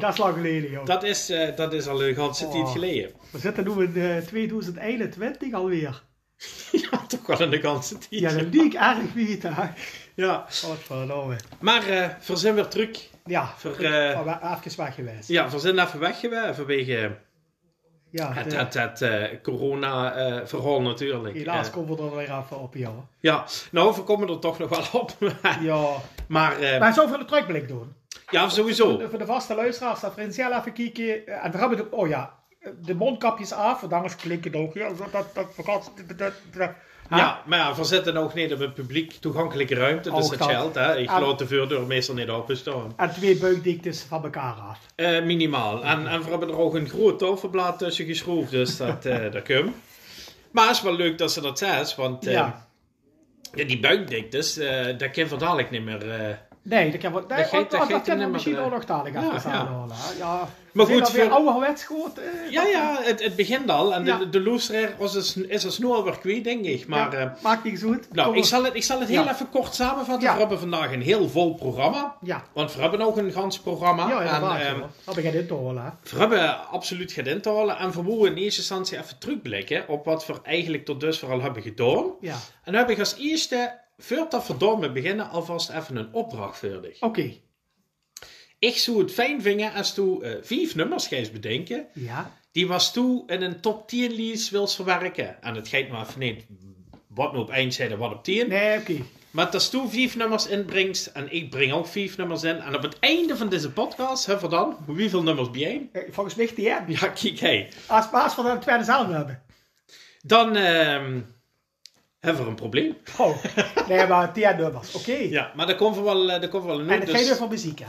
Dat is lang geleden, joh. Dat is, eh, dat is al een ganse tijd Oh. geleden. We zitten nu in eh, 2021 alweer. ja, toch wel een ganse tijd. Ja, dat liep erg niet, hè. Ja. Godverdomme. Maar eh we zijn weer terug. Ja, Voor, wa- even weg geweest. Ja, we zijn even weg geweest vanwege Ja, het, het, het corona-verhaal natuurlijk. helaas Eh, komen we er weer even op, joh. ja, nou, we komen er toch nog wel op. Ja. maar Maar zoveel de terugblik doen. Ja, sowieso. Voor de vaste luisteraars, dat we zelf even kijken. eh, En we hebben de, oh ja, de mondkapjes af, want anders klinkt het ook. Ja, dat, dat, dat, dat, dat, dat, dat- Ja, maar ja, we zitten ook niet op een publiek toegankelijke ruimte, dus dat. geldt. Hè. Ik laat de voordeur meestal niet openstaan. En twee buikdiktes van elkaar af. Eh, minimaal. En, en we hebben er ook een groot tafelblad tussen geschroefd, dus dat, eh dat kan. Maar het is wel leuk dat ze dat zegt, want eh, Ja. die buikdiktes, eh dat kan dadelijk niet meer. Eh. Nee, dat kan, wel- Dat dat kan we niet misschien ook eh, nog ja, even ja. hè. Ja. Maar goed, weer voor- ouderwets goed? eh, Ja, ja, het, het begint al. En Ja. de, de luisteraar is, is, er snel weer kwijt, denk ik. Maar ja, eh, maakt niks goed. nou, Kom ik zal het, ik zal het heel even kort samenvatten. We hebben vandaag een heel vol programma. Ja, Want we hebben ook een gans programma. ja en, inderdaad. ehm, hoor. Dat begint in te holen. hè. We hebben absoluut geen in te halen en we moeten in eerste instantie even terugblikken op wat we eigenlijk tot dusver al hebben gedaan. Ja, En dan heb ik als eerste, voordat we daarmee beginnen, alvast even een opdracht voor oké. Ik zou het fijn vinden als tu eh, vijf nummers gaat bedenken, Ja, die was toe in een top 10 lijst wils verwerken. En het gaat maar even niet wat nu op eind zeiden, wat op 10. nee, oké. Maar als tu vijf nummers inbrengt en ik breng ook vijf nummers in. En op het einde van deze podcast hebben we dan, hoeveel nummers bij Eh, Volgens mij die hè. Ja, kijk, hey. Als, we dan het tweede zelf hebben. Dan ehm, hebben we een probleem. Oh, nee, maar tien nummers. Oké. Ja, maar daar komt er wel, eh, komt er wel een En noot. het gaat Dus, over muziek, hè?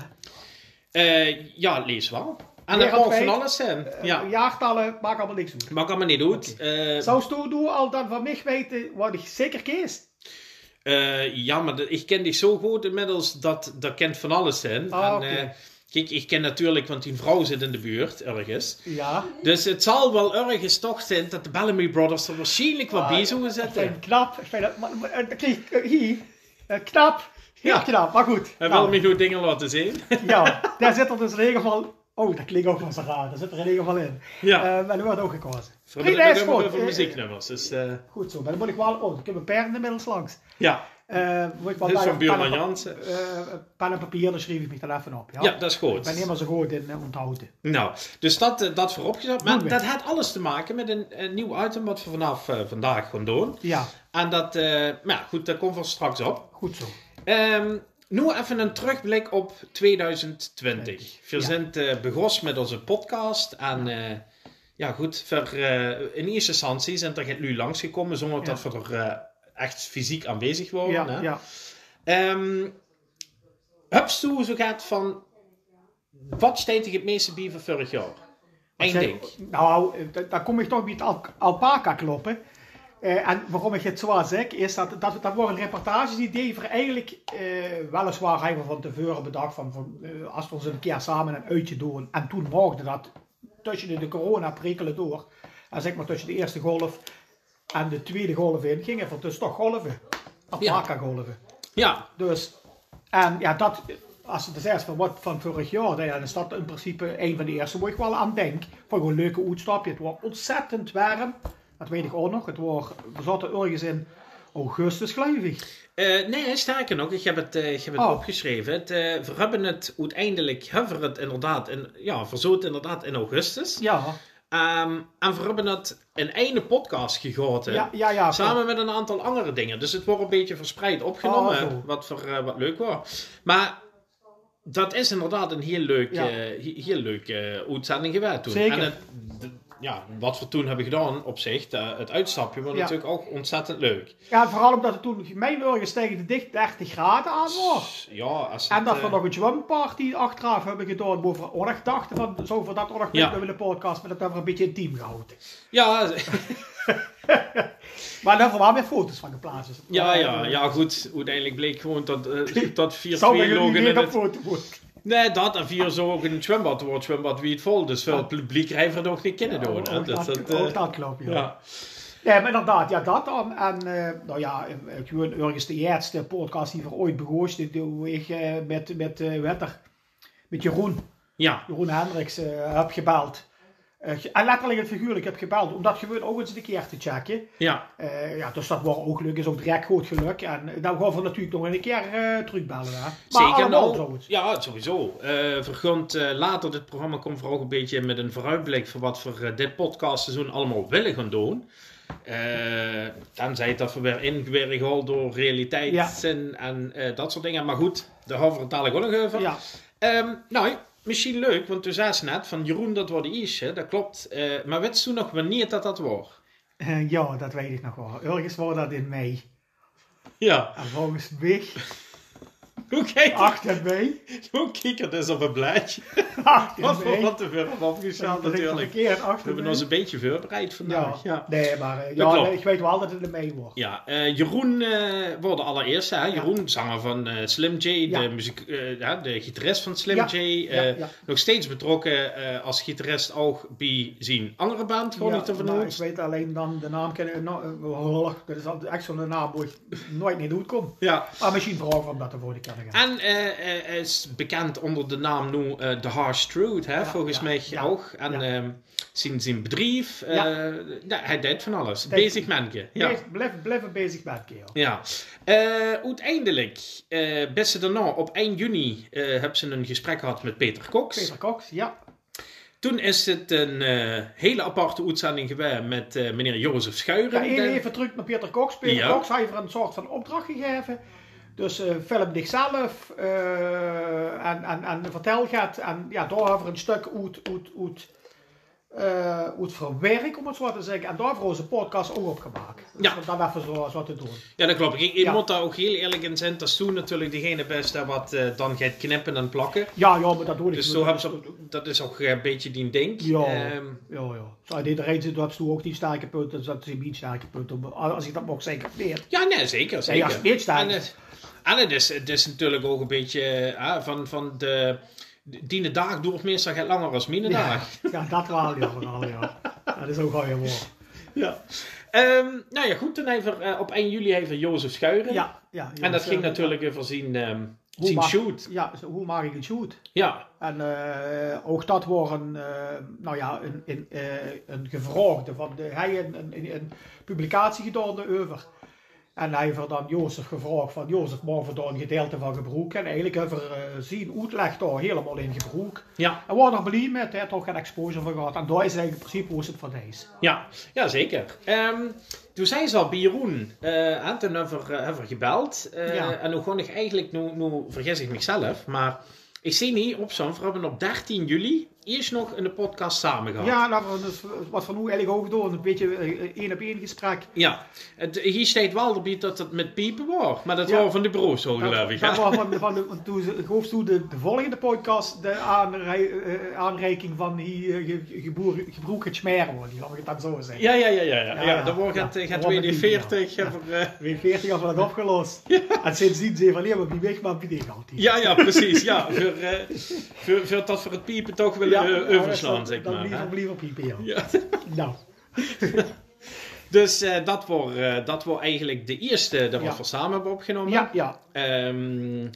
eh, ja, lees wel. En dat kan van alles zijn. Eh, Ja, Jaartallen maakt allemaal niks uit. maakt allemaal niet uit. Eh, Zou je doen al dan van mij weten wat ik zeker kiest? eh, ja, maar ik ken dich zo goed inmiddels dat dat kent van alles zijn. Ah, en. Kijk, ik ken natuurlijk, want die vrouw zit in de buurt ergens. Ja. Dus het zal wel ergens toch zijn dat de Bellamy Brothers er waarschijnlijk wat bij zullen Ik vind zetten. het knap. Ik vind dat, maar, maar, eh, eh, hier, eh, knap. Heel Ja. knap, maar goed. Hij Nou, wil me nu dingen laten zien. Ja, daar zit er dus in ieder geval... Oh, dat klinkt ook wel zo raar. Daar zit er in ieder geval in. Ja. Maar er wordt ook gekozen. Is goed. over Eh, muzieknummers. Dus, Goed zo, maar dan moet ik wel... Oh, ik heb een per inmiddels langs. ja, Ik dit is van Buurman pen en- Jansen. pen en papier, dan schreef ik me dan even op. Ja, Ja, dat is Ik goed. ben helemaal zo goed in onthouden. Nou, dus dat, dat vooropgezet. Maar dat heeft alles te maken met een, een nieuw item wat we vanaf vandaag gaan doen. Ja, En dat, maar ja, goed, daar komt we straks op. goed zo. Ehm, nu even een terugblik op 2020. We Ja. zijn met onze podcast. En eh, ja, goed, voor, in eerste instantie zijn er nu langsgekomen zonder Ja. dat we er echt fysiek aanwezig waren. Ja, hè. ja. Ehm zo gaat van, wat steekt het meeste bij van vorig jaar? Eén ding. Nou, da- dan kom ik toch bij het al alpaca kloppen. Eh, en waarom ik het zo zeg, is dat dat, dat worden reportages die Dever eigenlijk eh, weliswaar hebben we van tevoren bedacht van, van eh, als we ons een keer samen een uitje doen. En toen mochten dat tussen de, de corona prikkelen door. En zeg maar tussen de eerste golf en de tweede golf in gingen er dus toch golven. Alpaca golven. Ja, Dus, en ja, dat, als je dus zegt van wat van vorig jaar, dan is dat in principe een van de eerste waar ik wel aan denk. Van gewoon een leuke uitstapje. Het was ontzettend warm. Dat weet ik ook nog. Het was, we zaten ergens in augustus, geloof ik. Eh, nee, sterker nog, ik heb het, eh, ik heb het Oh. opgeschreven. Het, eh, we hebben het uiteindelijk, hebben we het inderdaad, in, ja, verzoot inderdaad in augustus. Ja, Ehm, en we hebben het in één podcast gegoten. ja, ja. ja Samen met een aantal andere dingen. Dus het wordt een beetje verspreid opgenomen. Oh, wat, voor, eh, wat leuk was. Maar dat is inderdaad een heel leuk, Ja. eh, he- heel leuk eh, uitzending geweest toen. Zeker. En het, ja, wat we toen hebben gedaan op zich, de- het uitstapje, was Ja. natuurlijk ook ontzettend leuk. Ja, vooral omdat het toen mijn ergens tegen de dicht 30 graden aan was. Ja, als En dat we eh, nog een zwemparty achteraf hebben gedaan. Waar we nog dachten van, zo voor dat nog Ja. in de podcast. Maar dat hebben we een beetje intiem gehouden. Ja, Maar daar hebben we wel meer foto's van geplaatst. Dus- ja, ja, ja, goed. Uiteindelijk bleek gewoon dat, eh dat vier Zou twee ik logen nu in weer het... Nee, dat en vier zo ook in het zwembad wordt. Het zwembad wie het vol. Dus veel publiek rijden we nog niet kennen doen. hè. Ook Dus dat, dat, eh, ook dat klopt, ja. Ja. Nee, maar inderdaad, ja, dat dan. En eh, nou ja, eh, gewoon ergens de eerste podcast die we ooit begonnen, die doe ik met, met, eh, hoe heet er? met Jeroen, Ja, Jeroen Hendricks, heb gebeld. Eh, en letterlijk het figuurlijk heb gebeld, om dat gewoon ook eens een keer te checken. ja. Eh, ja, dus dat was ook geluk, is ook direct goed geluk. En eh, dan gaan we natuurlijk nog een keer terugbellen. Hè. Maar Zeker nou. Ja, sowieso. Vergunt later dit programma komt vooral een beetje met een vooruitblik voor wat we dit podcastseizoen allemaal willen gaan doen. Eh tenzij dat we weer ingewikkeld door realiteitszin en dat soort dingen. Maar goed, daar gaan we het dadelijk nog over. Ja, Ehm, nou, misschien leuk, want toen zei ze net van Jeroen, dat wordt iets, hè? dat klopt. Eh, maar weet toen nog wanneer dat dat wordt? Eh, ja, dat weet ik nog wel. Ergens was dat in mei. Ja, En volgens mij, hoe kijk 8 mei. Hoe kijk het eens op een blaadje? 8 Wat voor te veel Dat ik natuurlijk. We 8 hebben ons een beetje voorbereid vandaag. Ja, ja. Nee, maar eh, Dat ja, nee, ik weet wel dat het in mei wordt. eh, Jeroen eh wordt de allereerste. Hè? Jeroen, zanger van Slim J, Ja. de, muziek, ja, de gitarist van Slim Ja. J. Ja, ja. Nog steeds betrokken als gitarist ook bij zijn andere band, gewoon Ja, niet te vernoemen. ik weet alleen dan de naam kennen. No, uh, dat is echt zo'n naam waar ik nooit niet goed kom. Ja. Maar misschien vooral omdat de woorden kennen gaan. En hij is bekend onder de naam nu eh, The Harsh Truth, hè, Ja, volgens ja, mij ja, ook. En ja. ehm, zijn, zijn bedrijf, Ja. ja, hij deed van alles. Bezig manneke. Ja. Blijf, blijf, blijf bezig kerel. Ja. Uiteindelijk, best ze daarna, op 1 juni, hebben ze een gesprek gehad met Peter Cox. Peter Cox, ja. Toen is het een hele aparte uitzending geweest met meneer Jozef Ja, Schuiren. De- even terug naar Peter Cox. Peter Ja. Cox heeft er een soort van opdracht gegeven. Dus eh film zichzelf eh en, en, en vertel gaat. En ja, daar hebben we een stuk uit, uit, uit, eh, uit verwerk, om het zo te zeggen. En daar hebben we onze podcast ook op gemaakt. Dus Ja. om dat even zo, zo te doen. Ja, dat klopt. Ik, ik Ja. moet daar ook heel eerlijk in zijn. Dat is toen natuurlijk degene best wat eh, dan gaat knippen en plakken. Ja, ja, maar dat doe ik Dus zo hebben ze, dat is ook een beetje die ding. Ja. Ehm, Ja, ja. Zo, in iedereen zit dat ze ook die sterke punten. Dus dat is niet sterke punten. Als ik dat mag zeggen, nee. ja, nee, zeker. Nee, zeker. als het niet sterk is. En het is, het is natuurlijk ook een beetje eh, van, van de... Die dag duurt meestal gaat langer als mijn Ja, dag. ja, dat wel, ja, vooral, ja. Dat is ook wel je woord. Ja. Ehm, nou ja, goed. Dan even, eh, op 1 juli even Jozef Schuiren. Ja, ja. En dat ging ja. natuurlijk over zijn, ehm Hoe mag- shoot. Ja, hoe maak ik het shoot? Ja, En eh, ook dat wordt een, eh, nou ja, een, een, een gevraagde van de, hij een, een, een, een publicatie gedaan over. En hij heeft dan Jozef gevraagd van Jozef, mogen we daar een gedeelte van gebruiken? En eigenlijk hebben we eh, zien uitleg daar helemaal in gebruik. ja, En we waren er blij met, hij toch geen exposure van gehad. En daar is eigenlijk in principe hoe het van is. ja, ja, zeker. Ehm, toen zijn ze al bij Jeroen. eh en toen hebben we, hebben we gebeld. Eh, Ja. En nu gewoon ik eigenlijk, nu, nu vergis ik mezelf, maar ik zie niet op zo'n, we hebben op 13 juli eerst nog een podcast samen gehad. Ja, nou, dus, wat van hoe eigenlijk ook door, een beetje eh, één op één gesprek. Ja. Het, hier staat wel dat het met piepen was, maar dat Ja. was van de bureaus zo geloof ik. Dat was van, van de, toen toen de, de volgende podcast de aanrei- eh, aanreiking van hier uh, gebroek het ik het dan zo zeggen. Ja, ja, ja, ja. ja. Ja, ja, dan wordt dan gaat die piepen, 40. ja. eh, Weer 40 hebben we dat opgelost. En sindsdien zei van, ja, maar wie weg, maar wie dicht altijd. Ja, ja, precies. Ja, voor, eh, voor, voor dat voor het piepen toch willen Ja, eh, overslaan, dat- zeg Dan maar. liever, hè. liever piepen, ja. Ja. Nou, Dus eh, dat wordt eh, dat wordt eigenlijk de eerste dat we Ja. voor samen hebben opgenomen. ja, ja. Ehm,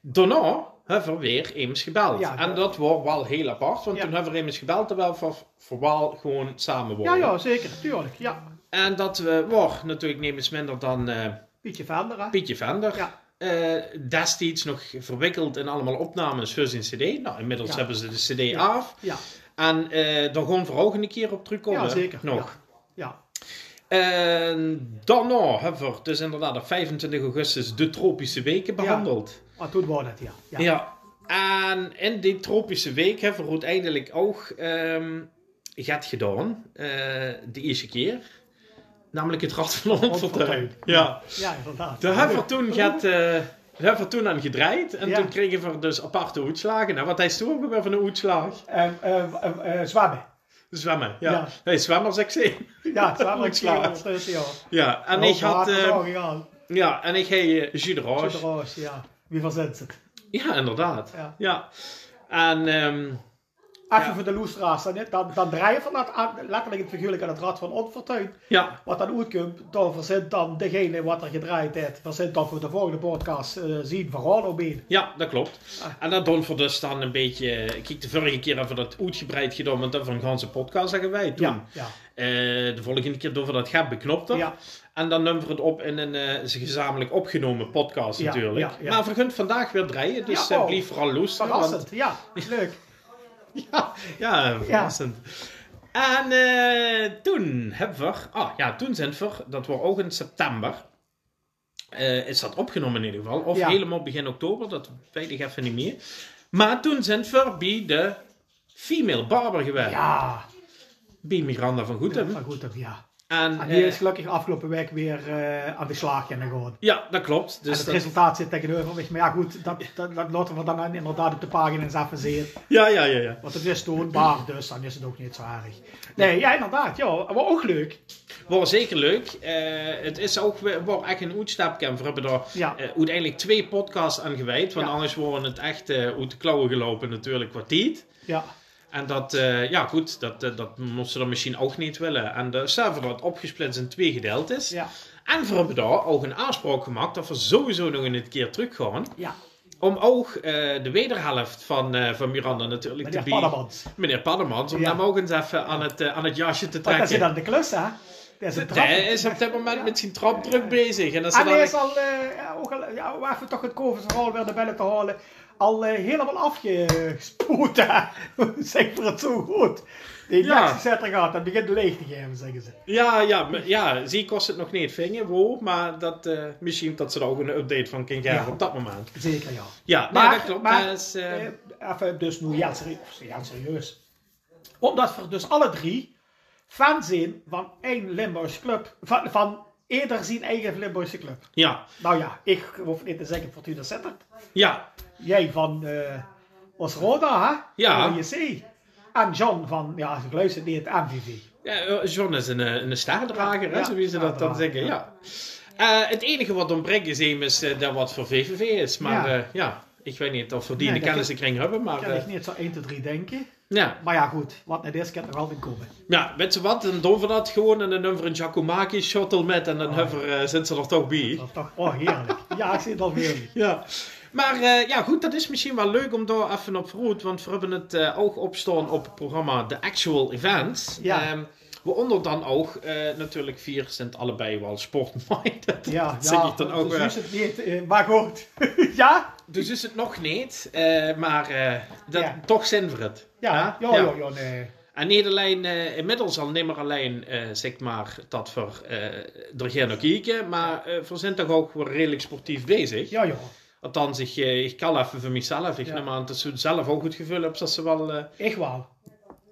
daarna hebben we weer eens gebeld. Ja, en dat- wordt wel heel apart, want Ja. toen hebben we eens gebeld terwijl we voor wel gewoon samen Ja, worden. ja, zeker, tuurlijk. Ja, En dat we, wordt natuurlijk nemens minder dan eh, Pietje verder, hè. Pietje Vender. Ja. Eh, destijds nog verwikkeld in allemaal opnames voor zijn cd. Nou, inmiddels Ja. hebben ze de cd Ja. af. Ja, En eh daar we ook een keer op terugkomen. ja zeker. Nog. Ja, En daarna hebben we dus inderdaad op 25 augustus de tropische weken behandeld. ja. Maar toen was dat, ja. Ja. En in die tropische week hebben we uiteindelijk ook ehm gaat gedaan. eh, de eerste keer. Namelijk het Rad van Holland Fortuin. Ja. ja inderdaad. Daar hebben we toen, gaat, daar hebben we toen aan gedraaid. En Ja. toen kregen we dus aparte uitslagen. Nou, wat hij is toen ook weer van een uitslag? Ehm, eh, zwemmen. Zwemmen, ja. Ja. Ik zie. Ja. Uitslagen. Ja. Ja, en ik had... eh, ja, en ik heb uh, jus ja. Wie verzet het? Ja, inderdaad. Ja. Ja. En ehm, Ja. voor de loestra's, dan, dan, dan draai je van dat aan, letterlijk het figuurlijk aan het rad van onfortuin. Ja, Wat dan uitkomt, dan verzint dan degene wat er gedraaid heeft, verzint dan voor de volgende podcast eh, zien Rollo mee. ja, dat klopt. Ah. En dat doen we dus dan een beetje... Kijk, de vorige keer hebben we dat uitgebreid gedaan, want dat van een ganse podcast zeggen wij toen. Ja, ja, Eh, de volgende keer doen we dat gaat beknopter. ja, En dan nemen we het op in een eh, gezamenlijk opgenomen podcast natuurlijk. ja, ja. Maar we gaan vandaag weer draaien, dus eh, oh. blijf vooral want- verrassend. Ja, leuk. Ja, ja, verrassend. En eh, toen hebben we, ah ja, toen zijn we, dat was ook in september, eh, is dat opgenomen in ieder geval, of Ja. helemaal begin oktober, dat weet ik even niet meer. Maar toen zijn we bij de female barber geweest, Ja, bij Miranda van Goetem. maar goed, ja. En, En die eh, is gelukkig afgelopen week weer eh, aan de slag gaan gewoon. ja, dat klopt. en Dus het dat, resultaat zit tegenover me. Maar ja, goed, dat, dat, dat laten we dan inderdaad op de pagina's even zien. ja, ja, ja, ja. Want het is toonbaar, dus dan is het ook niet zo erg. Nee, ja, inderdaad. Ja, maar ook leuk. Was zeker leuk. Eh, het is ook wordt echt een uitstapcamp. We hebben daar Ja. eh, uiteindelijk twee podcasts aan gewijd. Want Ja. anders worden het echt eh uit de klauwen gelopen natuurlijk tijd. Ja, En dat, eh, ja goed, dat, eh, dat moesten ze dan misschien ook niet willen. En de server dat opgesplitst in twee gedeeltes. ja, En we hebben daar ook een aanspraak gemaakt dat we sowieso nog een keer terug gaan. ja. Om ook eh, de wederhelft van, van Miranda natuurlijk Meneer te bieden. Meneer Paddemans. Om Ja. hem ook eens even aan het, aan het jasje te Want dat trekken. is dan de klus, hè? Is. Hij is op dit moment met zijn trap druk bezig. En hij is al, ja, ook al, ja, even toch het koversrol weer naar binnen te halen, al eh, helemaal afgespoeld, zeg voor het zo goed. Die Ja. ja. zetter gaat, dat begint leeg te geven, zeggen ze. Ja, ja, maar- ja, zie kost het nog niet vinger, wow, maar dat, eh, misschien dat ze er ook een update van kunnen geven Ja. op dat moment. Zeker, ja. Ja, nee, Maar- dat klopt. maar- dat is, eh, even dus nu heel serieus, serieus. Omdat we dus alle drie fan zijn van één Limburgse club, van, van eerder zien eigen Limburgse club. ja, Nou ja, ik hoef niet te zeggen Fortuna Sittard. ja, Jij van eh Osroda, hè? Ja. Van JC. En John van, ja, ik luister niet, het MVV. ja, eh, John is een, eh, een staardrager, hè, zo wie ze dat dan zeggen, ja. Het enige wat ontbreekt is hem is dat wat voor VVV is, maar Ja. ja, ik weet niet of we die Nee, in de kennissenkring hebben, maar Kan ik niet zo 1, 2, 3 denken. ja. Maar ja, goed, wat net is, kan nog altijd komen. Ja, weet je wat, dan doen we dat gewoon en dan hebben we een Giacomaki shuttle met en dan Oh, hebben we, zijn ze er toch bij. Dat is toch, oh heerlijk. Ja, ik zie het al heerlijk. Ja. Maar eh, ja, goed, dat is misschien wel leuk om daar even op vooruit, want we hebben het eh, oog opstaan op het programma The Actual Events. Ja. Ehm, waaronder dan ook, eh, natuurlijk vier zijn allebei wel sportminded. Ja, dat ja, ik dan ook dus is het niet, maar goed. ja? Dus is het nog niet, maar dat, Ja. toch zijn we het. Ja, ja, ja, ja, nee. En niet alleen, inmiddels al niet meer alleen, zeg maar, dat we eh, er naar kijken, maar we zijn toch ook wel redelijk sportief bezig. Ja, ja. Althans, ik, ik kan even voor mezelf. Ik Ja. neem aan dat ze zelf ook het gevoel hebben dat ze wel... eh, Ik wel.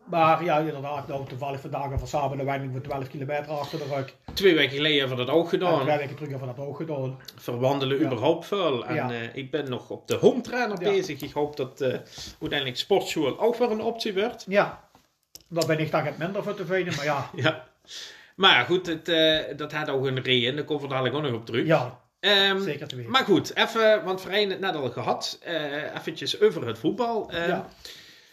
Maar ja, inderdaad, nou, toevallig vandaag een verzamelde wandeling van 12 kilometer achter de rug. twee weken geleden hebben we dat ook En gedaan. twee weken terug hebben we dat ook gedaan. Verwandelen Ja. überhaupt veel. En Ja. eh, ik ben nog op de home trainer Ja. bezig. Ik hoop dat eh, uiteindelijk sportschool ook weer een optie wordt. Ja. Daar ben ik dan het minder voor te vinden, maar ja. Ja. Maar ja, goed, het, eh, dat had ook een reden. Daar komen we dadelijk ook nog op terug. Ja, Ehm, zeker te weten. maar goed, even, want we hebben het net al gehad. eh eventjes over het voetbal. Ehm, Ja.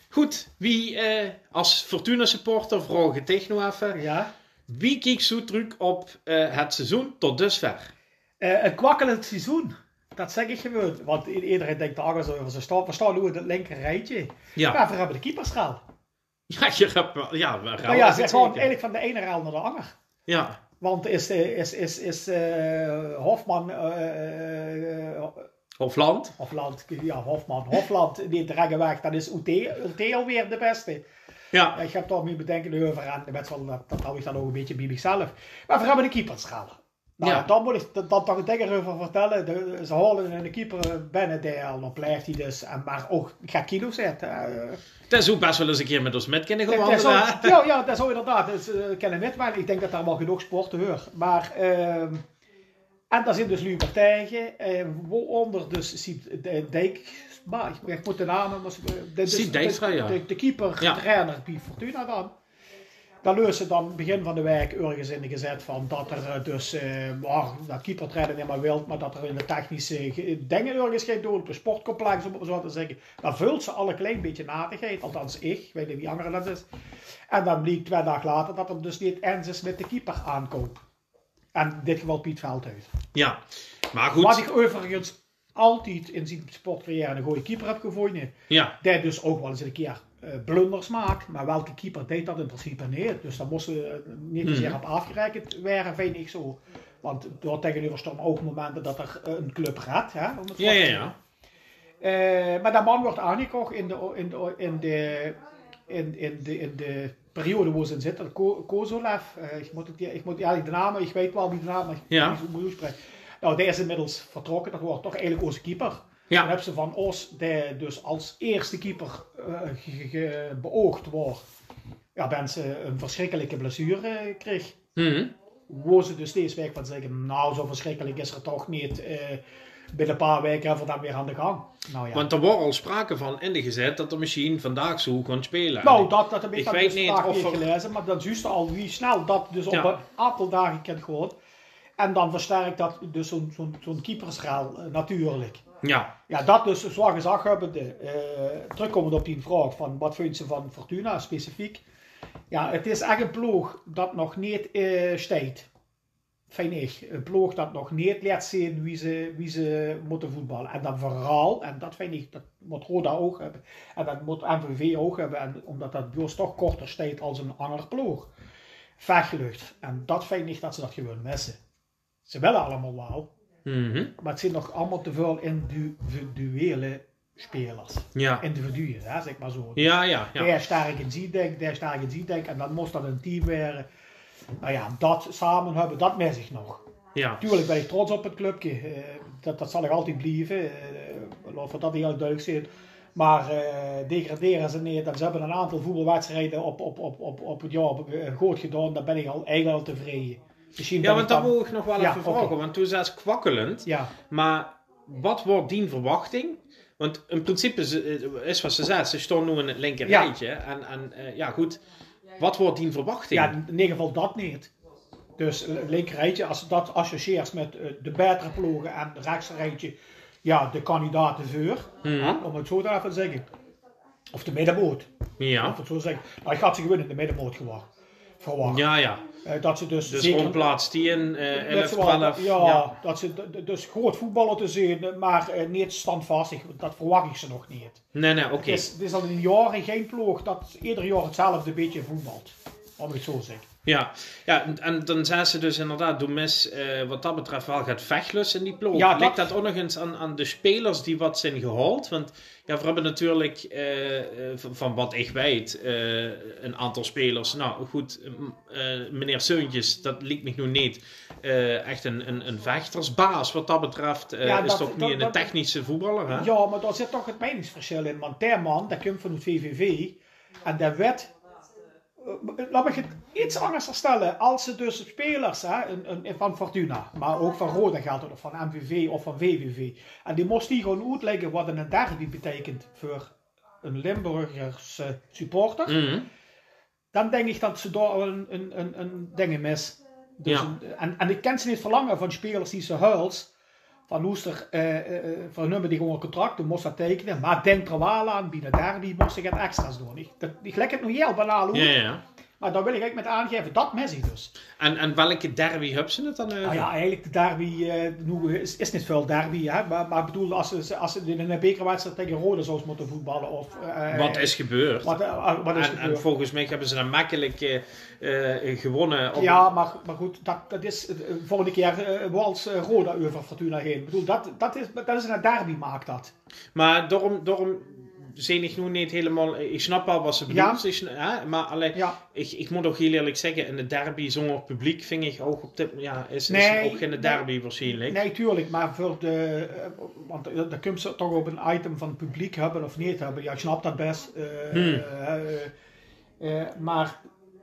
Goed, wie eh, als Fortuna supporter, tegen nog even. Ja. Wie kijkt zo terug op eh, het seizoen tot dusver? Een kwakkelend seizoen. Dat zeg ik gewoon. Want iedereen denkt daar zo over. Ze staan, we staan nu in het linker rijtje. Ja, Ja, we hebben de keeperschaal. ja, je hebt ja, we Nou ja, het zeker. eigenlijk van de ene raal naar de ander. Ja, Want is, eh, is, is, is eh, Hofman, eh, eh, land. Hofland, ja, Hofman, Hofland, die drengen weg, dan is UT, alweer de beste. Ja, Ik heb toch mijn bedenken en met wel, dat, dat hou ik dan ook een beetje bij mezelf. Maar we hebben de keeperschaal. Nou, Ja. dan moet ik dan toch een ding over vertellen. De, ze halen een keeper binnen, die al dan blijft hij dus, en maar ook gaat kilo zetten. eh, dat is ook best wel eens een keer met ons met kunnen Dat- dat hè? ja, ja, dat zou inderdaad. Dat is, eh, kennen met, maar ik denk dat daar wel genoeg sporten hoort. Maar, ehm, en daar zijn dus nu partijen, eh, waaronder dus Siep de- Dijk, maar ik, ik moet de naam, maar, eh, de, dus- Siep Dijkstra, de, ja. de, de keeper, Ja. trainer bij Fortuna dan. Dan leus ze dan begin van de week ergens in de gezet van dat er eh, dus, oh, dat keeper treden niet maar wilt, maar dat er in de technische ge- dingen ergens gaat doen, op een sportcomplex om het zo te zeggen. Dan vult ze alle klein beetje natigheid, althans ik, ik weet niet wie anderen dat is. En dan bleek twee dagen later dat er dus niet eens is met de keeper aankoop. En in dit geval Piet Veldhuis. Ja, maar goed. Wat ik overigens altijd in zijn sportcarrière een goede keeper heb gevonden. Ja, Die dus ook wel eens een keer blunders maakt. Maar welke keeper deed dat in principe niet. Dus daar moesten we niet Mhm. zeer op afgerekend werden, vind ik zo. Want door tegenover staan ook momenten dat er eh, een club redt. Hè, om het ja, ja. ja. eh, maar dat man wordt aangekocht in de, in de, in de, in, in de, in de periode waar ze in zitten. Ko- Kozolev. eh, ik moet, het, ik moet eigenlijk de namen, ik weet wel wie de naam maar ik Ja. niet. Nou, die is inmiddels vertrokken. Dat wordt toch eigenlijk onze keeper. Dan Ja, hebben ze van Os, die dus als eerste keeper ge- beoogd wordt. Ja, ben ze een verschrikkelijke blessure eh, kreeg. Mhm. Waar ze dus steeds weg van zeggen, nou zo verschrikkelijk is er toch niet. eh, binnen een paar weken hebben we dan weer aan de gang. Nou ja. want er wordt al sprake van in de gezet dat de machine vandaag zo kan spelen. Nou, dat, dat heb ik, Ik dan weet dus niet of er- gelezen, maar dan juist al wie snel dat dus op een aantal dagen kan gewoon. En dan versterkt dat dus zo'n zo'n zo'n keepersraal natuurlijk. Ja, Ja, dat dus zwaar gezag hebben. De, eh, terugkomend op die vraag van wat vind je van Fortuna specifiek. Ja, het is echt een ploeg dat nog niet steekt. Vind ik. Een ploeg dat nog niet laat zien wie ze, wie ze moeten voetballen. En dan vooral, en dat vind ik, dat moet Roda ook hebben. En dat moet MVV ook hebben. En omdat dat juist toch korter steekt als een andere ploeg. Vechtlucht. En dat vind ik dat ze dat gewoon missen. Ze willen allemaal wel. Mhm. Maar het zijn nog allemaal te veel individuele spelers. ja. Individuen, hè, zeg maar zo. Ja, ja, ja. Der sterk in die denk, der sterk in. En dan moest dat een team werden. Nou ja, dat samen hebben, dat mis ik nog. ja. Tuurlijk ben ik trots op het clubje. eh, dat, dat zal ik altijd blijven. Uh, laten we dat heel duidelijk zien. Maar eh, degraderen ze niet. En ze hebben een aantal voetbalwedstrijden op, op, op, op, op het jaar eh, goed gedaan. Dan ben ik al eigenlijk al tevreden. Misschien Ja, want dat dan- wil ik nog wel Ja, even vragen. Want toen zei ze kwakkelend. Ja, Maar wat wordt die verwachting? Want in principe is wat ze zei, ze stond nu in het linker Ja. rijtje. En, en eh, ja, goed. Wat wordt die verwachting? Ja, in ieder geval dat niet. Dus een linkerrijtje, als je dat associeert met eh, de betere ploegen en het rechtsrijtje, ja, de kandidaten voor, Mhm. om het zo te even zeggen. Of de middenmoot, Ja. of het zo zeggen. Nou, ik had ze gewoon in de middenmoot. Verwacht. Ja, ja. Eh, dat ze dus, Dus zeker... plaats 10, eh dat 11, ze wel- 12. ja, Ja. dat ze dus groot voetballen te zien, maar eh, niet standvastig. Dat verwacht ik ze nog niet. Nee, nee, oké. Het, is, het is al in jaren geen ploeg dat ieder jaar hetzelfde beetje voetbalt. Om het zo te zeggen. Ja, ja en, dan zijn ze dus inderdaad, Doemis, eh wat dat betreft wel gaat vechtlussen in die ploeg. Ja, Ligt dat- dat ook nog eens aan, aan de spelers die wat zijn gehaald? Want ja, we hebben natuurlijk, eh, eh, van, van wat ik weet, een aantal spelers. Nou goed, meneer Seuntjes, dat liet me nu niet echt een, een, een vechtersbaas wat dat betreft. is dat- toch dat- niet een dat- technische voetballer, hè? Ja, maar daar zit toch het meningsverschil in. Want der man, dat komt van het VVV. En der wet... eh, Laat me het iets anders stellen. Als ze dus spelers hè, een, een, van Fortuna, maar ook van Roda geldt het, of van MVV of van VVV. En die moest die gewoon uitleggen wat een derby betekent voor een Limburgerse supporter. Mhm. Dan denk ik dat ze daar een, een, een, een mis. Dus Ja. en, en ik ken ze niet verlangen van spelers die ze huils. Van Oester, eh, van nummer die gewoon een contract, moest dat tekenen. Maar denk er wel aan, binnen daar die moest ik het extra's doen. Ik, dat, ik leg het nog heel banaal uit. Ja, ja. Maar dan wil ik eigenlijk met aangeven, dat mis ik dus. En, en welke derby hebben ze het dan? Nou ja, eigenlijk de derby, nu is, is niet veel derby. Hè? Maar, maar ik bedoel, als ze, als ze in een bekerwedstrijd tegen Rode zou moeten voetballen. Of, eh, wat is gebeurd? Wat, eh, wat is en, en gebeurd? volgens mij hebben ze dan makkelijk gewonnen. Op Ja, maar, maar goed, dat, dat is volgende keer uh, Wals uh, Roda over Fortuna heen. Ik bedoel, dat, dat, is, dat is een derby maakt dat. Maar daarom, daarom ik nu niet helemaal... Ik snap wel wat ze bedoelt, Ja. ik hè, maar alleen, Ja, ik, ik moet ook heel eerlijk zeggen, in de derby zonder publiek vind ik ook op dit ja, is, is Nee, ook geen derby waarschijnlijk. nee, tuurlijk, maar voor de, eh, want uh, dan kun je toch op een item van het publiek hebben of niet hebben. Ja, ik snap dat best. eh, Hmm. eh, eh, maar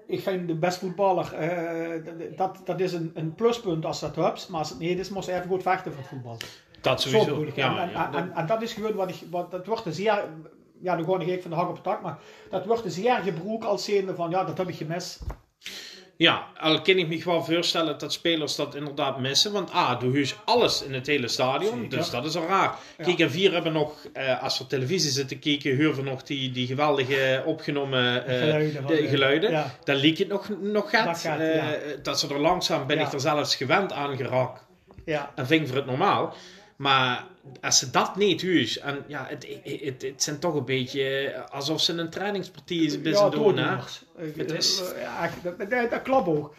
ik vind de best voetballer, eh, dat, dat is een, een pluspunt als dat hebt. Maar als het niet is, moet je even goed vechten voor het voetbal. dat sowieso. ja, en, ja, en, dat- en, en dat is gewoon wat ik, wat, dat wordt een zeer, ja, dan gewoon ik van de hak op het tak, maar dat wordt een zeer gebroek als zijnde van, ja, dat heb ik gemist. Ja, al kan ik me wel voorstellen dat spelers dat inderdaad missen. Want A, doe je alles in het hele stadion. Zeker. Dus dat is al raar. Ja. Kijk, en vier hebben nog, eh, als we op televisie zitten kijken, huren we nog die, die geweldige opgenomen eh, Geluiden de de- geluiden. ja. Dan liep het nog, nog gaat. Dat gaat, Eh, ja. Dat ze er langzaam, ben ik er zelfs gewend aan geraakt. Ja, En vind ik voor het normaal. Maar als ze dat niet huis, en ja, het, het, het, het zijn toch een beetje alsof ze een trainingspartie is ja, doen, hè? Eh, Het is- eh, Ja, dat, dat, dat klopt ook.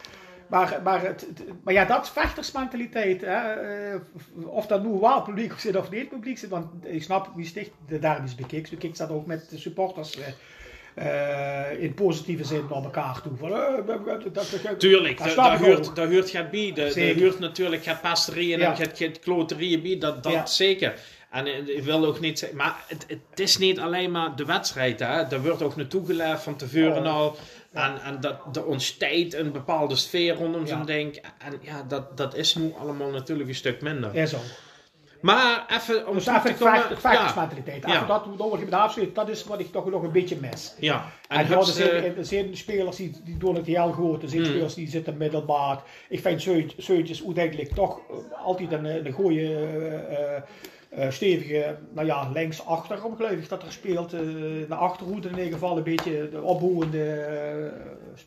Maar, maar, het, maar ja, dat vechtersmentaliteit. Hè? Eh, Of dat nu wel publiek zit of niet publiek zit. Want ik snap wie sticht de derbies bekijkt. Bekijkt dat ook met de supporters eh, in positieve zin naar elkaar toe. Van, Tuurlijk, dat daar huurt, ook. daar huurt gaat bij. Daar huurt natuurlijk gaat pasterieën Ja. en gaat, gaat kloterieën bij, dat, dat Ja. zeker. En eh, ik wil ook niet zeggen, maar het, het is niet alleen maar de wedstrijd, hè. Daar wordt ook naartoe geleefd van tevoren Oh. al. En, en dat er een bepaalde sfeer rondom zo'n Ja. ding. En ja, dat, dat is nu allemaal natuurlijk een stuk minder. Is zo. Maar even om Dus terug te komen... ja, vechtersmentaliteit. Ja. Dat even afsluiten, dat is wat ik toch nog een beetje mis. ja. En, ja, heb er zijn, er zijn spelers die, die doen het heel goed. Er zijn Mm. spelers die zitten middelbaar. Ik vind Zeut- Zeutjes uiteindelijk toch eh, altijd een, een goede, eh, eh, eh, stevige, nou ja, linksachter, om geloof ik dat er speelt. eh, de achterhoede in ieder geval een beetje de opbouwende. eh,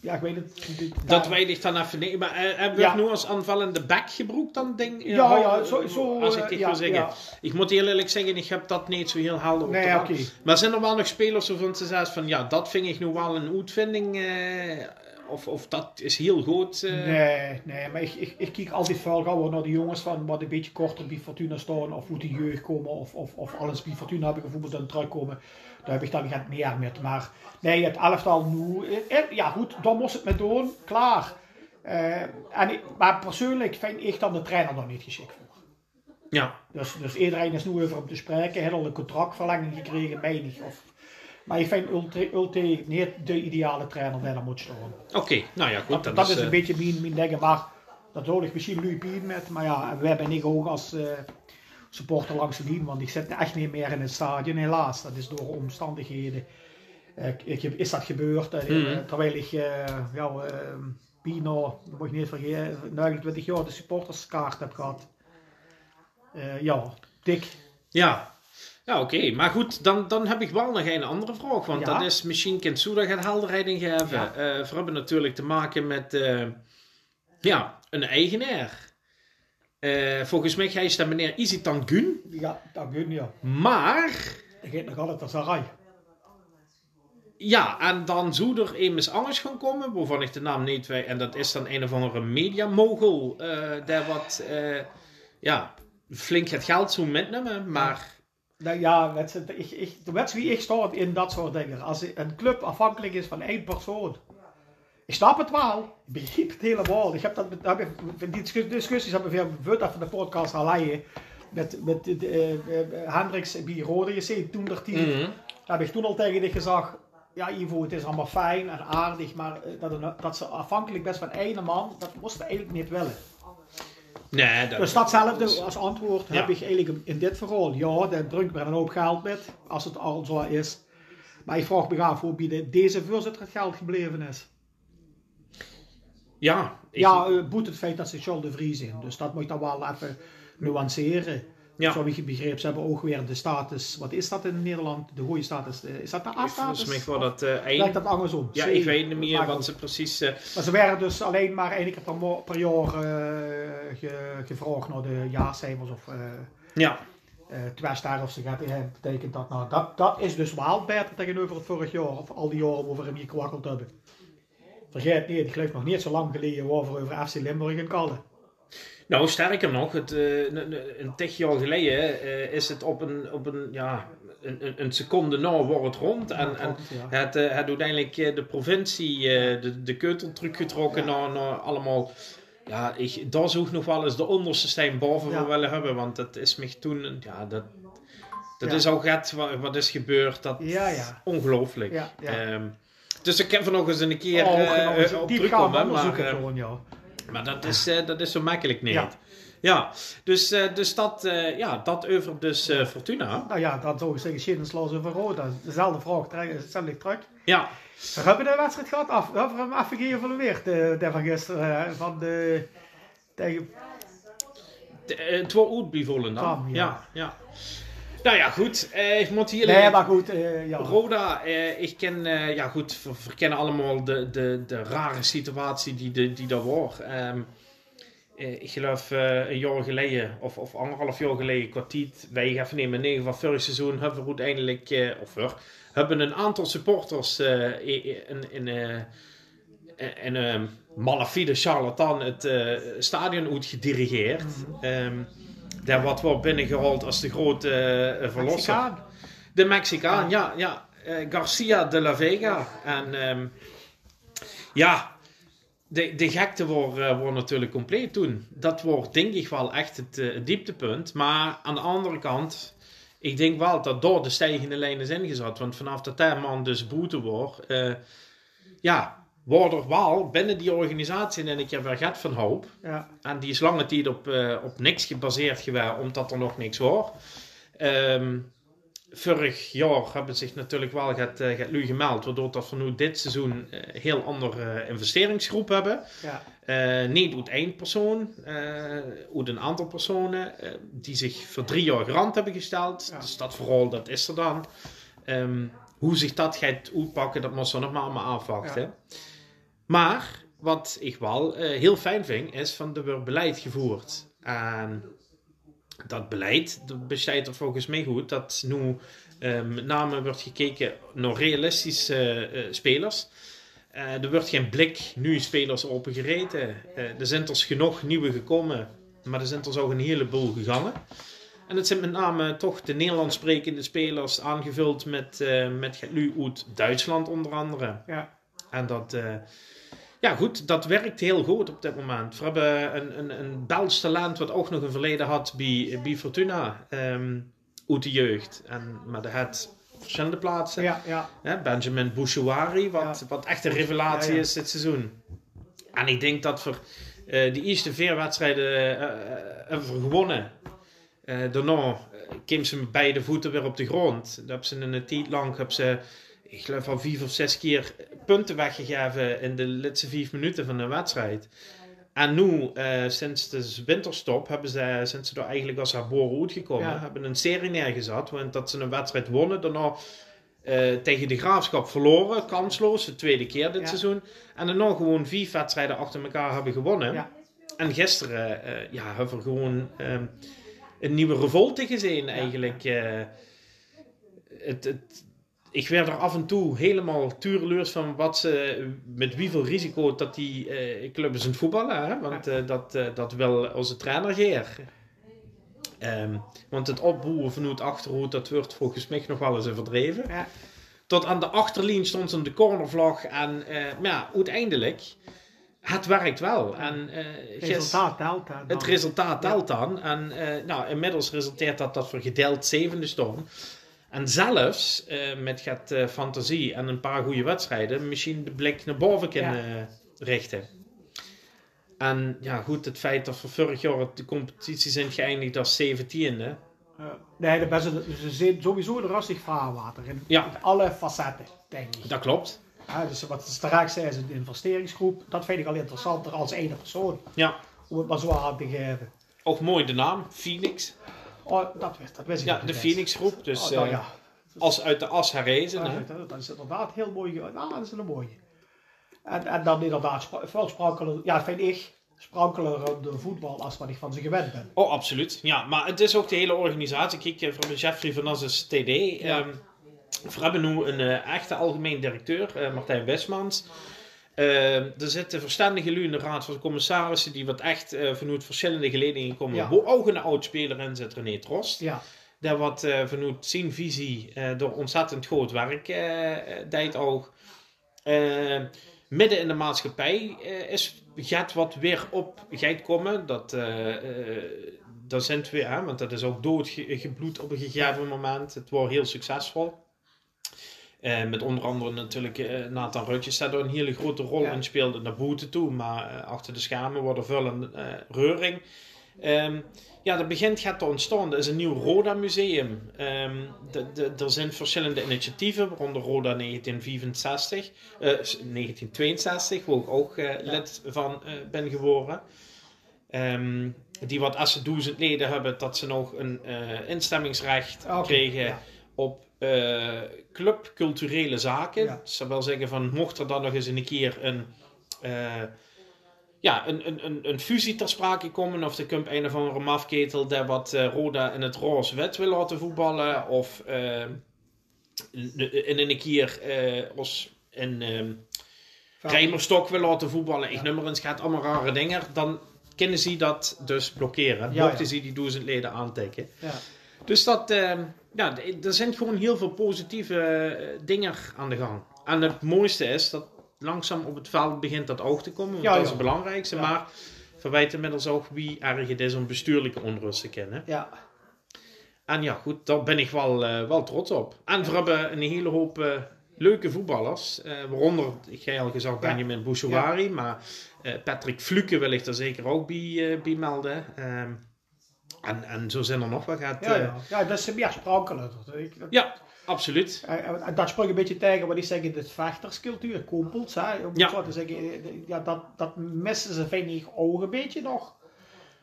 ja, ik weet het. Dat weet ik dan even niet. Maar eh, hebben we Ja. nu als aanvallende back gebruikt dan denk Ja, ja, zo, zo, Als ik eh, dit wil zeggen. Ik moet heel eerlijk zeggen, ik heb dat niet zo heel helder op Nee, de. Maar zijn er wel nog spelers waarvan ze zeggen van ja, dat vind ik nu wel een uitvinding. eh, of, of dat is heel goed. Nee, nee, maar ik, ik, ik kijk altijd veel gauwer naar de jongens van wat een beetje korter bij Fortuna staan, of hoe die jeugd komen, of, of, of alles bij Fortuna heb ik gevoeld dan terugkomen. Daar heb ik dan geen meer met. Maar nee, het elftal nu, eh, eh, ja goed, dan moest het met doen, klaar. Eh, en ik, maar persoonlijk vind ik dan de trainer nog niet geschikt voor. Ja, Dus, dus iedereen is nu over om te spreken, heeft al een contractverlenging gekregen, mij niet. Of, maar ik vind Ulte, Ulte niet de ideale trainer die er moet staan. oké. Nou ja, goed. Dat, dan dat is eh, een beetje mijn, mijn ding. Maar dat hoor ik misschien nu pijn met. Maar ja, en wij ben ik ook als eh, supporter langs de lijn. Want ik zit echt niet meer in het stadion, helaas. Dat is door omstandigheden. Eh, is dat gebeurd? eh, Mhm. Terwijl ik, eh ja, eh, Pino, dat moet je niet vergeten, 29 jaar de supporterskaart heb gehad. Eh, ja, dik. Ja. Ja, oké. Maar goed, dan, dan heb ik wel nog een andere vraag. Want Ja. dat is, misschien kent Soeda gaat helderheid in geven. Ja. Eh, we hebben natuurlijk te maken met eh, ja, een eigenaar. Eh, volgens mij is dat meneer Isitan Gun. Ja, dat gun ja. Maar, Ik heet nog altijd Sarai. ja, en dan zou er immers anders gaan komen, waarvan ik de naam niet weet. En dat is dan een of andere mediamogel. eh daar wat, eh, ja, flink het geld zou metnemen. Maar, Nou ja, je, ik, ik, wie ik sta in dat soort dingen. Als een club afhankelijk is van één persoon. Ik snap het wel. Ik begrijp het helemaal. Ik heb dat, heb ik- die discus- discussies hebben we veel van de podcast al leiden. Met, met de, de, eh, eh, Hendricks bij Rode toen der. Mhm. Daar heb ik toen al tegen dich gezegd. Ja, Ivo, het is allemaal fijn en aardig, maar eh, dat, een- dat ze afhankelijk best van één man, dat moesten we eigenlijk niet willen. nee, dat, Dus datzelfde als antwoord Ja. heb ik eigenlijk in dit verhaal. Ja, daar druk er een hoop geld met, als het al zo is. Maar ik vraag me af hoe bij de, deze voorzitter het geld gebleven is. Ja, ik- Ja, uh, boet het feit dat ze Charles de Vries zijn. Dus dat moet je dan wel even nuanceren. Ja. Zo ik begreep, ze hebben ook weer de status, wat is dat in Nederland? De goede status, eh, is dat de A-status? Volgens mij voor dat eh Lijkt dat andersom? Ja, C, ik weet niet meer wat ze precies. eh, Maar ze werden dus alleen maar één keer per, jaar eh, ge- gevraagd naar de jaarcijfers of... eh, ja, eh twee sterren of zo gaat, eh, betekent dat nou. Dat, dat is dus wel beter tegenover het vorig jaar, of al die jaren we hem hier kwakkeld hebben. Vergeet niet, ik geloof nog niet zo lang geleden we over FC Limburg kallen. nou sterker nog, het, eh, een- tig jaar geleden eh, is het op een, op een, ja, een, een- seconde na wordt het rond. En, en ja. het, eh, het uiteindelijk de provincie de, de keutel teruggetrokken Ja. naar, naar allemaal. Ja, ik, daar zou ik nog wel eens de onderste steen boven Ja. voor willen hebben, want dat is me toen, ja, dat, dat is het wat, wat is gebeurd, dat Ja, ongelooflijk. Ehm, dus ik heb er nog eens een keer Oh, gewoon eh, op terugkomen, maar, onderzoeken eh, gewoon, ja. maar dat is, eh, dat is zo makkelijk niet. Ja. Ja, dus, eh, dus dat, ja, dat over dus Fortuna. Nou ja, dan zou ik zeggen, Schindelsloos over Roda. Dezelfde vraag, hetzelfde terug. Ja, We hebben de wedstrijd gehad, af, we hebben hem even geëvalueerd, de, de van gisteren, van de, tegen, de- het Volendam. Tam, ja. ja. Nou ja, goed. eh, ik moet hier... nee, maar goed, eh, ja. Roda, eh, ik ken, eh, ja goed, we verkennen allemaal de, de, de rare situatie die, de, die daar was. Ehm, eh, ik geloof een jaar geleden, of, of anderhalf jaar geleden, kwartiet, wij gaan nemen, negen van vorig seizoen, hebben we uiteindelijk, eh, of we hebben een aantal supporters eh, in, in, in, eh, in eh, malafide charlatan het eh, stadion uitgedirigeerd. Ehm daar wat wordt binnengehaald als de grote eh, verlosser. Mexicaan. De Mexicaan, ja, ja. Eh, Garcia de la Vega. En ehm, ja, de, de gekte wordt, wordt natuurlijk compleet toen. Dat wordt denk ik wel echt het, dieptepunt. Maar aan de andere kant, ik denk wel dat door de stijgende lijn is ingezet. Want vanaf dat die man dus boete wordt, ja, wordt er wel binnen die organisatie en ik heb van hoop. Ja, En die is lange tijd op, eh, op niks gebaseerd geweest, omdat er nog niks was. Ehm, vorig jaar hebben zich natuurlijk wel gaat, uh, gaat lui gemeld, waardoor dat we nu dit seizoen een heel andere eh, investeringsgroep hebben. ja, niet uit één persoon, uit een aantal personen die zich voor drie jaar garant hebben gesteld. Ja. Dus dat vooral, dat is er dan. Ehm, hoe zich dat gaat uitpakken, dat moet we nog maar allemaal afwachten. Ja. Maar wat ik wel eh, heel fijn vind, is van er wordt beleid gevoerd. En dat beleid dat bestaat er volgens mij goed dat nu eh, met name wordt gekeken naar realistische eh, spelers. Eh, er wordt geen blik nu spelers opengereten. Eh er zijn er genoeg nieuwe gekomen, maar er zijn er ook een heleboel gegangen. En het zijn met name toch de Nederlands sprekende spelers aangevuld met, met nu uit Duitsland onder andere. ja, En dat, ja goed, dat werkt heel goed op dit moment. We hebben een, een, een Belgisch talent wat ook nog een verleden had bij, bij Fortuna, ehm uit de jeugd. En, maar dat had verschillende plaatsen. ja, ja, Hè, Benjamin Bouchouari, wat, Ja. wat echt een revelatie is dit seizoen. En ik denk dat we eh die eerste vier wedstrijden eh, eh, hebben we gewonnen. Eh daarna kwamen ze met beide voeten weer op de grond. Dat hebben ze in een tijd lang, ze, ik geloof al vier of zes keer punten weggegeven in de laatste vijf minuten van de wedstrijd. En nu, eh, sinds de winterstop, hebben ze, zijn ze er eigenlijk als haar boren uitgekomen. Ja. Hebben een serie neergezet, want dat ze een wedstrijd wonnen. Daarna eh, tegen de Graafschap verloren, kansloos, de tweede keer dit Ja. seizoen. En daarna gewoon vier wedstrijden achter elkaar hebben gewonnen. Ja. En gisteren eh, ja, hebben we gewoon ehm, een nieuwe revolte gezien eigenlijk. het, het, ik werd er af en toe helemaal tureluurs van wat ze, met wieveel risico dat die eh club is aan het voetballen. Hè? Want eh, dat, eh, dat wil onze trainer Geer. Ehm, want het opboeren vanuit achterhoed, dat wordt volgens mij nog wel eens een verdreven. ja, Tot aan de achterlijn stond ze de cornervlag. En maar ja, uiteindelijk, het werkt wel. En, gis- resultaat telt. dan. het resultaat telt dan. En nou, inmiddels resulteert dat dat we gedeeld zevende staan. En zelfs eh, met het eh, fantasie en een paar goede wedstrijden, misschien de blik naar boven kunnen richten. En ja, goed, het feit dat we vorig jaar de competitie zijn geëindigd als 17e. Ja. Nee, de beste, ze zijn sowieso een rustig vaarwater in, Ja. alle facetten, denk ik. Dat klopt. Ja, dus wat ze straks zei, is een investeringsgroep. Dat vind ik al interessanter als ene persoon. Ja, Om het maar zo aan te geven. ook mooi de naam, Phoenix. Oh, dat wist, dat wist ik Ja, de. Phoenix groep. Dus Oh, nou eh, ja. als uit de as herrezen. hè. Ja, dat is inderdaad heel mooi. Nou, dat is een mooie. En, en dan inderdaad, veel sprankelen, ja, vind ik, sprankelende voetbal als wat ik van ze gewend ben. Oh, absoluut. Ja, maar het is ook de hele organisatie. Kijk, eh, van Jeffrey van As is TD. Ja. Ehm, we hebben nu een eh, echte algemeen directeur, Martijn Westmans. Ehm, er zitten verstandige de raad van commissarissen die wat echt eh, vanuit verschillende geledingen komen. Ja. Hoe ook een oud-speler in zit, René Trost. Ja, Daar wat eh, vanuit zijn visie door ontzettend groot werk deed ook. Midden in de maatschappij is, gaat wat weer op gaat komen. Dat, dat zijn we, hè, want dat is ook doodgebloed op een gegeven moment. Het wordt heel succesvol. Eh, met onder andere natuurlijk eh, Nathan Rutjes dat er een hele grote rol Ja. in speelde naar boete toe. Maar eh, achter de schermen wordt er veel een reuring. Ehm, ja, dat begint gaat te ontstaan. Er is een nieuw Roda museum. Ehm, de, de, er zijn verschillende initiatieven, waaronder Roda 1964, eh, 1962, waar ik ook lid van ben geworden. Ehm, die wat als ze duizend leden hebben, dat ze nog een instemmingsrecht Oké, kregen ja. op eh club culturele zaken. Ja. Dat zou wel zeggen van, mocht er dan nog eens een keer een... eh, ja, een, een, een, een fusie ter sprake komen. Of er komt een of andere mafketel die wat eh, Roda in het roze wet wil laten voetballen. Of in in een keer ons in ehm Rijmerstok wil laten voetballen. Ik Ja. eens, gaat allemaal rare dingen. Dan kunnen ze dat dus blokkeren. Ja, mochten ze die duizend leden aantikken. Ja. Dus dat, ja, er zijn gewoon heel veel positieve eh, dingen aan de gang. En het mooiste is dat langzaam op het veld begint dat oog te komen. Want Ja, dat is het belangrijkste. Ja. Maar verwijt inmiddels ook wie erg het is om bestuurlijke onrust te kennen. Ja. En ja, goed, daar ben ik wel, eh, wel trots op. En we hebben een hele hoop eh, leuke voetballers. eh, waaronder, ik ga al gezegd, Ja. Benjamin Bouchouari. Maar Patrick Fluke wil ik er zeker ook bij, bij melden. Ehm, en, en zo zijn er nog wat. Gaat, Ja, eh, ja. ja, dat is meer sprankelijk. Ik- dat- ja, absoluut. En- en dat sprak een beetje tegen wat die zeggen, de vechterscultuur, kompels, hè, om Ja. zo te zeggen, eh, ja, dat, dat missen ze, vind ik, ook een beetje nog.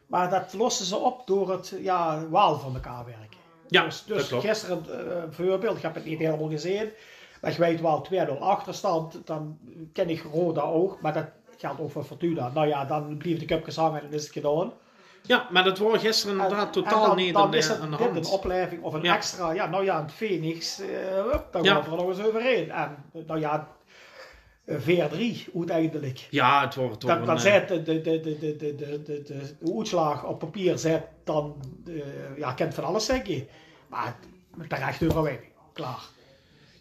Maar dat lossen ze op door het ja, wel van elkaar werken. Ja, dus dat dus gisteren, eh, voorbeeld, ik heb het niet helemaal gezien, maar ik weet wel 2-0 achterstand, dan ken ik Roda ook, maar dat geldt ook voor Fortuna. Nou ja, dan blijft de cup gezangen en dan is het gedaan. Ja, maar dat wordt gisteren inderdaad totaal niet dan is aan de hand. Een opleving of een extra, ja, nou ja, een Phoenix, uh, daar ja. gaan we er nog eens overheen. En eh, nou ja, VR3 uiteindelijk. Ja, het wordt toch Dan, dan eh, zet de, de, de, de, de, de, de, uitslag op papier zet, dan uh, ja, kent van alles zeg je. Maar terecht overwinning, klaar.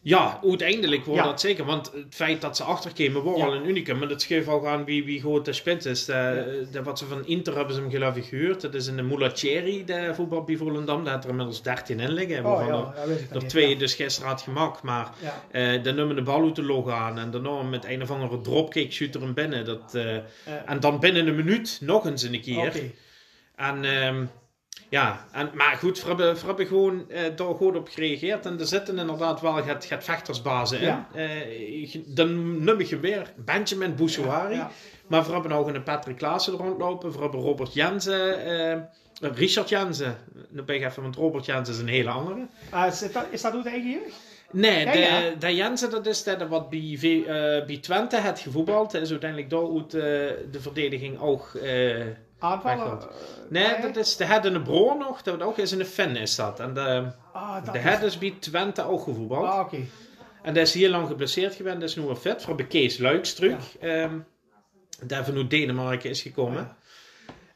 Ja, uiteindelijk wordt Ja. dat zeker. Want het feit dat ze achterkomen wordt Ja. al een unicum. Maar dat geeft ook aan wie, wie groot de spits is. De, de- wat ze van Inter hebben ze hem geloof ik gehuurd. Dat is een Mulaceri, de voetbal bij Volendam. Daar had er inmiddels 13 in liggen. Oh waarvan er, er twee dus gisteren had gemaakt. Maar eh dan nemen de bal uit de log aan. En daarna met een of andere dropkick shoot er hem binnen. Dat, eh, en dan binnen een minuut nog eens een keer. En ehm, ja, en, maar goed, we hebben, we hebben gewoon eh, daar goed op gereageerd. En er zitten inderdaad wel het, het vechtersbazen in. Ja. Eh, dan noem ik je weer Benjamin Bouchouari. Ja. Maar we hebben ook een Patrick Klaassen rondlopen. We hebben Robert Jensen. eh, Richard Jensen. Nu ben ik even, want Robert Jensen is een hele andere. Ah, is, dat, is dat uit eigen jeugd? Nee, de, ja. de Jensen dat is dat wat bij, eh, bij Twente het gevoetbald. Is uiteindelijk door eh, de verdediging ook... Aanvallen? Eh, nee, dat is de head en de broer nog. Dat ook is in de fan is dat. En de, Ah, dat de is- head is bij Twente ook gevoetbald. Ah, oké. En dat is heel lang geblesseerd geweest. Dat is nu weer vet. Voor bij Kees Luiks terug. Ehm, daar van uit Denemarken is gekomen. Ja.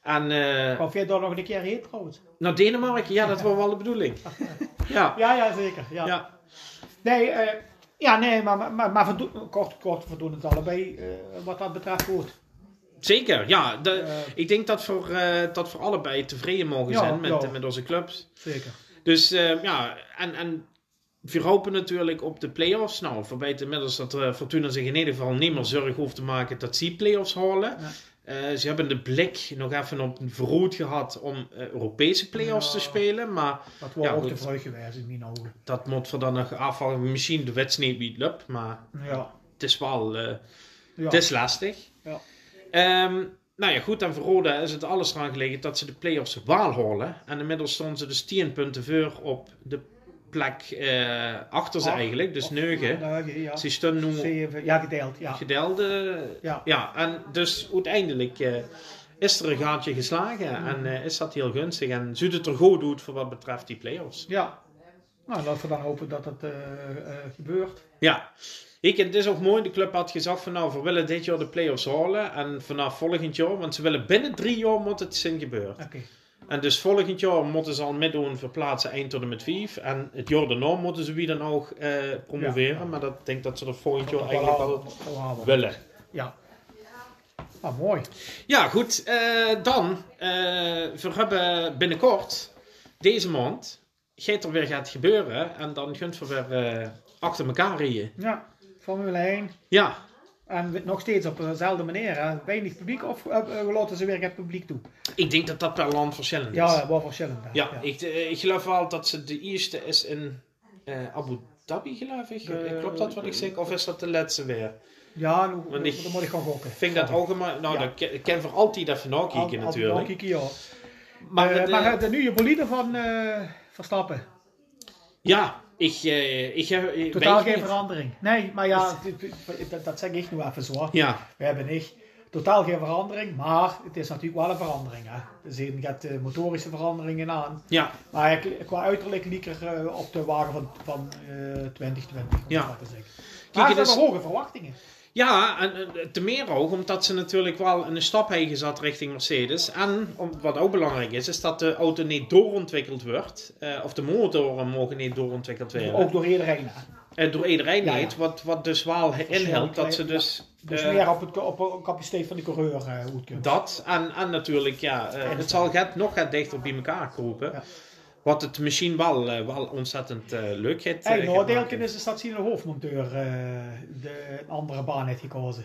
En eh, Of jij daar nog een keer heen trouwens? naar Denemarken, ja, dat was wel de bedoeling. Ja, Ja, ja, zeker. Ja. ja. Nee, eh, ja, nee, maar, maar, maar, kort, kort voldoen het allebei eh, wat dat betreft goed. Zeker. Ja, de, Eh, ik denk dat voor, eh, dat voor allebei tevreden mogen Ja, zijn met, ja. met onze clubs. zeker. Dus eh, ja, en, en we hopen natuurlijk op de play-offs. Nou, weten inmiddels dat Fortuna zich in ieder geval niet meer zorgen hoeft te maken dat ze play-offs halen. Ja. Ze hebben de blik nog even op een verrood gehad om Europese play-offs te spelen. Maar Dat wordt ook goed. te vreugd geweest in mijn ogen. dat moet voor dan nog afvallen. Misschien de wedstrijd niet lukt, maar Ja. het is wel het is lastig. Ja. Ehm, nou ja, goed. En voor Roda is het alles eraan gelegen dat ze de play-offs halen. En inmiddels stonden ze dus 10 punten voor op de plek eh, achter ze eigenlijk. Dus Of- 9. Negen, ja. Ze stonden nu ja, gedeeld, ja. gedeelde. Ja. Ja, en dus uiteindelijk eh, is er een gaatje geslagen. En eh, is dat heel gunstig. En ziet het er goed uit voor wat betreft die play-offs. Ja. Nou, laten we dan hopen dat het eh, eh, gebeurt. Ja. Ik, het is ook mooi, de club had gezegd van nou, we willen dit jaar de play-offs halen. En vanaf volgend jaar, want ze willen binnen drie jaar moet het zijn gebeurd. Oké. En dus volgend jaar moeten ze al meedoen verplaatsen 1 tot en met 5. En het jaar daarna moeten ze wie dan ook eh, promoveren. Ja. Maar dat ik denk dat ze er volgend jaar eigenlijk halen. willen. Ja. Ah, mooi. Ja, goed. dan, we hebben binnenkort, deze maand, er weer gaat gebeuren. En dan gaan we weer eh, achter elkaar rijden. Ja, Formule 1. Ja, En nog steeds op dezelfde manier. Hè. Weinig publiek of uh, uh, laten ze weer het publiek toe? Ik denk dat dat per land verschillend is. Ja, wel verschillend. hè. Ja, Ik, eh, ik geloof wel dat ze de eerste is in eh, Abu Dhabi, geloof ik. Eh, Klopt dat wat ik zeg? Of is dat de laatste weer? Ja, Want ik dan moet ik gaan gokken. Vind ik dat algemeen... Nou, Ja. dat ken- ik ken voor altijd even nakijken natuurlijk. al kieken, ja. Maar, Eh, de- maar de nieuwe bolide van eh, Verstappen. ja, ik... eh ik heb... eh, Totaal geen niet. verandering. Nee, maar ja, dat, dat zeg ik nu even zo. Ja, We hebben niet totaal geen verandering, maar het is natuurlijk wel een verandering. Hè. Er gaat motorische veranderingen aan. ja, Maar ik- qua uiterlijk liep ik er eh, op de wagen van, van eh 2020, om Ja. te zeggen. Kijk, Maar het is- hebben hoge verwachtingen. Ja, en eh, te meer ook omdat ze natuurlijk wel een stap hebben gezet richting Mercedes. En om- wat ook belangrijk is, is dat de auto niet doorontwikkeld wordt. eh, of de motoren mogen niet doorontwikkeld worden. Ook door iedereen. hè. Eh, door iedereen Ja. Wat, wat dus wel inhelpt dat ze dus... Dus meer op, het, op de capaciteit van de coureur het kunt. dat en, en natuurlijk, ja, het zal gaat, nog gaat dichter bij elkaar kropen. Wat het misschien wel, eh, wel ontzettend eh, leuk heeft. Hey, noordeeltje maken. is dat zien de hoofdmonteur de een andere baan heeft gekozen.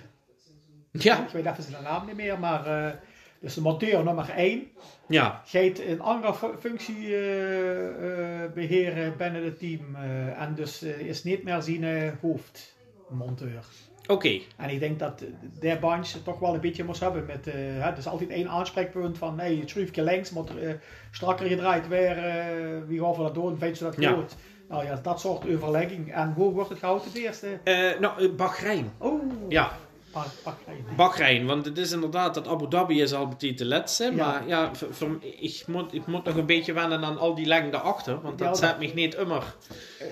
Ja, Ik weet even zijn naam niet meer, maar dus de monteur nummer 1 ja, gaat een andere fu- functie eh, eh, beheren binnen het team. en dus is niet meer zijn hoofdmonteur. Oké. En ik denk dat de bunch toch wel een beetje moest hebben met, eh hè, er is altijd één aanspreekpunt van, hey, het schroefje links moet eh, strakker gedraaid weer, eh, wie gaan we dat doen, vind je dat Ja. goed? Nou ja, dat soort overlegging. En hoe wordt het goud het eerste? Nou, Bahrein. Oh, Ja. Bahrein, want het is inderdaad dat Abu Dhabi is al betien te laatste, Ja. maar ja, ik, moet, ik moet nog een beetje wennen aan al die lengte daarachter, want dat zet me niet immer.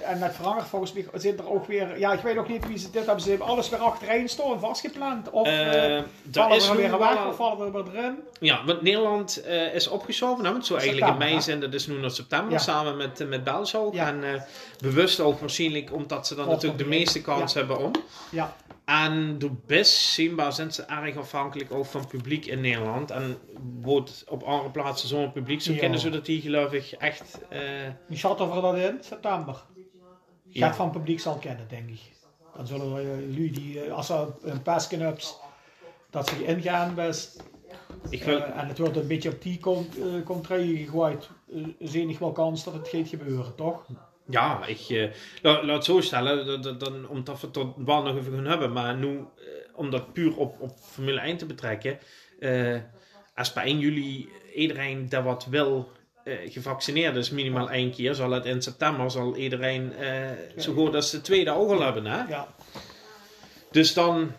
En met veranderd volgens mij zit er ook weer, ja, ik weet ook niet wie ze dit hebben, ze hebben alles weer achterin staan, vastgepland. Of Eh, eh, er vallen is er weer weg of vallen we er weer erin? Ja, want Nederland eh, is opgeschoven, want zo eigenlijk in mei zijn dat is nu naar september, samen met, met België. En bewust ook waarschijnlijk omdat ze dan natuurlijk de nog meeste kans hebben om. Ja, En door best zienbaar zijn ze erg afhankelijk ook van publiek in Nederland. En wordt op andere plaatsen zo'n publiek, zo Ja. kennen ze dat die geloof ik echt... eh, wie schatten we dat in? September. Ja. Gaat van publiek zal kennen, denk ik. Dan zullen uh, jullie, die, eh, als ze een pasken hebben, dat ze ingaan best. ik wil, Eh, en het wordt een beetje op die eh, contraille gegooid. Uh, zie ik wel kans dat het gaat gebeuren, toch? Ja, ik uh, laat, laat het zo stellen, dat, dat, dan, omdat we het tot wel nog even gaan hebben, maar nu, uh, om dat puur op, op Formule 1 te betrekken, uh, als bij 1 juli iedereen dat wat wil gevaccineerd is, minimaal één keer, zal het in september zal iedereen zo goed als de tweede ook al hebben. Hè? Ja. Dus dan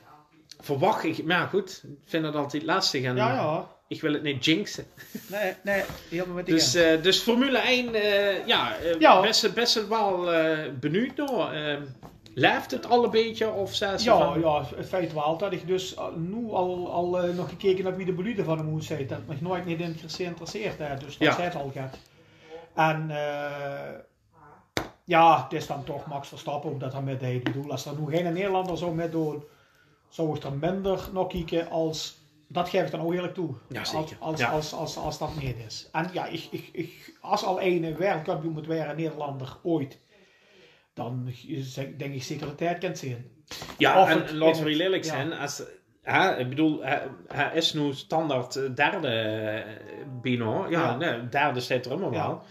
verwacht ik, maar goed, ik vind het altijd lastig en ja, ja. Ik wil het niet jinxen. Nee, nee, helemaal met Dus, uh, dus Formule 1, uh, ja, uh, ja, best, best wel benieuwd door. Leeft het al een beetje? Of ja, van... ja, het feit wel dat ik dus nu al, al nog gekeken heb wie de bolide van hem moet zijn. Dat nog nooit niet geïnteresseerd hè, dus dat ja. zei het al gaat. En ja, het is dan toch Max Verstappen dat hij met deed. Ik bedoel, als er nu geen Nederlander zou met doen, zou ik er minder nog kijken als... Dat geef ik dan ook eerlijk toe. Ja, zeker. Als, als, ja. als, als, als, dat niet is. En ja, ik, ik, ik, als al een wereldkampioen moet worden, Nederlander, ooit, dan denk ik zeker dat hij het kent zien. Ja, of en, en laten we eerlijk zijn, ja. als, hè, ik bedoel, hij, hij, is nu standaard derde Bino. Ja, ja. Nee, derde staat er allemaal wel.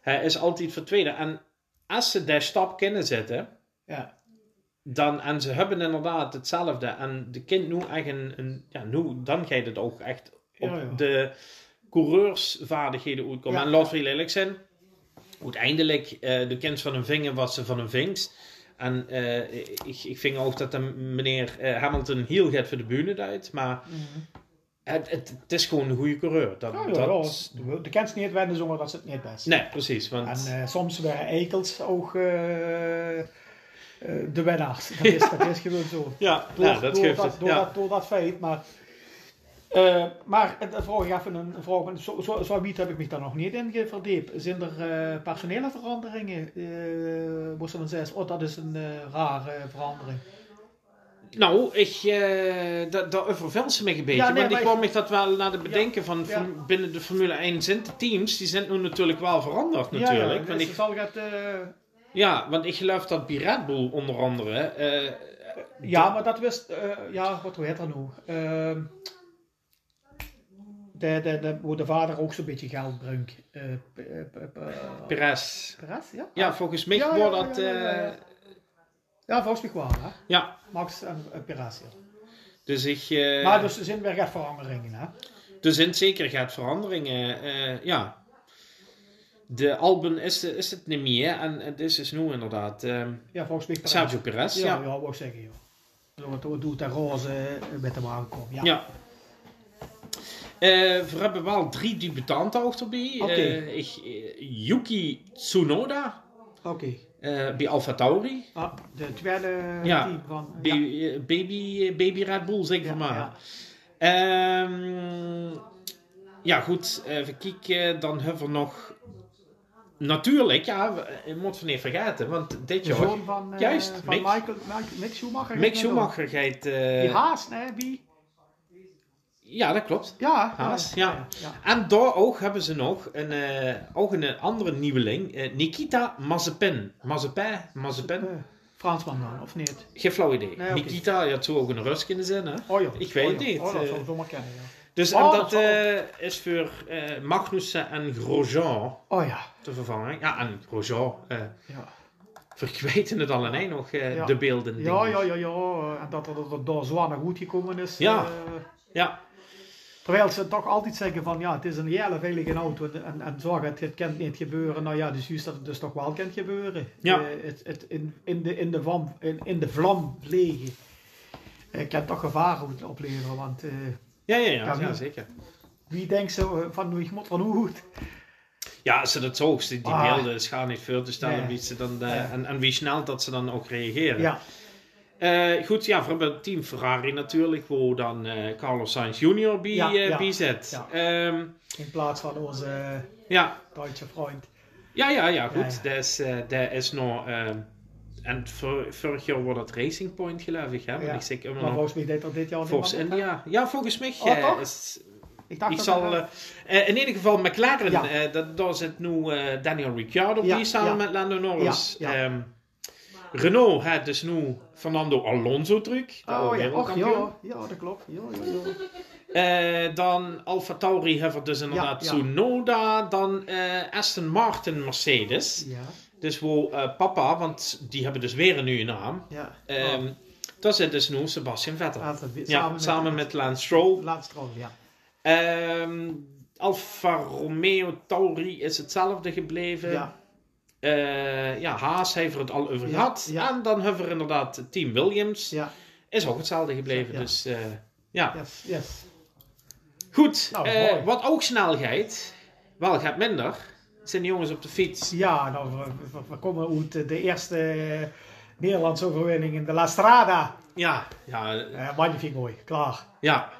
Hij is altijd voor tweede. En als ze daar stap kunnen zetten, ja. Dan, en ze hebben inderdaad hetzelfde, en de kind nu echt een, een ja, nu, dan gaat het ook echt op ja, de coureursvaardigheden uitkomen. En we eerlijk zijn, uiteindelijk, uh, de kind van een vinger was ze van een vinks. En uh, ik, ik vind ook dat de meneer uh, Hamilton heel gaat voor de bühne uit, maar mm -hmm. het, het, het, is gewoon een goede coureur. Dat, ja, ja, dat... ja. De kent niet wennen zonder dat ze het niet best. Nee, precies. Want... En soms waren ekels ook de winnaars. Dat is, dat is gewoon zo. ja, door, ja, dat door, geeft dat, het. door, Ja. dat, door dat feit. Maar, uh, maar dan vraag ik even een vraag. Zo, zo, zo heb ik me daar nog niet in verdiept. Zijn er uh, personele veranderingen? Uh, moest dan zeggen, oh dat is een rare verandering. Nou, ik, uh, dat, dat overvelt ze me een beetje. Ja, nee, want ik kwam me dat wel naar de bedenken ja, van, ja. van, binnen de Formule 1 zijn de teams, die zijn nu natuurlijk wel veranderd natuurlijk. Ja, ja, want ik, zal het. Ja want ik geloof dat Red Bull onder andere, uh, Ja, maar dat wist, eh, ja, wat hoe heet dat nou? Ehm, de, de, de, waar de vader ook zo'n beetje geld brengt. Eh, eh, eh, Perez. Perez, ja? Ja, volgens mij Ja, wordt dat... ja, ja, ja, eh, ja. Ja, volgens mij wel, hè? ja, Max en Perez, ja. dus ik... eh, Maar dus er zijn weer echt veranderingen, hè? Er zijn zeker gaat veranderingen. eh, ja. De Alben is, is het niet meer. En het is nu inderdaad ehm, Ja, volgens mij Perez. Sergio Perez. Ja, Ja, ja, wou ik zeggen, joh. Toen doet de roze eh, met hem aankomen. Ja. ja. Eh, we hebben wel drie debutanten ook erbij. Oké. Eh, ik, eh, Yuki Tsunoda Oké. eh, bij Alfa Tauri. Ah, de tweede Ja. team van... Ba- baby, baby Red Bull, zeg ja, maar. ja. Ehm, ja, goed. Even kijken. Dan hebben we nog... Natuurlijk, ja, je moet van niet vergeten. Want dit jaar... zoon van, eh, Juist, van Mick. Michael, Mick Schumacher. Mick Schumacher gaat... ook. eh, Die Haas, nee, wie? ja, dat klopt. Ja. Haas, ja. ja. En daar ook hebben ze nog een, eh, ook een andere nieuweling. Nikita Mazepin. Mazepin? Mazepin? Fransman dan, of niet? Geen flauw idee. Nee. Nikita, je had zo ook een Rus kunnen zijn, hè? Oh ja. Ik weet oh, het niet, Oh, dat zou ik zomaar kennen, ja. Dus Oh, dat eh, is voor eh, Magnussen en Grosjean Oh ja. te vervangen. Ja, en Grosjean. eh Ja. vergeten het al één nog, Ja. de beelden. Ja, ja, ja, ja. En dat er door Zwanen goed gekomen is. Ja. Ja, terwijl ze toch altijd zeggen van ja, het is een hele veilige auto en, en, zorgen het, het kan niet gebeuren. Nou ja, dus juist dat het dus toch wel kan gebeuren. Ja. Het, het in, in, de, in, de vlam, in, in de vlam vliegen. kan toch gevaren opleveren, want ja, ja, ja, Ja, zeker. wie denkt zo eh, van moet van hoe goed? Ja, als ze dat zo, die, Ah. beelden schaar niet veel te stellen Nee. wie ze dan, eh, en, en wie snel dat ze dan ook reageren. Ja, Eh, goed, ja, hebben het team Ferrari natuurlijk, waar dan Carlos Sainz Jr. bij, Ja, ja. bij zit. In plaats van onze ja, Duitse vriend. ja, ja, ja, goed. Dat is, dat is nog... ehm, en vor- vorig jaar wordt het Racing Point, geloof ik, hè? Ja. Want ik zeg Maar volgens mij deed dat dit jaar hè? India. Ja, volgens mij Oh, is Ik dacht Ik zal, dat- eh, eh, in ieder geval McLaren, Ja. eh, dat, daar zit nu Daniel Ricciardo Ja, bij samen ja. met Lando Norris. Ja, ja. Ehm, Renault dus nu Fernando Alonso de Oh ja, och, ja, ja, dat klopt. Ja, ja, ja. Dan Alfa Tauri hebben we dus inderdaad Ja, ja. Tsunoda. Dan Aston Martin Mercedes. Ja, Dus wo eh, papa, want die hebben dus weer een nieuwe naam. ja. Ehm Daar zit dus nu Sebastian Vettel. Oh, altijd- ja, samen met, Lance Stroll. Laatste rol, ja. Ehm Alfa Romeo Tauri is hetzelfde gebleven. Ja, Eh, ja, Haas heeft er het al over gehad. ja. En dan hebben we inderdaad Team Williams. ja, Is ook hetzelfde gebleven. Ja. Dus eh, ja, yes, yes. goed. Nou, wat ook snel gaat, wel gaat minder, zijn de jongens op de fiets. Ja, nou, we, we- komen uit de eerste Nederlandse overwinning in de La Strada. Ja, ja, Uh, magnifiek mooi, klaar. ja.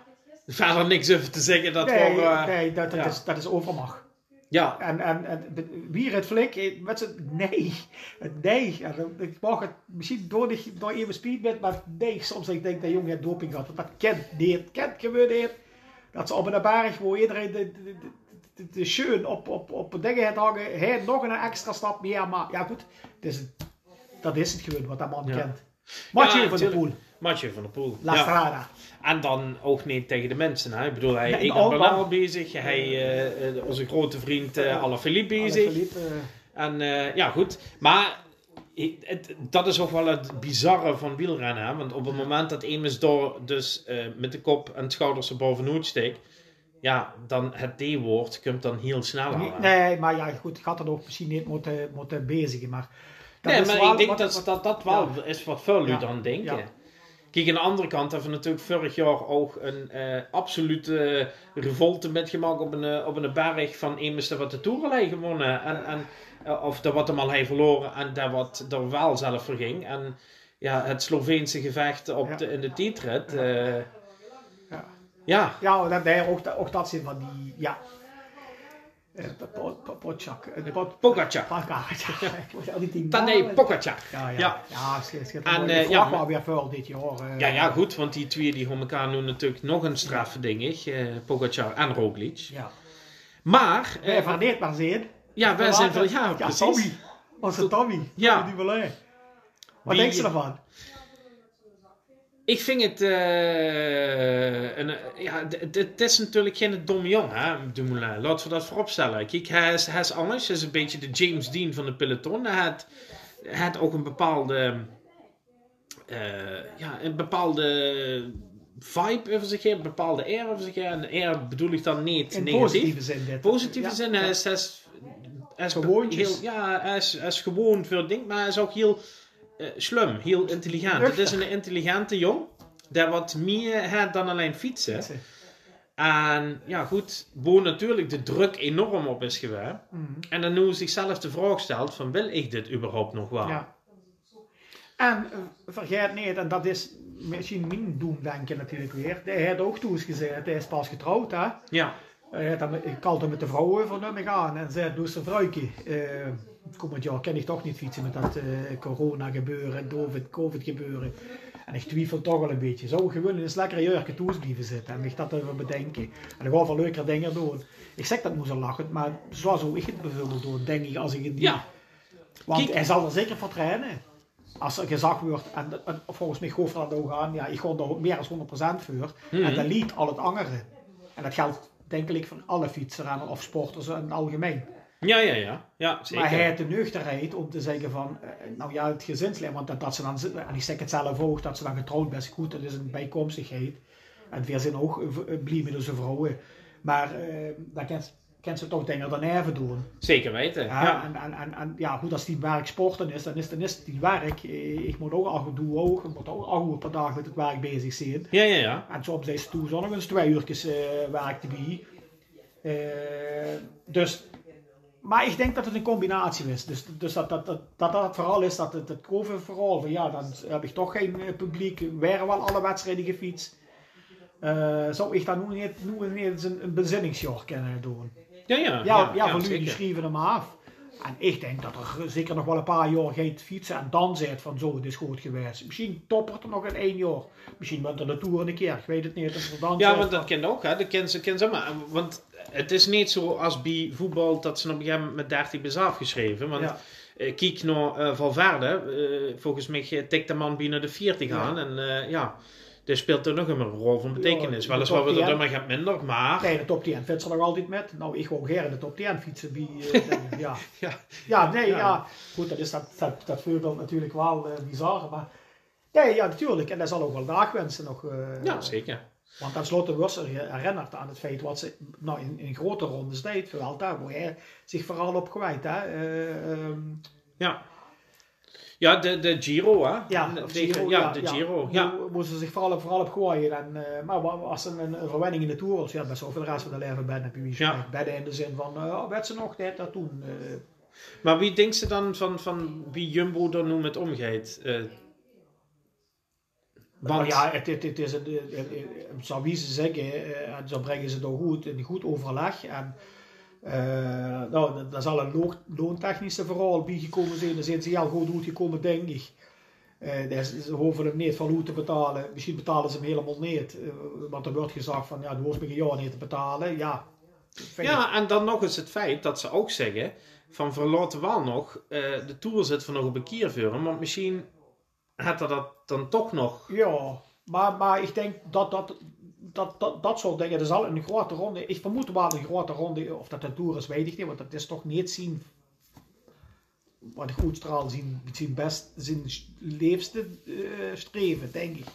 Verder niks over te zeggen. Dat nee, eh, nee dat, dat, ja. is, dat is overmacht. ja, En, en, en wie het flik, eh, met z'n nee, het nee. En, ik mag het misschien door, de, door even speed met, maar nee, soms ik denk dat jongen heeft doping gehad. Want dat kent niet, kent niet. Dat ze op een berg waar iedereen de, de, de, de, de schön op, op, op dingen hangen, hij nog een extra stap meer. Maar ja goed, het is, het- dat is het gewoon wat dat man Ja. kent. Ja, van tuurlijk. Poel, Mathieu van der Poel. La ja. Strada. En dan ook niet tegen de mensen. Hè? Ik bedoel, hij is. Bernal bezig. Hij, eh, eh, onze grote vriend uh, Alaphilippe bezig. Alaphilippe, eh, En eh, ja, goed. Maar het, dat is ook wel het bizarre van wielrennen. Hè? Want op het moment dat Emus door dus eh, met de kop en schouders er bovenuit steekt. Ja, dan het D-woord komt dan heel snel aan. nee, maar ja goed, ik had er ook misschien niet moeten, moeten bezigen. Maar dat Nee, maar wel ik denk wat- dat wat- dat, dat wel is wat veel Ja. dan denken. Ja. Kijk, aan de andere kant hebben we natuurlijk vorig jaar ook een eh, absolute revolte metgemaakt op een, eh, op een berg van dat wat de Tourelei gewonnen. En, en, eh, of dat wat hem al heeft verloren en dat wat er wel zelf voor ging. En ja, het Sloveense gevecht op de, in de tijdrit. eh, Ja. ja, dat, nee, ook, dat- ook dat zin van die, ja. Eh, po- po- Potjak. eh, pot- Pogacar. Ja. Ik Tadej Pogacar. Ja, ja. Ja. Ja, schit, schit. En, eh, ja, maar weer vuil dit jaar. Ja, ja, goed, want die twee die gaan elkaar nu natuurlijk nog een straffe ding, eh Pogacar en Roglic. Ja. Maar, Wij van dit maar zien. ja, wij zijn van, ja, Ja, precies. Tommy. Onze Tommy. Ja. Wat denk je ervan? Ik vind het, eh, een, ja, d- d- het is natuurlijk geen domme jongen, hè, Dumoulin. Laten we dat vooropstellen. Kijk, hij is, hij is anders. Hij is een beetje de James Dean van de peloton. Hij had, hij had ook een bepaalde, eh, ja, een bepaalde vibe over zich heen, een bepaalde air over zich heen. En air bedoel ik dan niet In negatief. positieve zin dit. positieve Ja, zin. ja. Hij is, hij is, hij is Gewoontjes. heel, ja, hij is, hij is gewoon veel ding, maar hij is ook heel eh slim, heel intelligent. Het is een intelligente jong, die wat meer heeft dan alleen fietsen. En ja, goed, boven natuurlijk de druk enorm op is geweest. Mhm. En dan nu zichzelf de vraag stelt van, wil ik dit überhaupt nog wel? Ja. En eh, vergeet niet, en dat is misschien mijn doen denken natuurlijk weer. Hij had ook toen gezegd, hij is pas getrouwd hè. Ja. Hij had dan met- ik had hem met de vrouw over me gaan en zei, doe een vrouwtje. Uh, komend jaar kan ik toch niet fietsen met dat eh, corona gebeuren, COVID, COVID gebeuren. En ik twijfel toch wel een beetje. Zou ik gewoon eens lekker een jurkje toes blijven zitten en mich dat even bedenken. En dan gaan we leuker dingen doen. Ik zeg dat moest al lachen, maar zo zou ik het bijvoorbeeld doen, denk ik, als ik het niet... Ja. Want Kijk. hij zal er zeker voor trainen. Als er gezag wordt, en, en volgens mij geloof dat ook aan, ja, ik ga er meer dan 100% voor. Mhm. En dat liet al het andere. En dat geldt denk ik voor alle fietsers of sporters in het algemeen. Ja, ja, ja. Ja, zeker. Maar hij heeft de nuchterheid om te zeggen van, eh, nou ja, het gezinsleven, want dat, dat ze dan, en ik zeg het zelf ook, dat ze dan getrouwd best goed, dat is een bijkomstigheid. En weer zijn ook uh, blij met onze vrouwen. Maar eh dan kan, kan ze toch dingen dan even doen. Zeker weten. Ja, Ja. En, en, en, en ja, goed, als die werk sporten is, dan is, dan is het die werk. Eh, Ik moet ook af en toe ook, ik moet ook uur per dag met het werk bezig zijn. Ja, ja, ja. En soms is het toe zo nog eens twee uurtjes eh werk erbij. Eh, dus, maar ik denk dat het een combinatie is. Dus, dus dat, dat, dat, dat dat het vooral is, dat het, het COVID vooral van ja, dan heb ik toch geen eh, publiek, waren wel alle wedstrijden gefietst. Eh, zou ik dan nu niet, nu niet eens een, een bezinningsjaar kunnen doen? Ja, ja. Ja, ja, van nu, schrijven hem af. En ik denk dat er zeker nog wel een paar jaar gaat fietsen en dan zegt van zo, het is goed geweest. Misschien toppert er nog in één jaar. Misschien met de Tour een keer, ik weet het niet. Dat dan Ja, want dat kent ook, hè. Dat kent ze, kent ze maar. Want het is niet zo als bij voetbal dat ze op een gegeven moment met 30 is afgeschreven. Want Ja. eh, kijk naar eh, Valverde. eh, volgens mij tikt de man binnen de 40 Ja. aan. En ja, dus speelt er nog een rol van betekenis. Ja, Weliswaar top wordt er 10. dan maar gaat minder, maar... Nee, de top 10 fietsen er nog altijd met. Nou, ik wou gerne de top 10 fietsen. Bij, ja. Ja. ja, nee, Ja. Goed, dat is dat, dat, dat voorbeeld natuurlijk wel bizar. Maar nee, ja, natuurlijk. En dat zal ook wel dagwensen nog. Ja, zeker. Want tenslotte was er herinnerd aan het feit wat ze nou, in, in grote rondes deed. Vooral daar waar hij zich vooral op kwijt. Hè. Eh, ehm, Ja. Ja, de, de Giro, hè. ja, De- Giro, ja, de Giro. Ja. Moesten ze zich vooral op, vooral op gooien. En, eh, maar als een, een, een verwenning in de Tour was, ja, best wel veel de rest van de leven ben, heb je wie Ja. Bedden in de zin van, oh, werd ze nog dit, dat toen. Maar wie denkt ze dan van, van wie Jumbo er nu met omgeeft? Maar ja, het, het, het is een, zou wie ze zeggen, eh, en zo brengen ze door goed, in goed overleg. En eh nou, daar zal een loon- loontechnische verhaal bij gekomen zijn. Zijn ze heel goed uitgekomen, denk ik. Eh, daar is- ze hoeven hem niet van hoe te betalen. Misschien betalen ze hem helemaal niet. Want er wordt gezegd van, ja, de hoeft me geen jaar niet te betalen. Ja, Ja, en dan nog eens het feit dat ze ook zeggen: van verlaten wel nog, de tour zit voor nog op een vuren, want misschien had er dat dan toch nog. Ja, maar, maar ik denk dat dat, dat, dat, dat soort dingen, er zal een grote ronde, ik vermoed wel een grote ronde, of dat een tour is, weet ik niet, want dat is toch niet zien, wat ik goed straal, zien, zien best, zijn leefste eh, streven, denk ik.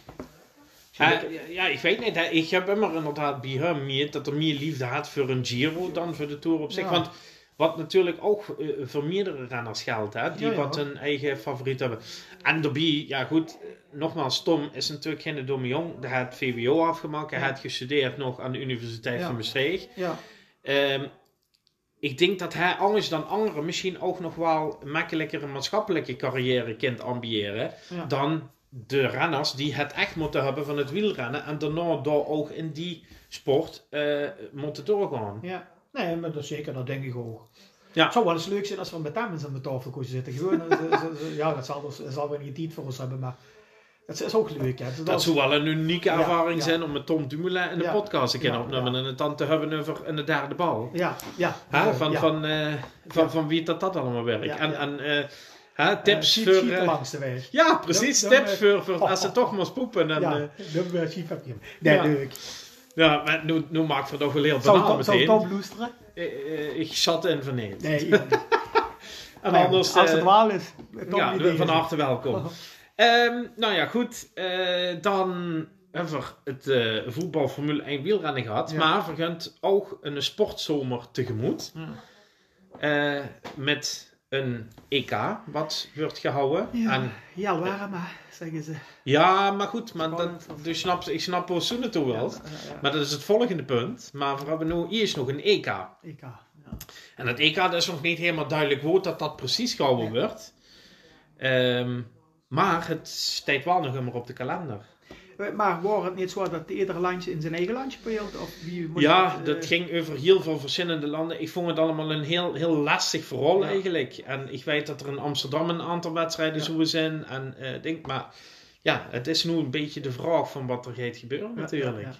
Ja, ik weet niet, ik heb immer inderdaad bij hem meer dat er meer liefde had voor een Giro dan voor de tour op zich. Ja. Want wat natuurlijk ook eh, voor meerdere renners geldt, hè, die Ja, ja. wat hun eigen favoriet hebben. En daarbij, ja goed, eh, nogmaals, Tom is natuurlijk geen domme jong. Hij had VWO afgemaakt, hij Ja. had gestudeerd nog aan de Universiteit van Maastricht. Ja, Ehm, ik denk dat hij anders dan anderen misschien ook nog wel makkelijker een maatschappelijke carrière kunt ambiëren dan de renners die het echt moeten hebben van het wielrennen en daarna door ook in die sport eh, moeten doorgaan. ja. Nee, maar dat zeker, dat denk ik ook. Ja. Het zou wel eens leuk zijn als we met hem eens aan de tafel kunnen zitten. Gewoon, eh, ja, dat zal, dus- dat zal wel niet tijd voor ons hebben, maar het is ook leuk. Hè. Dat zou wel een unieke ervaring ja. zijn om met Tom Dumoulin in de Ja. podcast te kunnen opnemen en het dan te hebben over een de derde bal. Ja, ja. Hè, van, van, eh, van, van wie dat dat allemaal werkt. En en eh, Hè, tips Uh, voor... Langs de weg. ja, precies. Tips voor, voor als ze toch moest poepen. Dan, Ja, uh, heb je. Nee, leuk. Ja maar nu, nu maakt het toch wel heel Zou banaal zou meteen. Tom loesteren? Eh, eh, ik zat in van nee. Nee, ik- En nee, anders... als eh, het wel is. Tom ja, van harte welkom. Ehm, nou ja, goed. eh, dan hebben we het eh, voetbal Formule 1 wielrennen gehad. Ja. Maar we gaan ook een sportzomer tegemoet. Ja. Eh, met een EK wat wordt gehouden. Ja, En, heel warm, maar, zeggen ze. ja, maar goed. Maar dat, dus snap, ik snap waar wil. Ja, ja, Maar dat is het volgende punt. Maar we hebben nu eerst nog een EK. Ja. En dat EK dat is nog niet helemaal duidelijk woord dat dat precies gehouden wordt. Ehm, maar het staat wel nog immer op de kalender. Maar wordt het niet zo dat ieder landje in zijn eigen landje speelt? Of wie moet Ja, dat eh, ging over heel veel verschillende landen. Ik vond het allemaal een heel, heel lastig verhaal Ja. eigenlijk. En ik weet dat er in Amsterdam een aantal wedstrijden Ja. zo zijn. En eh denk, maar ja, het is nu een beetje de vraag van wat er gaat gebeuren natuurlijk. ja, ja.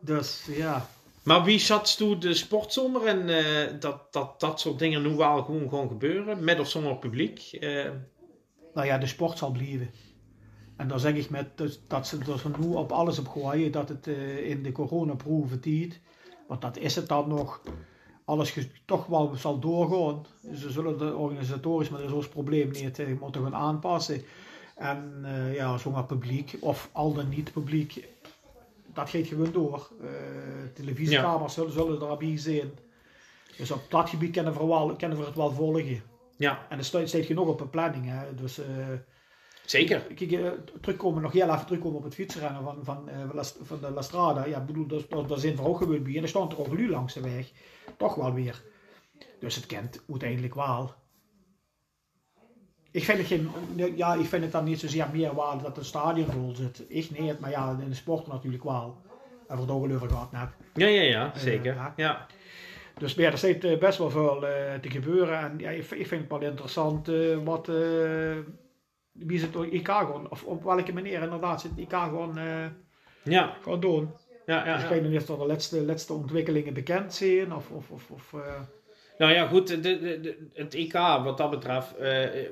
Dus ja, Maar wie zat toen de sportzomer en eh, dat, dat dat soort dingen nu wel gewoon gaan gebeuren? Met of zonder publiek? Eh, nou ja, de sport zal blijven. En dan zeg ik met dus, dat ze dus er nu op alles op gooien dat het eh, in de coronaproeven tiet. Want dat is het dan nog. Alles toch wel zal doorgaan. Ze zullen de organisatorisch met zo'n probleem niet eh, moeten gaan aanpassen. En eh, ja, zomaar publiek of al dan niet publiek, dat gaat gewoon door. Televisiekamers zullen, zullen erbij zijn. Dus op dat gebied kunnen we, wel, kunnen we het wel volgen. ja, En er staat, staat genoeg op een planning. Hè? Dus, zeker. Kijk, eh, terugkomen, nog heel even terugkomen op het fietsrennen van, van, eh, van de La Strada. Ja, bedoel, dat, dat, dat zijn we ook gebeurd bij. En er stond er ook nu langs de weg. Toch wel weer. Dus het kent uiteindelijk wel. Ik vind het, geen, ja, ik vind het dan niet zozeer meer waarde dat een stadion vol zit. Ik niet, maar ja, in de sport natuurlijk wel. Hebben we het ook al over gehad net. Ja, ja, ja, zeker. ja. ja. Dus ja, er zit eh, best wel veel eh, te gebeuren. En ja, ik, vind- ik vind het wel interessant eh, wat, eh, wie zit door IK gewoon, of op welke manier inderdaad zit IK gewoon, eh Ja, gewoon doen. ja, ja. Dus ik weet niet of de laatste, laatste ontwikkelingen bekend zijn. Of, of, of, of eh, Nou ja, goed, de, de, de- het EK wat dat betreft,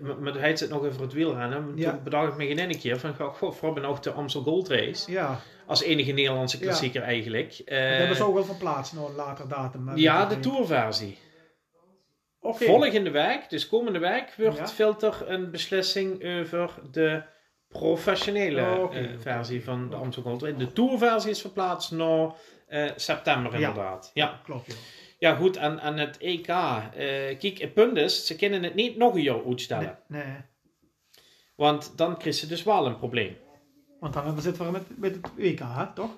maar- maar hij zit nog over het wielrennen. Ja. Toen bedacht ik me geen ene keer van, goh, hebben nog de Amstel Gold Race. ja, Als enige Nederlandse Ja. klassieker eigenlijk. Dat hebben ze ook wel verplaatst naar een later datum. ja, de ik tourversie. Oké. Volgende week, dus komende week, wordt Ja. filter een beslissing over de professionele Oh, eh, versie van de Amstel Gold Race. De tourversie is verplaatst naar eh, september inderdaad. Ja. Klopt, ja. Ja, goed, en, en het EK. eh, kijk, het punt is, ze kunnen het niet nog een jaar uitstellen. Nee, nee. Want dan krijgen ze dus wel een probleem. Want dan zitten we met, met het WK, hè, toch?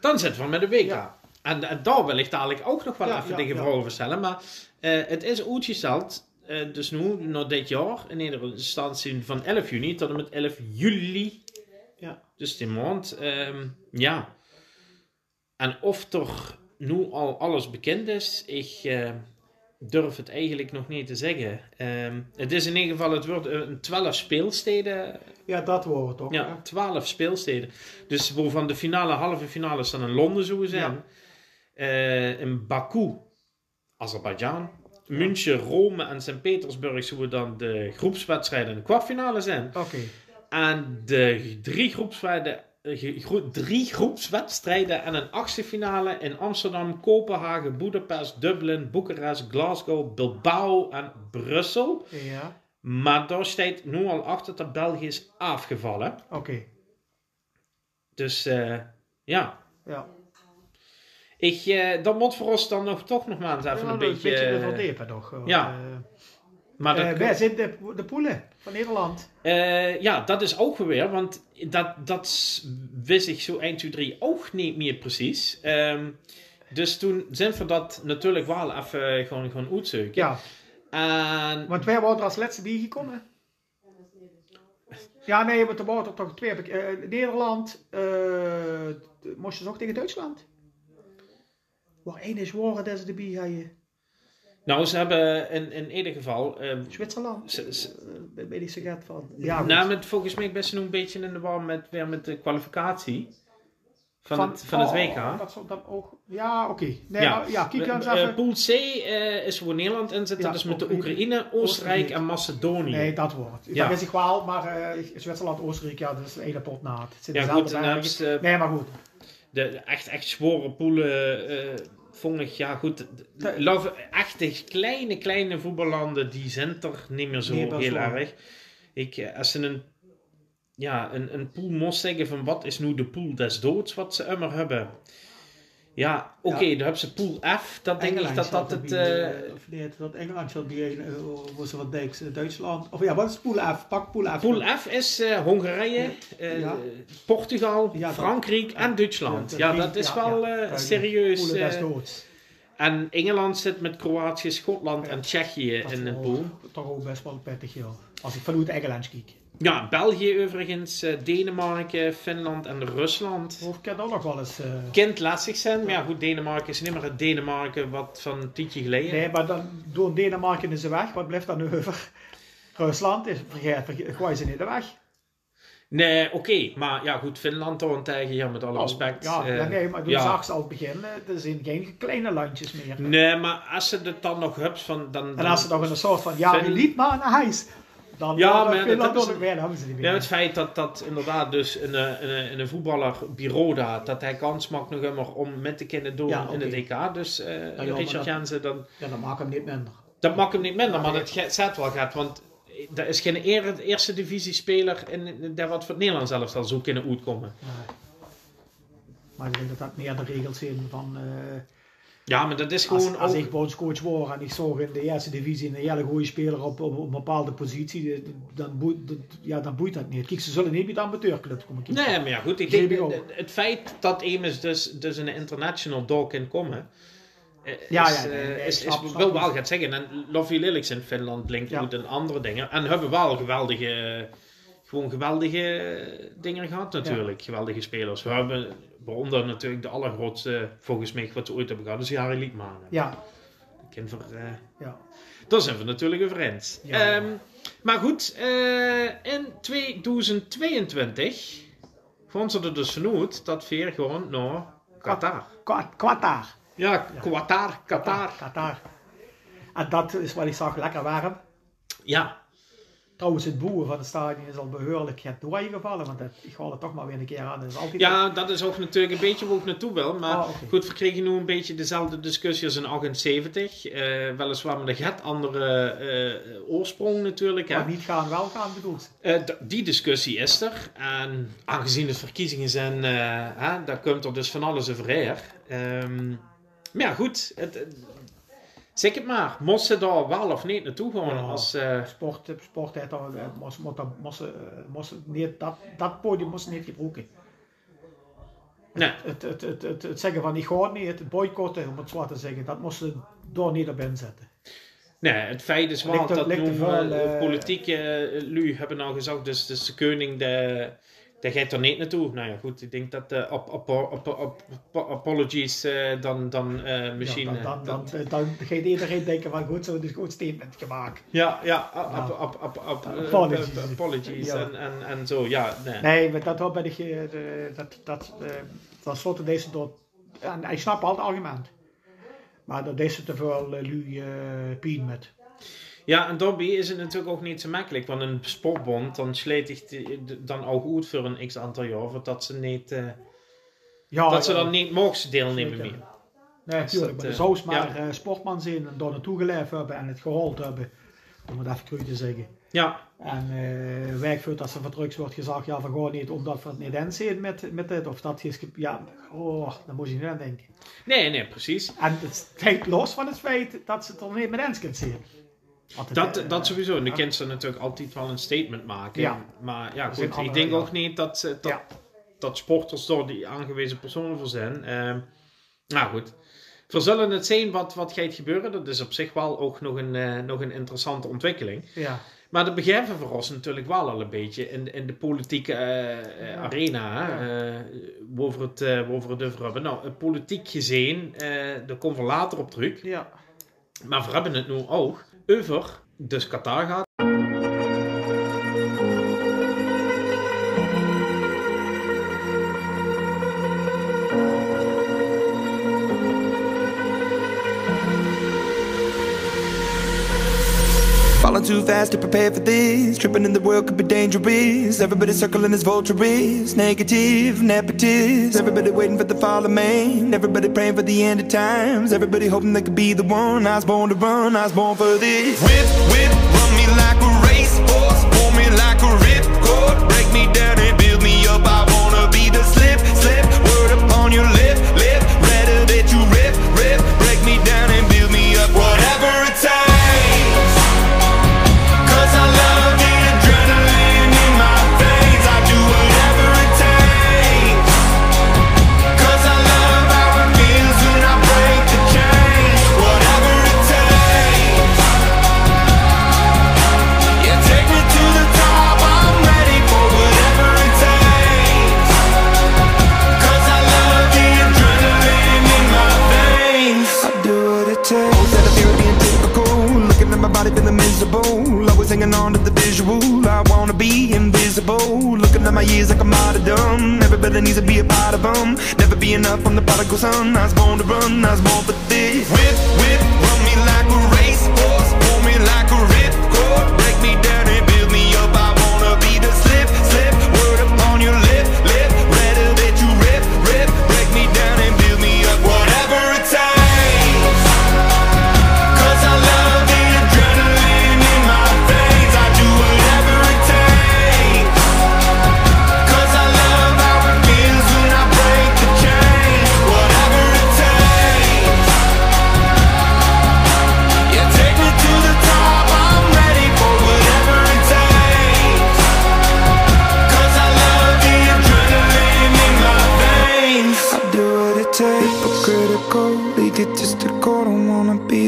Dan zitten we met de WK. En, en daar wil ik dadelijk ook nog wel even ja, tegen vragen over stellen. Maar eh, het is uitgesteld, eh, dus nu, naar dit jaar, in ieder instantie van 11 juni tot en met 11 juli. Ja. Dus die maand. ehm, ja. En of er nu al alles bekend is, ik eh, durf het eigenlijk nog niet te zeggen. Ehm, het is in ieder geval, het wordt een 12 speelsteden Ja, dat wordt het ook. ja, hè. 12 speelsteden. Dus waarvan de finale, halve finale dan in Londen zo zijn. Eh, in Baku, Azerbeidzjan. München, Rome en Sint-Petersburg zullen dan de groepswedstrijden en de kwartfinale zijn. Oké. En de drie groepswedstrijden, drie en een achtste finale in Amsterdam, Kopenhagen, Budapest, Dublin, Boekarest, Glasgow, Bilbao en Brussel. Ja, Maar daar staat nu al achter dat België is afgevallen. oké. Dus eh, ja, Ja. Ik, eh, dat moet voor ons dan nog, toch nog maar eens even Ja, een beetje... beetje eh, verdiepen toch. ja. eh, maar dat, wij zijn de, de poelen van Nederland. ja, dat is ook weer, want dat, dat wist ik zo 1, 2, 3 ook niet meer precies. Ehm, dus toen zijn we dat natuurlijk wel even gewoon, gewoon uitzoeken. Ja, En want wij waren er als laatste bij gekomen. Ja, nee, want er waren er toch twee. Nederland, moest je nog tegen Duitsland? Waar één is waren dat ze erbij gaan. nou, ze hebben in, in ieder geval... ehm, Zwitserland. Eh, Daar weet ik zo gaat van. Ja, nou, met, volgens mij best nog een beetje in de war met, weer met de kwalificatie. van, het, van het oh, WK. Dat zou dan ook... Ja, oké. Nee, Ja. ja, kijk eens Eh, even. pool C eh, is voor Nederland in zitten, Ja, dus met de Oekraïne, Oostenrijk Oostenrijk. en Macedonië. Nee, dat wordt. Ja. Dat is ik wel, maar eh, Zwitserland, Oostenrijk, ja, dat is een hele pot na. Het zit ja, dezelfde goed, en eh, Nee, maar goed. De, echt, echt zware poelen eh vond ik, ja goed, love- echte kleine, kleine voetballanden, die zijn er niet meer zo heel erg. Ik, eh, als ze een, ja, een, een pool moest zeggen van wat is nu de pool des doods wat ze immer hebben. Ja, oké, Ja. dan hebben ze pool F, dat denk ik dat dat het... eh, of nee, dat Engeland zal die een, uh, was wat Dijks, eh, Duitsland. Of ja, wat is Pool F? Pak Pool F. Pool F is eh, Hongarije, eh, Ja. Portugal, Ja, Frankrijk en Duitsland. Ja, dat- is wel eh, serieus. Eh, en Engeland zit met Kroatië, Schotland en Tsjechië in wel- pool. Toch ook best wel pittig, ja. Als ik vanuit Engeland kijk. Ja, België overigens, eh, Denemarken, Finland en Rusland. Ik kan ook nog wel eens... eh, Kind lastig zijn, maar ja goed, Denemarken is niet meer het Denemarken wat van een tijdje geleden. Nee, maar dan door Denemarken is ze weg. Wat blijft dan over? Rusland is, vergeet, vergeet, gooi ze niet de weg. Nee, oké, maar ja goed, Finland toch een tegen, ja met alle Oh, respect. Ja, eh, nee, maar toen ja. zag ze al het begin. eh, Er zijn geen kleine landjes meer. Nee, maar als ze het dan nog hebt van... Dan, En dan- als ze nog in een soort van, ja, Fin- je liep maar naar huis. Dan Ja, maar dat de dan ze. Ja, het feit dat, dat inderdaad dus een, eh, een, een, een voetballer Biroda, dat hij kans maakt nog om met te kunnen doen Ja, in het oké. EK. Dus eh, Richard dat- Jensen, dan, Ja, dan maakt hem niet minder. dat maakt hem niet minder, maar nee. dat ge- zet wel gaat. Want er is geen eer- eerste divisie speler in, daar wat voor het Nederlands zelfs al zo kunnen uitkomen. Nee. Maar ik denk dat dat meer de regels zijn van... eh, Ja, maar dat is als, gewoon als ook... ik bondscoach word en ik zorg in de eerste divisie een hele goede speler op, op, op een bepaalde positie, eh, dan boeit, dat, ja, dan boeit dat niet. Kijk, ze zullen niet bij de amateurclub komen kijken. Nee, maar ja goed, ik denk het, feit dat Emus dus, dus een international dog kan komen, eh, Ja, is, ja, nee, eh, nee, is, is wel gaat zeggen. En Lovie Lilliks in Finland blinkt Ja. en andere dingen. En hebben wel geweldige, gewoon geweldige dingen gehad natuurlijk. Geweldige spelers. We hebben waaronder natuurlijk de allergrootste, volgens mij, wat we ooit hebben gehad, is Jari Liedman. Ja, Kind voor, eh, ja. daar zijn we natuurlijk eens. Ja. Ehm, maar goed, eh, in 2022 vond ze er dus vanuit dat Veer gewoon naar Qatar. Kwa- Qatar. Ja, Qatar, Qatar. Qatar. En dat is wat ik zag, lekker warm. Ja, Trouwens, het boeren van het stadion is al behoorlijk het doorgevallen, want het, ik haal het toch maar weer een keer aan. Dat is altijd ja, dat is ook natuurlijk een beetje waar ik naartoe wil. Maar Ah, goed, we kregen nu een beetje dezelfde discussie als in 78. Eh, weliswaar met een het andere eh, oorsprong natuurlijk. Hè. maar niet gaan, wel gaan bedoeld. Eh, die discussie is er. En aangezien het verkiezingen zijn, daar komt er dus van alles overheen. Ehm maar ja, goed. Het- zeg het maar. Moest ze daar wel of niet naartoe? Ja. Als, eh, Sport, sport heeft al, eh, moest, moest, dat- moest, eh, moest niet, dat, dat podium moest niet gebruiken. nee. Het, het, het, het, het zeggen van ik ga niet, het boycotten, om het zo te zeggen, dat moest ze door niet op inzetten. nee, het feit is wel dat nu eh, eh, politieke eh, lui hebben al gezegd, dus, dus de koning, de, daar gaat er niet naartoe. Nou ja, goed, ik denk dat eh, op, apologies eh, dan, dan eh, misschien... Ja, dan, dan, dan, dan, gaat iedereen denken van goed, zo is een goed statement gemaakt. Ja, ja, Apologies. apologies Ja. en, en, en zo, ja. Nee. Nee, maar dat ik, eh, de- dat, dat, dat slotte deze door, en ik snap al het argument. Maar dat deze te veel lui pien met. Ja, en daarbij is het natuurlijk ook niet zo makkelijk, want een sportbond dan sleet ik dan ook goed voor een x aantal jaar, voordat ze niet, eh, Ja, dat ze dan niet mogen deelnemen Zeker. meer. Nee, natuurlijk. dat, Maar eh, de zo's maar ja. eh, sportman zijn en door naartoe geleefd hebben en het gehold hebben. Om het even cru te zeggen. Ja, En uh, werkvoert als er van drugs wordt gezegd, ja, van gewoon niet omdat we het niet eens zijn met, met dit. Of dat is, ge- ja, oh, daar moet je niet aan denken. nee, nee, precies. En het steekt los van het feit dat ze het er niet met eens kunt zien. Dat, eh, dat sowieso. En de ja. kind ze natuurlijk altijd wel een statement maken. Ja. Maar ja, goed, ik denk ook niet dat, dat, dat sporters door die aangewezen personen voor zijn. Ehm, nou goed. We zullen het zien wat, wat gaat gebeuren. Dat is op zich wel ook nog een, eh, nog een interessante ontwikkeling. Ja, Maar dat begrijpen we ons natuurlijk wel al een beetje in, in de politieke eh, Ja. arena. Ja. waarover het, waarover het over hebben. Nou, politiek gezien, daar komen we later op terug. ja. Maar we hebben het nu ook over dus Qatar gaat. Falling too fast to prepare for this. Tripping in the world could be dangerous. Everybody circling as vultures. Negative, nepotist. Everybody waiting for the fall of man. Everybody praying for the end of times. Everybody hoping they could be the one. I was born to run, I was born for this. Whip, whip, run me like a my years like I'm of dumb. Everybody needs to be a part of them. Never be enough from the prodigal son. I was born to run. I was born for this. Whip, whip,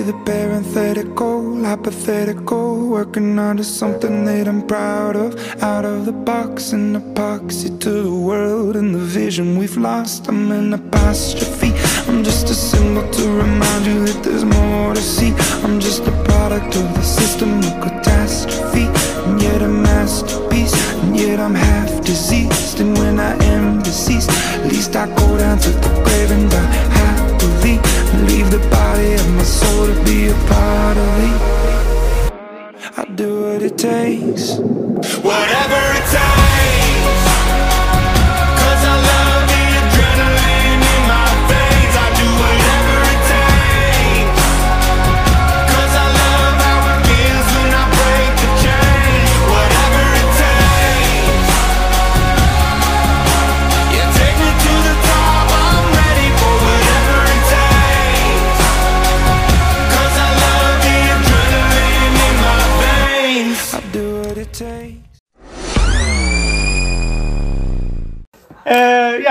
the parenthetical, hypothetical. Working onto something that I'm proud of. Out of the box, an epoxy to the world and the vision we've lost. I'm an apostrophe. I'm just a symbol to remind you that there's more to see. I'm just a product of the system of catastrophe. And yet a masterpiece, and yet I'm half diseased. And when I am deceased, at least I go down to the grave and die the body of my soul to be a part of me. I do what it takes. Whatever it takes.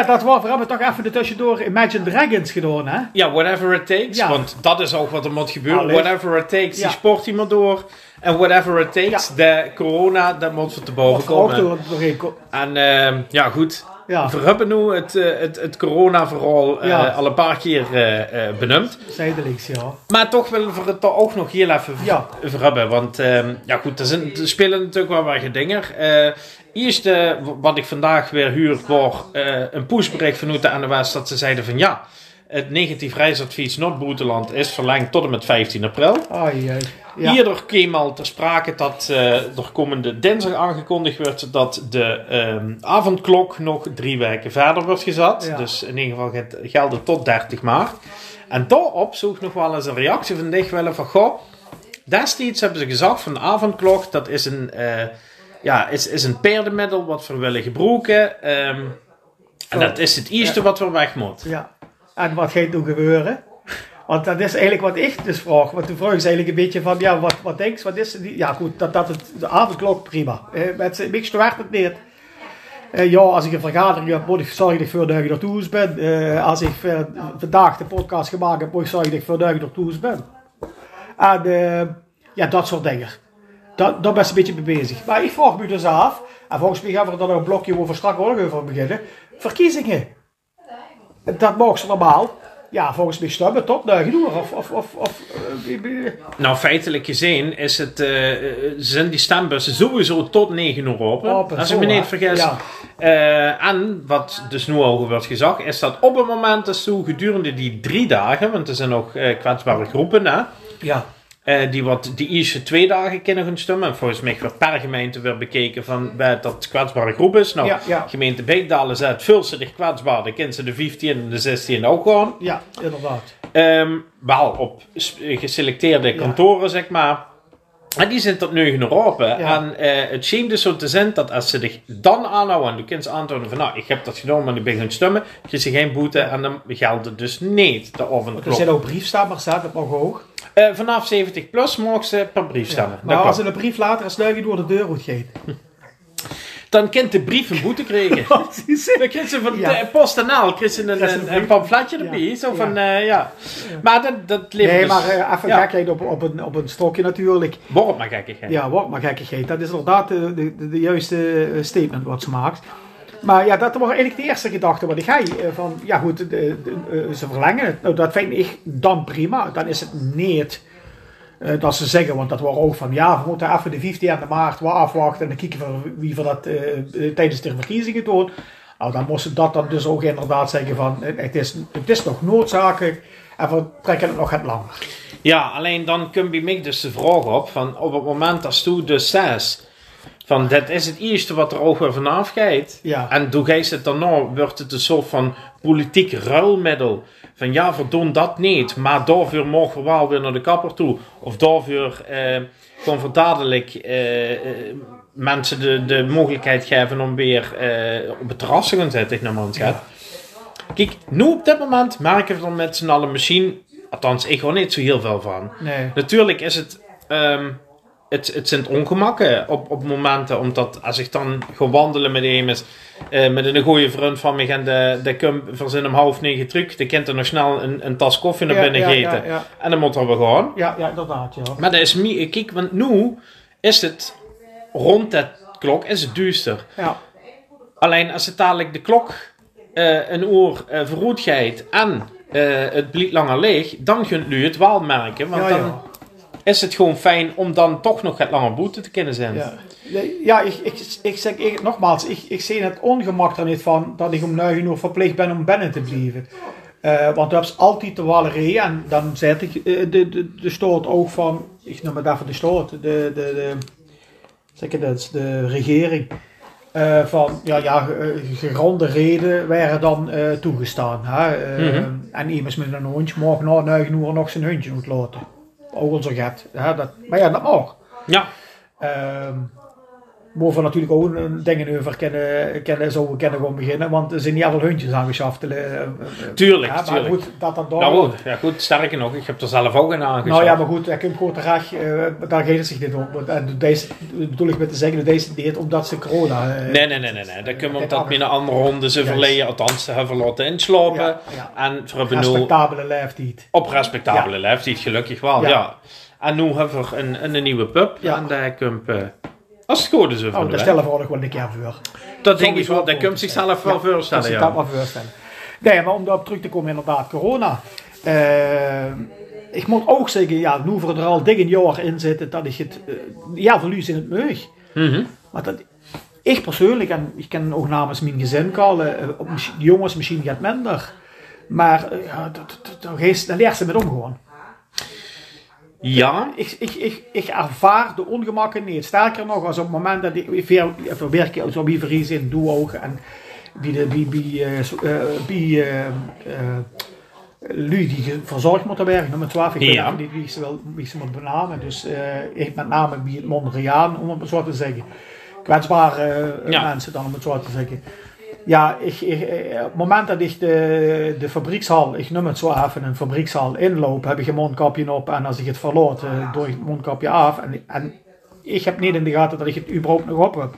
Ja, dat we hebben toch even de tussendoor Imagine Dragons gedaan, hè? Ja, whatever it takes. Ja. Want dat is ook wat er moet gebeuren. Allee. Whatever it takes, Ja. die sport maar door. En whatever it takes, de corona, dat moet we te boven komen. En ehm, ja, goed. Ja, We hebben nu het, eh, het, het corona-verhaal eh, Ja. al een paar keer eh, eh, benoemd. zijdelings, ja. Maar toch willen we het er ook nog heel even Ja. over hebben. Want ehm, ja goed, er, zijn, er spelen natuurlijk wel wat dingen. Eerst eh, wat ik vandaag weer huur voor eh, een pushbericht vanuit de NOS dat ze zeiden van ja, het negatief reisadvies Noord-Boeteland is verlengd tot en met 15 april. Ai. Ja. Eerder kwam al ter sprake dat eh er komende dinsdag aangekondigd werd dat de ehm, avondklok nog drie weken verder wordt gezet. Ja. Dus in ieder geval gelden tot 30 maart. En daarop zoek nog wel eens een reactie van willen van goh, destijds hebben ze gezegd van de avondklok, dat is een, eh ja, is, is een paardenmiddel wat we willen gebruiken. ehm, en dat is het eerste Ja. wat we weg moet. Ja. En wat gaat nu gebeuren? Want dat is eigenlijk wat ik dus vraag. Want toen vroeg ze eigenlijk een beetje van, ja, wat, wat denk je, wat is die? Ja goed, dat, dat het, de avondklok, prima. Eh, met niks te werkt het niet. Eh, ja, als ik een vergadering heb, moet ik zorgen voor dat ik er toe ben. Eh, als ik eh, vandaag de podcast gemaakt heb, moet ik zorgen dat ik voor dat ik er toe ben. En eh, ja, dat soort dingen. Dat, daar ben ik een beetje mee bezig. Maar ik vraag me dus af, en volgens mij gaan we er dan nog een blokje over nog over beginnen. Verkiezingen. Dat mogen ze normaal. Ja, volgens mij stemmen tot 9 uur. Of, of, of, of eh, Nou, feitelijk gezien is het, eh, eh, zijn die stembussen sowieso tot 9 uur open. Open, als ik me niet vergis. Ja. En wat dus nu al wordt gezegd, is dat op het moment dat zo gedurende die drie dagen, want er zijn eh, kwetsbare groepen, hè, ja. Eh, die wat die eerste twee dagen kunnen gaan stemmen. En volgens mij werd per gemeente weer bekeken van bij dat kwetsbare groep is. Nou, Ja, ja. gemeente Beekdalen zegt veel ze zich kwetsbaar. Dan kunnen ze de 15 en de 16 ook gewoon. Ja, inderdaad. Ehm, wel op geselecteerde Ja. kantoren, zeg maar. En die zijn tot nu geroepen. Ja. En eh, het schijnt dus zo te zijn dat als ze zich dan aanhouden en de kind aantonen van nou, ik heb dat gedaan, maar ik ben gaan stemmen, krijg ze geen boete en dan geldt het dus niet de Er avondklok. zijn ook briefstemmers, hè, dat mag ook. Eh, vanaf 70 plus mogen ze per brief stemmen. Maar Dat als ze een brief later als sluigje door de deur moet geven. Dan kent de brief een boete krijgen. Dan krijgt ze van Ja. de PostNL ze een, een een, een pamfletje erbij. Ja. Zo van, eh, ja. Maar dat, dat Nee, dus... maar eh, even gekheid op, op, een, op een stokje natuurlijk. Wordt maar gekkigheid. Ja, wat maar gekkigheid. Dat is inderdaad de, de, de, de juiste statement wat ze maakt. Maar ja, dat was eigenlijk de eerste gedachte wat ik had. eh, Van, ja goed, de, de, eh, ze verlengen het. Nou, dat vind ik dan prima. Dan is het niet eh, dat ze zeggen, want dat was ook van, ja, we moeten even de 15e maart afwachten en dan kijken we wie voor dat tijdens de verkiezingen doen. Nou, dan moesten dat dan dus ook inderdaad zeggen van, het is, het is nog noodzakelijk en we trekken het nog het langer. Ja, alleen dan komt bij mij dus de vraag op van op het moment dat je dus zes van dat is het eerste wat er weer vanaf gaat. Ja. En doe gij het dan nou, wordt het een soort van politiek ruilmiddel. Van ja, we doen dat niet, maar daarvoor mogen we wel weer naar de kapper toe. Of daarvoor eh, gewoon voor dadelijk eh, eh, mensen de, de mogelijkheid geven om weer eh, op het terras te gaan zitten, naar gaat. Kijk, nu op dit moment merken we er met z'n allen misschien, althans ik hoor niet zo heel veel van. Nee. Natuurlijk is het, ehm, het, het zijn ongemakken op, op momenten, omdat als ik dan ga wandelen met iemand, eh met een goede vriend van mij en de, de verzin om half negen terug, de kind er nog snel een, een tas koffie naar binnen ja, ja. en dan moeten we gaan. Ja, ja, inderdaad, ja. Maar dat is mi- kijk, want nu is het rond dat klok is het duister. Ja, Alleen als het dadelijk de klok eh, een uur uh, verroet gaat en eh, het blijft langer leeg, dan kunt u het wel merken. Want dan. Is het gewoon fijn om dan toch nog het langer boete te kunnen zijn. Ja, ja ik, ik, ik zeg ik, nogmaals, ik, ik zie het ongemak er niet van dat ik om 9 uur verplicht ben om binnen te blijven. Eh, want dat is altijd de walerie en dan zet ik eh, de, de, de stoot ook van, ik noem het even de stoot, de, de, de, zeg het, de regering. eh, van ja, ja, gegronde reden waren dan toegestaan. Hè? Mhm. En iemand met een hondje mag 9 uur nog zijn hondje moet laten. Ook al zo gaat. Hè? Dat, maar ja, dat mag. Ja, Ehm Waar we natuurlijk ook een dingen over kennen, kennen, zouden kunnen gaan beginnen, want er zijn niet alle hundjes aangeschaft. eh, eh, tuurlijk. ja, maar tuurlijk. goed, dat dat door. Nou, goed, ja, goed, sterker nog, ik heb er zelf ook een aangeschaft. nou ja, maar goed, ik heb gewoon terecht, eh daar gaat het zich niet om. Eh, Deze, bedoel ik met te zeggen, deze deed omdat ze corona... eh, Nee, nee, nee, nee. nee. Dat kunnen we omdat mijn andere honden ze verleden, althans, ze hebben laten inslapen. Ja, ja. En voor respectabele leeftijd. op respectabele leeftijd, gelukkig wel, ja. En nu hebben we een, een, nieuwe pup. Ja. En daar komt, eh, als is, over Oh, de daar weg. stellen we wel een keer voor. Dat denk ik wel, dat te zichzelf wel voorstellen, dat maar voorstellen. Nee, maar om daarop terug te komen, inderdaad, corona. Eh, ik moet ook zeggen, ja, nu voor er al dik een jaar in zitten, dat ik het, eh, ja, verlies in het meug. Mhm. Maar dat, ik persoonlijk, en ik ken ook namens mijn gezin kallen, eh, de jongens misschien gaat minder. Maar ja, dat, dat, dat, dat, dat leert ze met omgaan. Ja, Ik, ik, ik, ik ervaar de ongemakken niet. Sterker nog, als op het moment dat ik veel werk zo bij Vries in doe en bij de bij, bij, zo- bij eh, eh, lui die verzorgd moeten werken, nummer 12, ik weet Ja. niet wie ze, wel, wie ze moet benamen. Dus ik met name bij het Mondriaan, om het zo te zeggen. Kwetsbare Ja. mensen dan, om het zo te zeggen. Ja, ik, ik, eh, op het moment dat ik de, de fabriekshal, ik noem het zo even, een fabriekshal inloop, heb ik een mondkapje op en als ik het verloot, eh, doe ik het mondkapje af. En, en ik heb niet in de gaten dat ik het überhaupt nog op heb.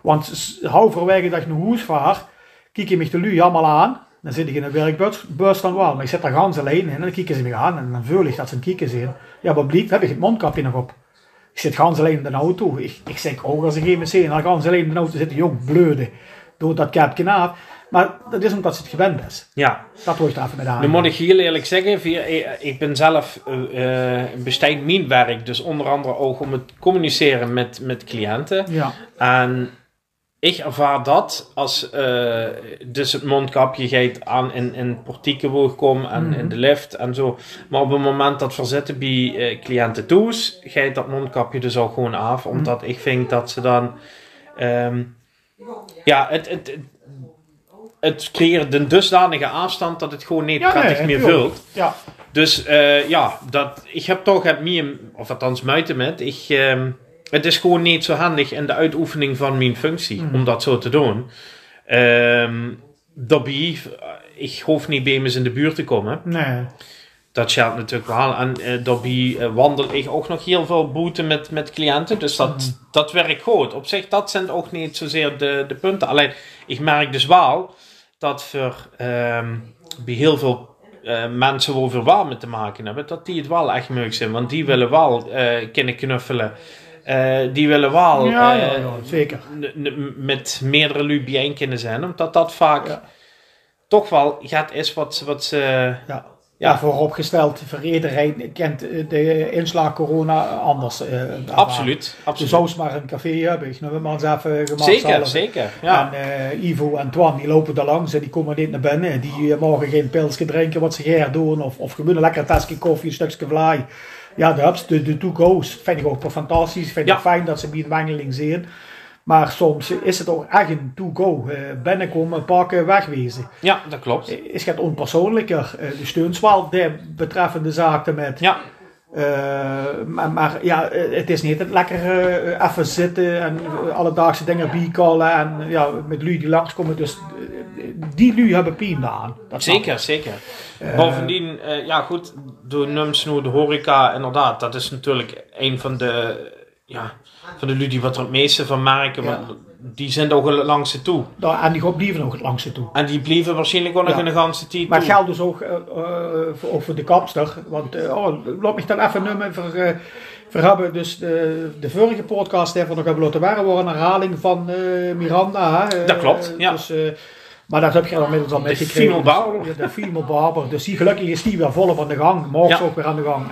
Want halverwege dat ik naar huis vaar, kijk je me de lui allemaal aan. Dan zit ik in een werkbus dan wel, maar ik zit daar gans alleen in en dan kijken ze me aan en dan voel ik dat ze een kijken zijn. Ja, wat blijkt, heb ik het mondkapje nog op. Ik zit gans alleen in de auto. Ik, ik zeg ook als ik even zie en dan gans alleen in de auto zitten, jong, bleude. Doe dat kapje af. Maar dat is omdat ze het gewend is. ja. Dat hoort even met aan. Nu moet ik heel eerlijk zeggen, via, eh, ik ben zelf eh, besteed mijn werk, dus onder andere ook om het communiceren met, met cliënten. Ja, En ik ervaar dat als dus het mondkapje gaat aan in, in portieken wil komen en Mhm. in de lift en zo. Maar op het moment dat verzetten bij eh, cliënten toe is, gaat dat mondkapje dus al gewoon af. Mhm. Omdat ik vind dat ze dan... ehm, ja, het, het, het, het creëert een dusdanige afstand dat het gewoon niet Ja, prettig nee, meer vult. Ja, Dus eh, ja, dat, ik heb toch het meer, of althans muiten met. Ik, ehm, het is gewoon niet zo handig in de uitoefening van mijn functie Mhm. om dat zo te doen. Ehm daarbij, ik hoef niet bij me in de buurt te komen. nee. Dat geldt natuurlijk wel. En eh daarbij eh, wandel ik ook nog heel veel boete met, met cliënten. Dus dat, Mhm. dat werkt goed. Op zich, dat zijn ook niet zozeer de, de punten. Alleen, ik merk dus wel dat voor ehm, bij heel veel eh, mensen waar we wel mee te maken hebben, dat die het wel echt leuk zijn. Want die willen wel kunnen knuffelen. Die willen wel Ja, ja, ja, zeker. met meerdere lui bijeen kunnen zijn. Omdat dat vaak toch wel gaat is wat, wat ze... Ja. Ja. Vooropgesteld, voor iedereen kent eh, de inslag corona anders. eh. Absoluut, Je absoluut. zou eens maar een café hebben, ik noem maar eens even gemaakt Zeker, zelf. zeker. Ja. En eh, Ivo en Twan, die lopen daar langs en die komen niet naar binnen. Die eh, mogen geen pilsje drinken wat ze graag doen. Of, of gewoon een lekker tasje koffie, een stukje vlaai. Ja, de de, de to-go's, vind ik ook fantastisch. Vind ik fijn dat ze bij een wandeling zien. Maar soms is het ook echt een to-go. Eh, binnenkomen, pakken, wegwezen. ja, dat klopt. Is het onpersoonlijker. Eh, de steunt wel de betreffende zaken met. Ja, Eh, maar, maar ja, eh, het is niet het lekker eh, even zitten en eh, alledaagse dingen bijkallen en eh, ja, met lui die langskomen. Dus eh, die lui hebben pijn aan. Zeker, zeker. Eh, Bovendien, eh, ja goed, de numsnoer, de horeca, inderdaad, dat is natuurlijk een van de, ja, van de lui die wat er het meeste van merken, Ja. want die zijn ook het langste toe. nou, en die blijven nog het langste toe. En die blijven waarschijnlijk ook nog Ja. in de ganse tijd Maar geldt dus ook, eh, voor, de kapster. Want eh, oh, laat me dan even nummer voor, voor hebben. Dus de, de vorige podcast we nog hebben laten waren, een herhaling van Miranda. hè. Dat klopt, ja. Dus, maar dat heb je inmiddels al meegekregen. female barber. Ja, de female barber. Dus die, gelukkig is die weer volop aan de gang. Morgen Ja. ook weer aan de gang.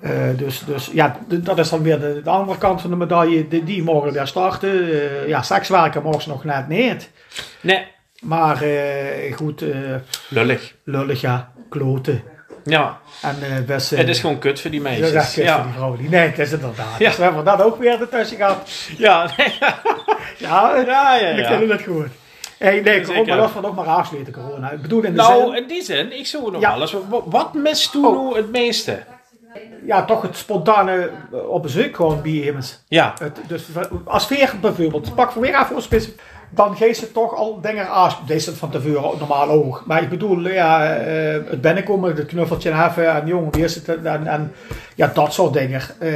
Eh, dus, dus ja, dat is dan weer de, de andere kant van de medaille. Die, die mogen weer starten. Eh, ja, sekswerken mogen ze nog net niet. Nee, Maar eh, goed, lullig. lullig ja, kloten. Ja, En best... het is gewoon kut voor die meisjes. echt kut ja. voor die vrouwen. Die, nee, het is inderdaad. Ja. Dus we hebben dat ook weer ertussen gehad. Ja, nee, Ja, eh, ja, ja. ik ja. vind het goed. Hey, nee, corona, dat we nog maar afsluiten, corona. Ik bedoel in de Nou, zin, in die zin, ik zou nog Ja. wel eens, wat, mist toen Oh. nu het meeste? Ja, toch het spontane eh, op bezoek gewoon bij iemand. Ja, Het, dus als veer bijvoorbeeld, pak voor weer even voor specifiek. Dan geeft ze toch al dingen aan. Deze van tevoren normaal ook. Maar ik bedoel, ja, eh, het binnenkomen, het knuffeltje hebben en jongen, is het? En, en ja, dat soort dingen. Eh,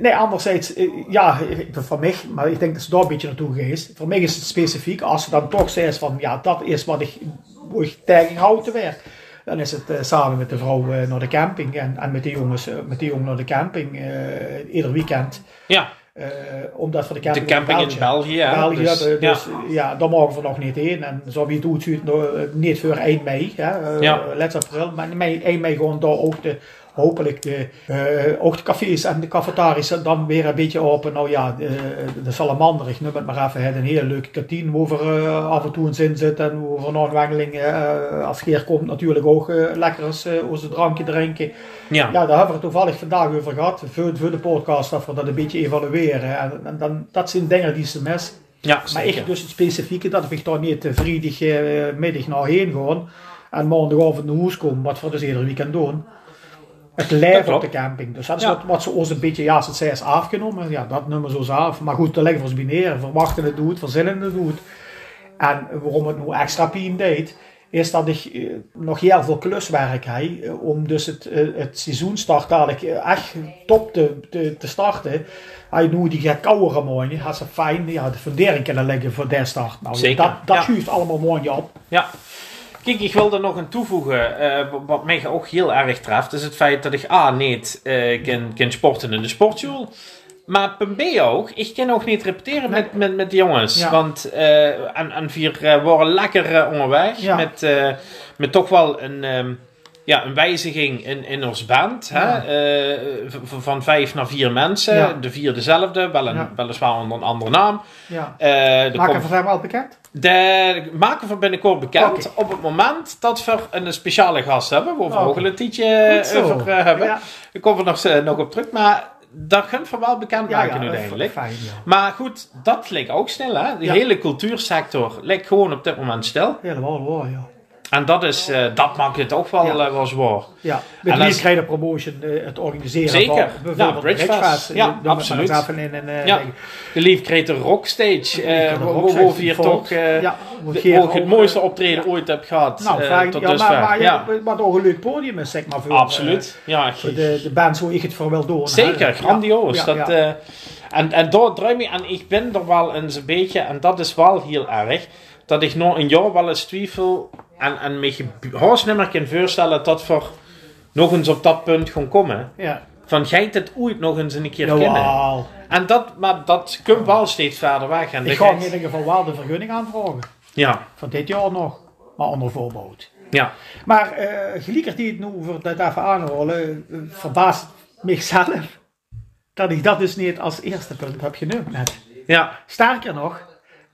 Nee, anderzijds, ja, van mij, maar ik denk dat ze daar een beetje naartoe geest. Voor mij is het specifiek, als ze dan toch zegt van, ja, dat is wat ik, hoe ik tegenhoud te werk. Dan is het eh, samen met de vrouw eh, naar de camping en, en met de jongens, eh, met de jongen naar de camping, ieder weekend. ja. Omdat voor de De camping, camping in België. hè, België, dus, dus, ja. ja. daar mogen we nog niet heen. En zo wie het doet, niet voor 1 mei, hè, uh, Ja. let april, maar mei, 1 mei gewoon daar ook de, hopelijk de, eh, ook de cafés en de cafetaries dan weer een beetje open. Nou ja, de, de salamander, ik noem het maar even, het een hele leuke kantine waar we eh, af en toe eens in zitten en waar we na een wandeling, eh, als Geer komt, natuurlijk ook eh, lekker eh, onze drankje drinken. Ja. Ja, daar hebben we het toevallig vandaag over gehad, voor, voor de podcast, dat we dat een beetje evalueren. En, en dan, dat zijn dingen die ze mis. ja, Maar zeker. ik dus het specifieke, dat ik daar niet eh, eh, middag naar heen gaan en maandagavond naar huis komen, wat we dus ieder weekend doen. Het leven op de camping. Dus dat is Ja. wat, wat ze ons een beetje, ja, het zij is afgenomen, ja, dat nummer zo af. Maar goed, daar leggen bij neer. Verwachten het doet, verzinnen het doet. En waarom het nu extra pijn deed, is dat ik eh, nog heel veel kluswerk heb. eh, om dus het, eh, het seizoenstart dadelijk echt top te, te, te starten. Je nu die gaat koudere mooie, had ze fijn ja, de fundering kunnen leggen voor de start. Nou, Zeker, dat, dat ja. allemaal mooi op. Ja. Kijk, ik wil er nog aan toevoegen. eh, wat- mij ook heel erg treft, is het feit dat ik A. niet eh, kan, kan sporten in de sportschool. Maar punt B ook, ik kan ook niet repeteren met, met, met de jongens. Ja. Want eh en, en vier eh, waren lekker eh, onderweg. Ja. Met, eh, met toch wel een, ehm, ja, een wijziging in, in ons band. Hè? Ja. Eh, van vijf naar vier mensen. Ja. De vier dezelfde, wel een, Ja. weliswaar onder een andere naam. Ja. Eh, Maken komt- we zijn wel bekend? de maken van binnenkort bekend. Op het moment dat we een speciale gast hebben. Waar we ook een tietje zo. over eh, hebben. Daar komen we nog, eh, nog op terug. Maar dat gaan we wel bekend maken uiteindelijk. Fijn, ja. Maar goed, dat lijkt ook stil. Hè? De hele cultuursector lijkt gewoon op dit moment stil. Helemaal waar, ja. En dat, is, eh, dat maakt het ook wel, Ja. eh, wel zwaar. Ja, En met dat wie is- krijg je promotion, eh, het organiseren Zeker. van Ja, bijvoorbeeld Bridgefest. Bridgefest. Ja, maar absoluut. een, eh, Ja. De Lief kreeg een rockstage. we hier volgt. toch ja, de- het mooiste optreden ooit heb gehad. Nou, tot ja, dusver. maar, maar ja, ja. wat ook een leuk podium is, zeg maar. Voor, absoluut. ja, voor de, de band zo ik het voor wil doen. Zeker, grandioos. Ja, dat, ja. en, en draai ik en ik ben er wel eens een beetje, en dat is wel heel erg, dat ik nog een jaar wel eens twijfel en, en me haast niet meer kan voorstellen dat we nog eens op dat punt gaan komen. ja. Van, gij het ooit nog eens een keer kennen? En dat, maar dat komt wel steeds verder weg. En Ik ga in ieder geval wel de vergunning aanvragen. ja, Van dit jaar nog. Maar onder voorbehoud. ja. Maar eh geliekerd die het nu voor dat even aanhoren, eh, verbaast mijzelf dat ik dat dus niet als eerste punt heb genoemd net. Ja, Sterker nog,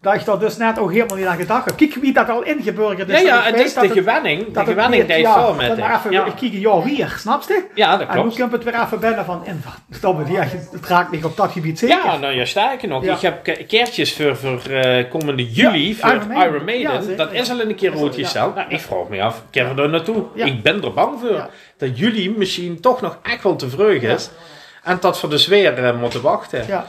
dat ik daar dus net ook helemaal niet aan gedacht heb. Kijk wie dat al ingeburgerd is. ja, ja het is de gewenning. De gewenning die ja, veel met maar even, ja. Ik kijk jaar weer, snap je? ja, dat En nu klopt. komt het weer even binnen van, en, stomme, ja, het raakt niet op dat gebied zeker. Ja, nou ja, sterker nog. Ja. Ik heb ke- kaartjes voor, voor eh, komende juli Ja, voor Iron Iron Maiden. Maiden. Ja, zeker, dat is ja. al een keer Is al- rood ja. gesteld. Nou, ik vraag me af, kennen we er naartoe? Ja. Ik ben er bang voor. Ja. Dat juli misschien toch nog echt wel te vreug is. En dat we dus weer eh, moeten wachten. Ja.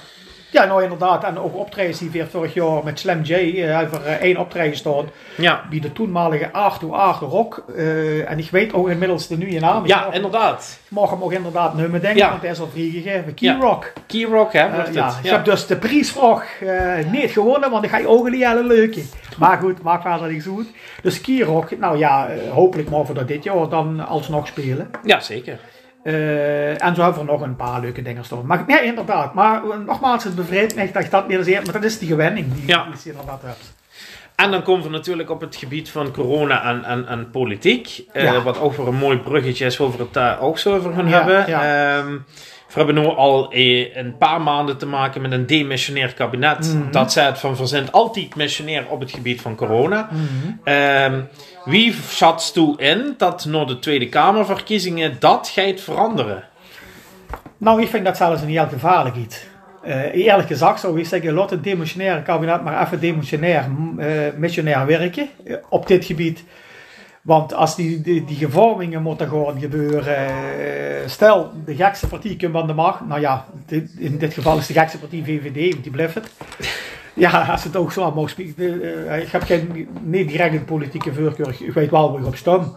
Ja, nou inderdaad. En ook optredens die weer vorig jaar met Slam J eh, hebben er één optreden staan. Ja, Bij de toenmalige Art to Art Rock. eh, en ik weet ook inmiddels de nieuwe naam. ja mag- inderdaad. mag hem ook inderdaad nummer denken, Ja. want hij is al vrijgegeven. Key Ja. Rock. Key Rock, hè, Eh, ja, ik heb dus de prijsvraag eh, niet gewonnen, want ik ga je ogen niet hele leuke. Maar goed, maakt verder niks goed. Dus Key Rock, nou ja, eh, hopelijk mogen we dat dit jaar dan alsnog spelen. ja, zeker. Eh, en zo hebben we nog een paar leuke dingen staan. Maar nee, inderdaad. Maar eh, nogmaals, het mij dat ik dat niet eens eerder- Maar dat is die gewenning die, Ja. die je inderdaad hebt. En dan komen we natuurlijk op het gebied van corona en, en, en politiek. eh, Ja. Wat ook weer een mooi bruggetje is, waar we het daar ook zo over gaan Ja, hebben. ja. Ehm, we hebben nu al eh, een paar maanden te maken met een demissionair kabinet. Mhm. Dat zegt van zijn altijd missionair op het gebied van corona. Ehm, wie schat toe in dat na de Tweede Kamerverkiezingen dat gaat veranderen? Nou, ik vind dat zelfs een heel gevaarlijk iets. Eh, eerlijk gezegd zou ik zeggen, laat het demissionaire kabinet maar even demissionair, mm, eh, missionair werken op dit gebied. Want als die, die, gevormingen moeten gaan gebeuren, eh, stel de gekste partij komt aan de macht, nou ja, in dit geval is de gekste partij VVD, want die blijft het. Ja, als het ook zo mag spreken. eh, ik heb geen, niet direct politieke voorkeur, ik weet wel waar ik op stem.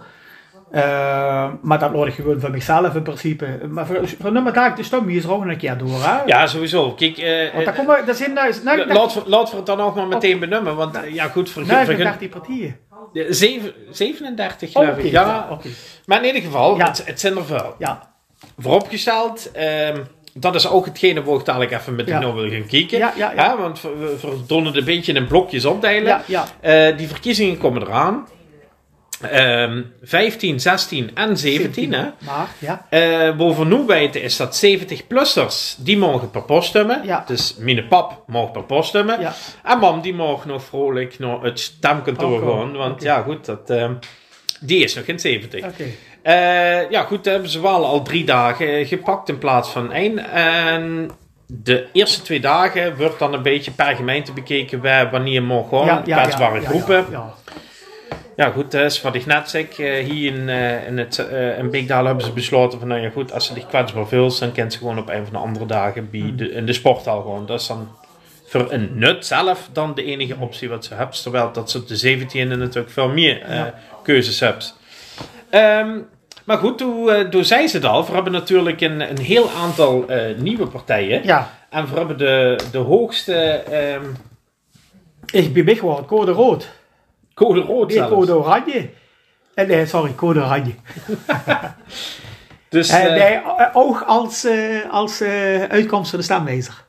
Eh, maar dat laat ik gewoon voor mezelf in principe. Maar voor, voor nummer daar, de stem hier is er ook een keer door. Hè? Ja, sowieso. Kijk, Want eh, laten we, het dan ook maar meteen benoemen. Want eh, ja, goed, voor, voor, 30 partieën. Ja, zeven- 37 geloof ik. Ja, oké. maar in ieder geval, Ja. het, het zijn er veel. Ja, Vooropgesteld, ehm, dat is ook hetgene waar ik dadelijk even met Ja. jou wil gaan kijken. Ja, ja, ja. Want we, het een beetje in blokjes opdelen. ja, ja. Eh, die verkiezingen komen eraan. Ehm 15, 16 en 17. Hè? Maar, ja. Eh, weten is dat 70-plussers, die mogen per post stemmen. Ja. Dus mijn pap mag per post stemmen. Ja. En mam die mag nog vrolijk naar het stemkantoor wel. gaan. Want ja goed, dat, ehm, die is nog geen 70. Oké. Eh, ja goed, hebben ze wel al drie dagen gepakt in plaats van één. En de eerste twee dagen wordt dan een beetje per gemeente bekeken wanneer mag gewoon. Ja, kwetsbare ja, groepen. Ja, goed, dat is wat ik net zei. eh, hier in, eh, in, het, eh in Beekdal hebben ze besloten van, nou ja goed, als ze zich kwetsbaar voelt, dan kent ze gewoon op een van de andere dagen bij Hmm. de, in de sporthal gewoon. Dat is dan voor een nut zelf dan de enige optie wat ze hebt. Terwijl dat ze op de 17e natuurlijk veel meer Ja. keuzes hebt. Ehm, maar goed, toen, toen zei ze het al. We hebben natuurlijk een, een heel aantal nieuwe partijen. ja. En we hebben de, de hoogste ehm, Ik ben big geworden, code rood. Code rood Nee, zelfs. code oranje. Eh, nee, sorry, code oranje. Dus, Eh, eh, nee, eh, oog als, eh, als eh, uitkomst van de stemwijzer.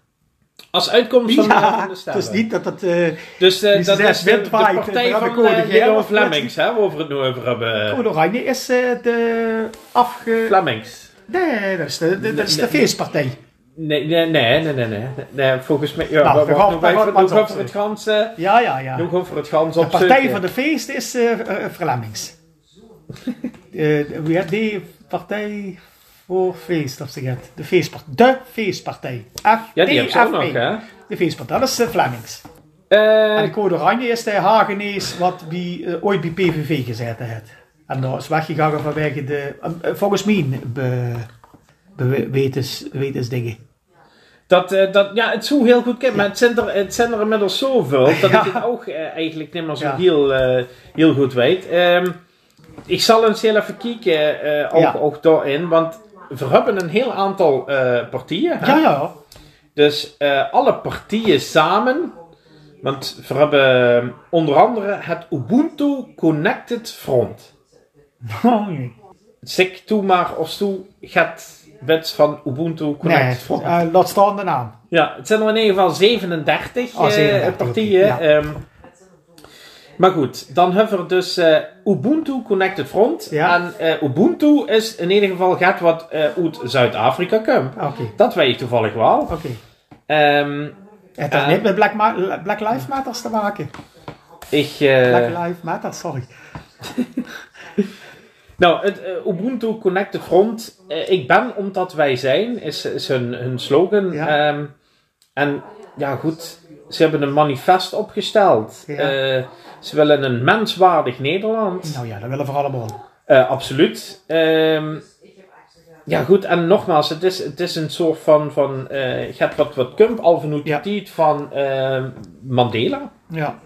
Als uitkomst van, Ja, de stemmen. is niet dat het... eh Dus eh, Wie dat is de, de partij eh, van code uh, geel of? Flemings, hè, waar we het nu over hebben. Code Oranje is eh, de afge... Flemings. Nee, dat is de, de, dat is de feestpartij. Nee, nee, nee, nee, nee, nee, nee, volgens mij, ja, Nou, we we gaan nog we even, gaan nog het even op- het gans, eh, Ja, ja, ja. nog over het gans De partij van de feest is eh, Flemings. Eh, Wie die partij voor feest, of het? De feestpartij. De feestpartij. F Ja, die hebben ze ook nog, hè. De feestpartij, dat is de Flemings. Eh, En de code oranje is de Hagenees wat die eh, ooit bij PVV gezeten heeft. En dat is weggegaan vanwege de, volgens mij, be, wetens, wetensdingen. dat, eh, dat, ja, het zou heel goed kennen, maar het zijn, er, het zijn er inmiddels zoveel dat ik het ook eh, eigenlijk niet meer zo heel, eh, heel goed weet. Ehm, ik zal eens heel even kijken, ook, ook daarin, want we hebben een heel aantal partijen. hè. Ja, ja. Dus alle partijen samen. Want we hebben onder andere het Ubuntu Connected Front. Nee. Zeg toe maar of toe gaat wet van Ubuntu Connected Nee, Front. eh, laat staan de naam. Ja, het zijn er in ieder geval 37, Oh, 37, partijen. ja. maar goed, dan hebben we dus eh, Ubuntu Connected Front. Ja. En eh, Ubuntu is in ieder geval gaat wat uit Zuid-Afrika komt. Oké, Dat weet je toevallig wel. oké. Ehm, Het heeft niet met Black, Lives Matters te maken. ik, Black Lives Matter, sorry. Nou, het eh, Ubuntu Connected Front, eh, ik ben omdat wij zijn, is, is hun, hun slogan. Ja. Ehm, en ja, goed, ze hebben een manifest opgesteld. Ja. Eh, ze willen een menswaardig Nederland. Nou ja, dat willen we allemaal. Absoluut. Ehm, ja, goed, en nogmaals, het is, het is een soort van, van gaat wat, wat kump al vanuit Ja. van ehm, Mandela. Ja.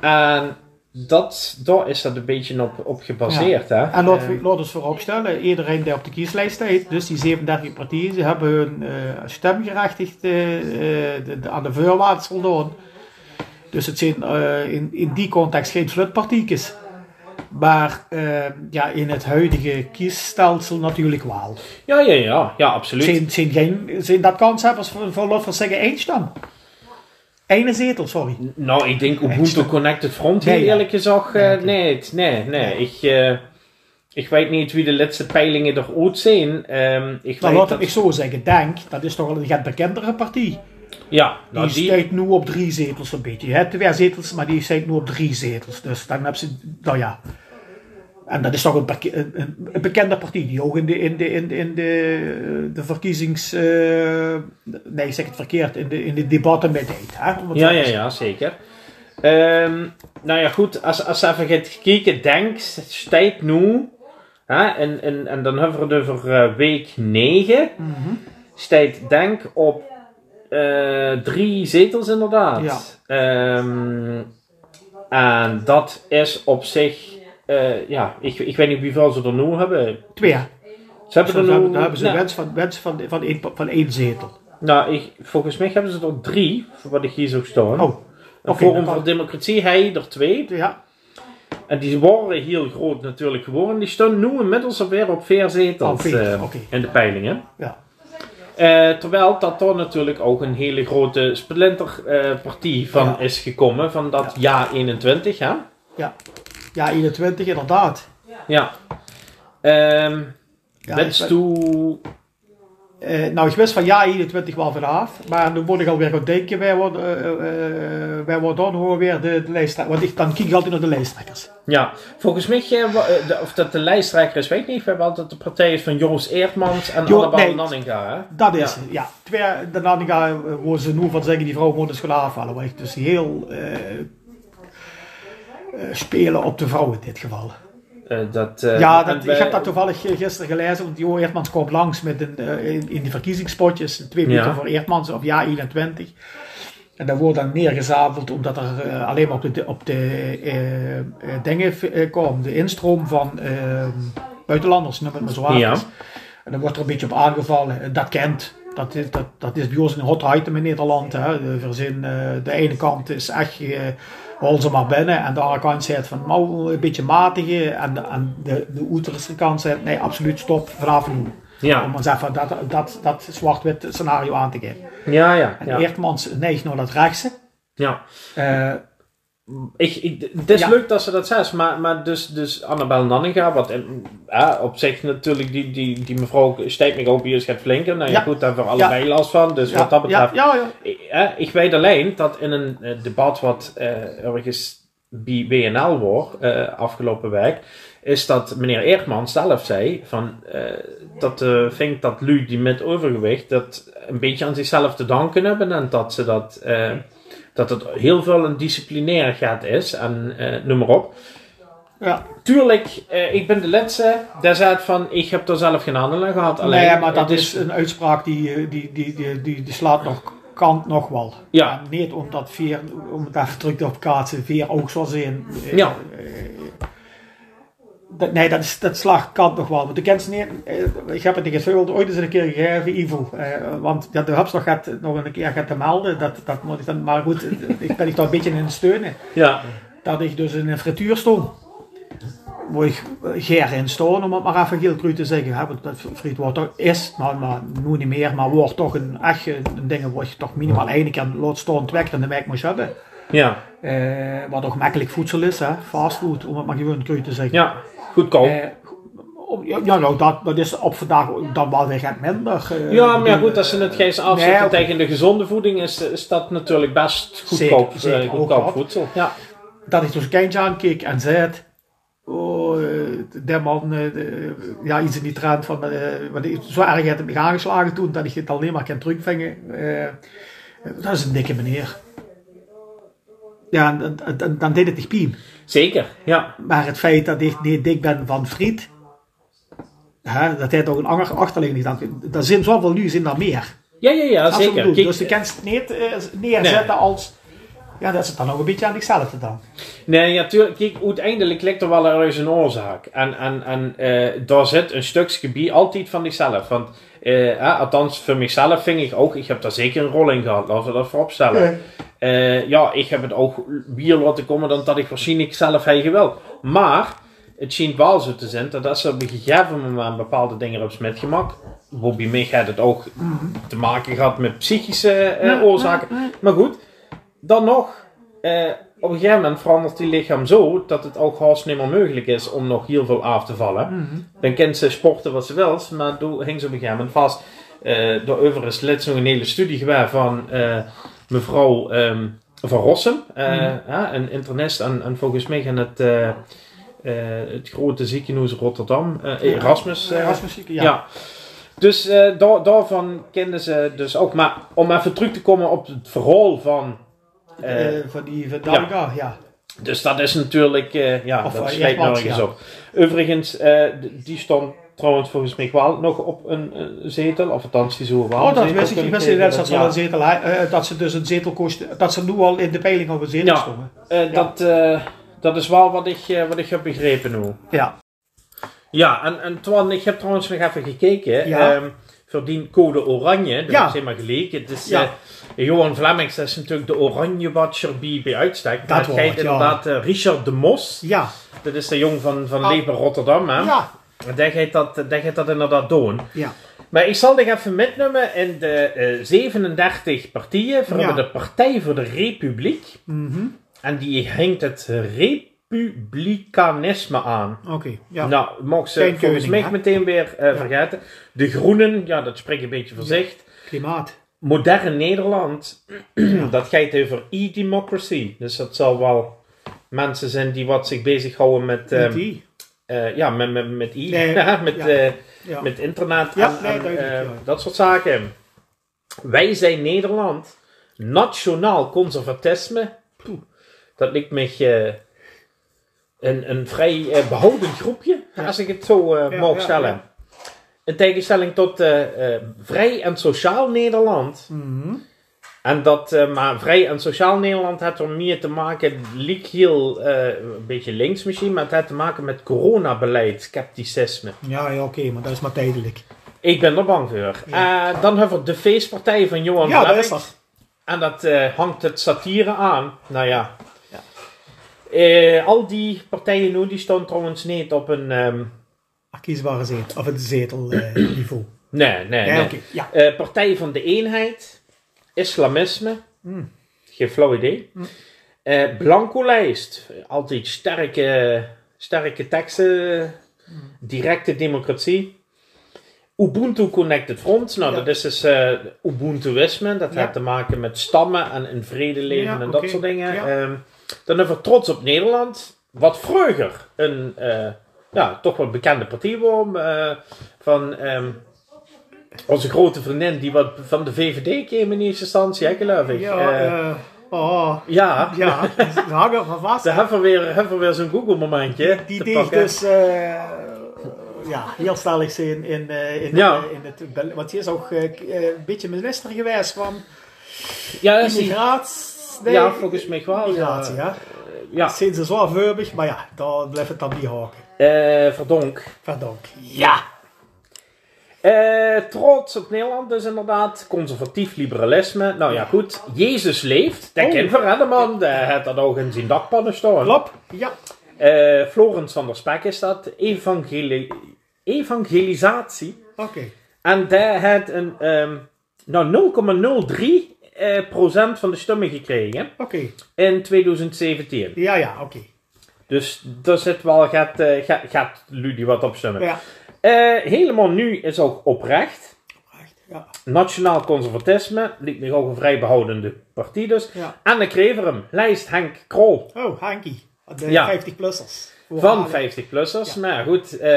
En dat, daar is dat een beetje op, op gebaseerd. Hè? En laten Ehm, we laten we vooropstellen, iedereen die op de kieslijst staat, dus die 37 partijen, ze hebben hun eh, stemgerechtigd eh, eh, de- aan de voorwaarden voldaan. Dus het zijn eh, in, in die context geen flutpartiekjes. Maar eh, ja, in het huidige kiesstelsel natuurlijk wel. Ja, ja, ja, ja, absoluut. Zijn, zijn, geen, zijn dat kanshebbers voor, voor zeggen één stem? Ene zetel, sorry. Nou, ik denk Ubuntu Connected Front, heel Nee, ja. eerlijk gezegd, eh, Nee, nee, nee. Ik, eh, ik weet niet wie de laatste peilingen er ooit zijn. Ehm, ik weet laat dat, ik zo zeggen, denk, dat is toch wel een bekendere partij. Ja, nou, die die, staat nu op drie zetels een beetje. Je hebt twee zetels, maar die staat nu op drie zetels. Dus dan hebben ze, nou ja. En dat is toch een, een, bekende partij die ook in de, in de, in de, in de, de verkiezings... eh, nee, ik zeg het verkeerd, in de, in de debatten met deed. Hè, om het ja, ja, ja, zeker. Ehm, nou ja, goed, als, als je even gaat kijken, denk, staat nu, hè, en, en, en dan hebben we het over eh, week 9, Mhm. staat denk op eh, drie zetels inderdaad. Ja. Ehm, en dat is op zich, eh, ja, ik, ik weet niet hoeveel ze er nu hebben. Twee. Ze hebben dan er nu, hebben, ze nou, wens, van, wens van, van, één, van één zetel. nou, ik, volgens mij hebben ze er drie, voor wat ik hier zo staan. Oh, Een oké, Forum voor. Democratie, hij er twee. ja. En die waren heel groot natuurlijk geworden. Die staan nu inmiddels alweer op vier zetels Oh, in de peilingen. Ja. Eh, terwijl dat er natuurlijk ook een hele grote splinterpartie van Ja. is gekomen, van dat jaar 21, hè? ja, 21 inderdaad. Ja. Ehm Ja, Let's do... Eh, nou, ik wist van ja 21 wel vanaf, maar nu word ik alweer gaan denken, wij worden, eh, eh, wij worden dan gewoon weer de, de lijsttrekker. Want ik, dan kijk ik altijd naar de lijsttrekkers. Ja, volgens mij, de- of dat de lijsttrekker is, weet ik niet. We hebben altijd de partij is van Joost Eertmans en Jo- Annabel nee. Nanninga, hè? Dat is het, ja. Twee, daarna ga hoe ze nu van zeggen, die vrouw moet de school afvallen. Dus heel spelen op de vrouw in dit geval. Eh, dat, eh, ja, dat, ik heb dat toevallig eh, gisteren gelezen, want Jo Eertmans komt langs met een, eh, in, in die verkiezingspotjes, twee minuten Ja. voor Eertmans, of ja 21. En dat wordt dan neergezadeld omdat er eh, alleen maar op de, op de eh, eh, dingen eh, komt, de instroom van eh, buitenlanders, noem het maar zo aan. Ja. En dan wordt er een beetje op aangevallen, En dat kent. Dat is, dat, dat is bij ons een hot item in Nederland. Hè. De, verzin, eh, de ene kant is echt, eh hol ze maar binnen. En de andere kant zegt van, nou, een beetje matige. En, de- en de, de uiterste kant zegt, nee, absoluut stop, vanaf nu. Ja. Om eens even dat, dat, dat zwart-wit scenario aan te geven. Ja, ja. En ja. Eertmans neigt naar dat rechtse. ja. Eh, Ik, ik, het is Ja. leuk dat ze dat zegt, maar, maar dus, dus Annabel Nanninga, wat in- ja, op zich natuurlijk, die, die, die mevrouw stijgt me ook hier gaat flinken. Nou ja, Ja. goed, daar hebben we allebei last van. Dus wat dat betreft, Ja, ja, ja. Ik, hè, ik weet alleen dat in een eh, debat wat eh, ergens bij WNL wordt eh, afgelopen week, is dat meneer Eertman zelf zei van eh, dat eh vindt dat lui die met overgewicht dat een beetje aan zichzelf te danken hebben en dat ze dat eh, dat het heel veel een disciplinair gaat is en eh, noem maar op. ja. Tuurlijk, eh, ik ben de laatste die zei van ik heb er zelf geen handen aan gehad. Alleen, nee, maar dat is een uitspraak die, eh, die, die, die, die, die slaat nog kant nog wel. Ja. En niet omdat veer, om het even terug op kaatsen, veer ook zijn. eh, Ja. Dat, nee, dat, is, dat slaagt kant nog wel. Want de kent niet, eh, ik heb het niet veel ooit eens een keer gegeven, Ivo. Eh, want ja, de nog, gaat, nog een keer gaat te melden. Dat, dat moet ik dan, maar goed, eh, ik ben ik daar een beetje in steunen. Ja, Dat ik dus in een frituur stond. Waar ik geer in stond, om het maar even heel cru te zeggen. Hè, want dat friet wordt toch, is, maar, maar nu niet meer, maar wordt toch een echt een ding waar je toch minimaal één keer laat staan, twee keer in de week moet hebben. ja, Eh, wat ook makkelijk voedsel is, hè, fastfood, om het maar gewoon cru te zeggen. ja, goedkoop. Eh, ja, nou, dat, dat is op vandaag dan wel weer het minder. eh, ja, maar ja, goed, als ze het geest afzetten Nee, tegen de gezonde voeding, is, is dat natuurlijk best goedkoop, eh, zeker, goedkoop voedsel. Ja. dat ik dus een kindje aankeek en zei: Oh, die man, de- ja, iets in die trend van. eh, want ik- zo erg heeft het me aangeslagen toen dat ik het alleen maar kan terugvingen. eh, dat is een dikke meneer. Ja, en- en- en- dan deed het niet pijn. Zeker, ja. Maar het feit dat ik niet dik ben van friet, hè, dat heeft ook een ander achterliggende gedachte. Er zijn zoveel nu, zijn er meer. Ja, ja, ja, Dat zeker. Kijk, dus je kan het niet eh, neerzetten als. Ja, dat is het dan ook een beetje aan zichzelf te dan. Nee, ja, tuurlijk. Kijk, uiteindelijk ligt er wel ergens een oorzaak. En, en, en eh, daar zit een stukje bij altijd van zichzelf. Want, eh, eh, althans, voor mezelf vind ik ook, ik heb daar zeker een rol in gehad, laten we dat voorop stellen. Eh, ja, ik heb het ook weer laten komen dan dat ik waarschijnlijk zelf heb wil. Maar, het schijnt wel zo te zijn dat als er op een gegeven moment bepaalde dingen op met gemak, bij mij gaat het ook te maken gehad met psychische oorzaken. Maar goed, dan nog, eh, op een gegeven moment verandert die lichaam zo dat het ook haast niet meer mogelijk is om nog heel veel af te vallen. Dan kent ze sporten wat ze wil, maar toen hing ze op een gegeven moment vast. Eh daarover is laatst nog een hele studie geweest van eh, mevrouw ehm, Van Rossum, eh, ja, een internist en, en volgens mij gaan het, eh, het grote ziekenhuis Rotterdam, Erasmus. Erasmus, ja. ja. Dus daar, daarvan kenden ze dus ook. Maar om even terug te komen op het verhaal van. Eh, Eh, van die van Dalga, ja. dus dat is natuurlijk. eh, ja, Of, dat nergens ja. op. Overigens, die stond trouwens volgens mij wel nog op een zetel. Of althans, die zo wel. Oh, dat wist ik. Kunnen wist niet dat geven. ze een zetel, dat ze dus een zetel kost, dat ze nu al in de peiling op een zetel Ja. stonden. Dat, dat is wel wat ik, wat ik heb begrepen nu. Ja. Ja, en, en Twan, ik heb trouwens nog even gekeken. Ja. ehm, voor die code oranje, dat Ja. is helemaal geleken. Is, Ja. Eh, Johan Vlemmings, dat is natuurlijk de oranje watcher bij, bij uitstek. Dat Dat wordt, ja. inderdaad eh, Richard de Mos. Ja. Dat is de jong van, van Ah. Rotterdam. Hè? Ja. Die gaat dat, die gaat dat inderdaad doen. Ja. Maar ik zal dit even metnemen in de eh, 37 partijen. We Ja. de Partij voor de Republiek. Mhm. En die hangt het republikanisme aan. Oké. Ja. Nou, mag ze Geen volgens mij meteen weer eh, vergeten. De Groenen, ja, dat spreekt een beetje voor zich. Klimaat. Modern Nederland, dat gaat over e-democracy. Dus dat zal wel mensen zijn die wat zich bezighouden met, Met ehm, die. eh, ja, met, met, met e, Nee, met, ja. eh, Ja. met internet Ja, en, nee, en, duidelijk, eh, dat soort zaken. Wij zijn Nederland, nationaal conservatisme. Poeh, dat lijkt me een, een vrij eh, behouden groepje, als ik het zo mag ja, stellen. In tegenstelling tot eh, eh, vrij en sociaal Nederland. Mhm. En dat, eh, maar vrij en sociaal Nederland had er meer te maken, liep heel een beetje links misschien, maar het had te maken met coronabeleid, scepticisme. Ja, ja oké, maar dat is maar tijdelijk. Ik ben er bang voor. Ja. Dan hebben we de feestpartij van Johan Ja, dat is dat. En dat hangt het satire aan. Nou ja. Ja. Al die partijen nu, die staan trouwens niet op een, ehm, verkiesbare zetel, of het zetelniveau. Nee, nee, nee. oké. Ja. Eh, Partij van de Eenheid, Islamisme, Mm. geen flauw idee. Eh, Blanco-lijst, altijd sterke, sterke teksten, directe democratie. Ubuntu Connected Front, nou Ja. dat is dus eh Ubuntuïsme, dat Ja. heeft te maken met stammen en in vrede leven en dat soort dingen. Ehm, dan hebben we Trots op Nederland, wat vroeger een ja, toch wel bekende partij was, eh, van ehm, onze grote vriendin die wat van de VVD kwam in eerste instantie, hè, geloof ik. Ja, eh, oh, ja. ja, ze hangen van vast. Daar hebben we weer, hebben we weer zo'n Google momentje Die deed dus ja, heel stellig zijn in, in, Ja. in het, Bel- want hij is ook een beetje minister geweest van ja, dat is die- immigratie. nee, ja, volgens mij wel. Migratie, Ja. ja. ja. Zijn ze maar ja, daar blijft het dan niet haken. Eh, verdonk. Pardon. Ja. Eh, trots op Nederland dus inderdaad. Conservatief liberalisme. Nou ja, goed. Jezus leeft. Dat Oh. kent voor man. Dat ook in zijn dakpannen staan. Klopt. Ja. Eh, Florence van der Spek is dat. Evangeli evangelisatie. Oké. En daar had een ehm nou 0,03 eh, procent van de stemmen gekregen Oké. in 2017. Ja, ja, oké. Dus daar zit wel, gaat, eh, gaat, wat op stemmen. Ja. Eh, helemaal nu is ook oprecht. Echt, Ja. Nationaal conservatisme, liet me ook een vrij behoudende partij dus. Ja. Anne Kreverum, lijst Henk Krol Oh, Hanky. De Ja. 50-plussers. van 50-plussers. Ja. Maar goed, eh,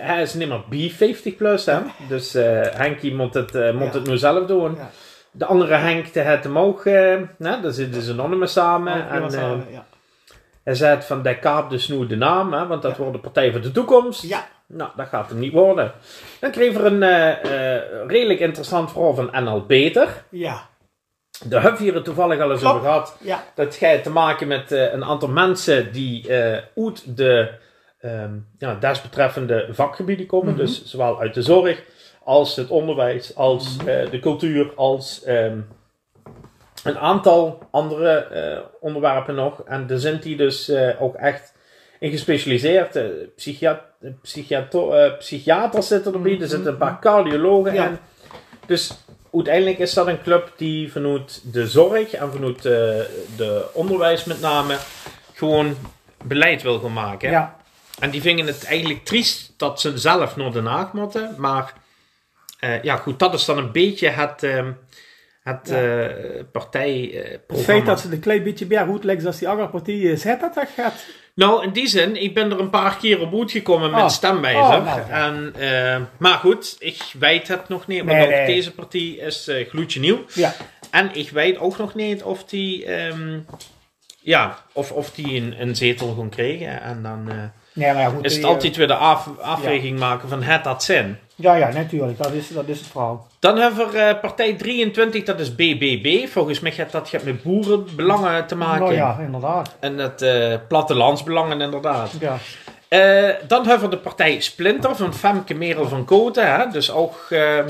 hij is niet meer B50-plus, hè. Dus eh Henkie moet het, moet het nu zelf doen. De andere Henk, hem ook, eh, nou, daar zitten ze anonymous samen. Oh, en, samen, ja. Hij zei het van, de kaap de snoer de naam, hè, want dat Ja. wordt de Partij voor de Toekomst. Ja. Nou, dat gaat hem niet worden. Dan kreeg er een eh, eh, redelijk interessant verhaal van NL Peter. Ja. Daar hebben we hier toevallig al eens over gehad. Ja. Dat gaat te maken met eh, een aantal mensen die uit de ehm, ja, desbetreffende vakgebieden komen. Mhm. Dus zowel uit de zorg als het onderwijs, als Mhm. de cultuur, als ehm, een aantal andere eh, onderwerpen nog. En daar zijn die dus eh, ook echt in gespecialiseerd. Eh, psychiat psychiaters zitten erbij, er zitten een paar cardiologen Mhm. Ja. in. Dus uiteindelijk is dat een club die vanuit de zorg en vanuit de, de onderwijs met name gewoon beleid wil gaan maken. Ja. En die vinden het eigenlijk triest dat ze zelf naar Den Haag moeten. Maar ja, goed, dat is dan een beetje het, ehm het Ja. eh, partijprogramma. Het feit dat ze een klein beetje meer goed als die andere partijen, zet dat dat gaat? Nou, in die zin, ik ben er een paar keer op uit gekomen met Oh. stemwijzer. Oh, nou, en, eh, maar goed, ik weet het nog niet. Want Nee, ook nee. deze partij is eh gloedje nieuw. Ja. En ik weet ook nog niet of die, ehm, ja, of, of die een, een zetel gaan krijgen. En dan eh, Nee, maar goed. is het eh, altijd weer de af, afweging maken van het dat zin. Ja, ja, natuurlijk. Dat is, dat is het verhaal. Dan hebben we eh, partij 23, dat is BBB. Volgens mij gaat dat gaat met boerenbelangen te maken. Nou ja, inderdaad. En het eh, plattelandsbelangen inderdaad. Ja. Eh, dan hebben we de partij Splinter van Femke Merel van Koten. Hè? Dus ook, ehm,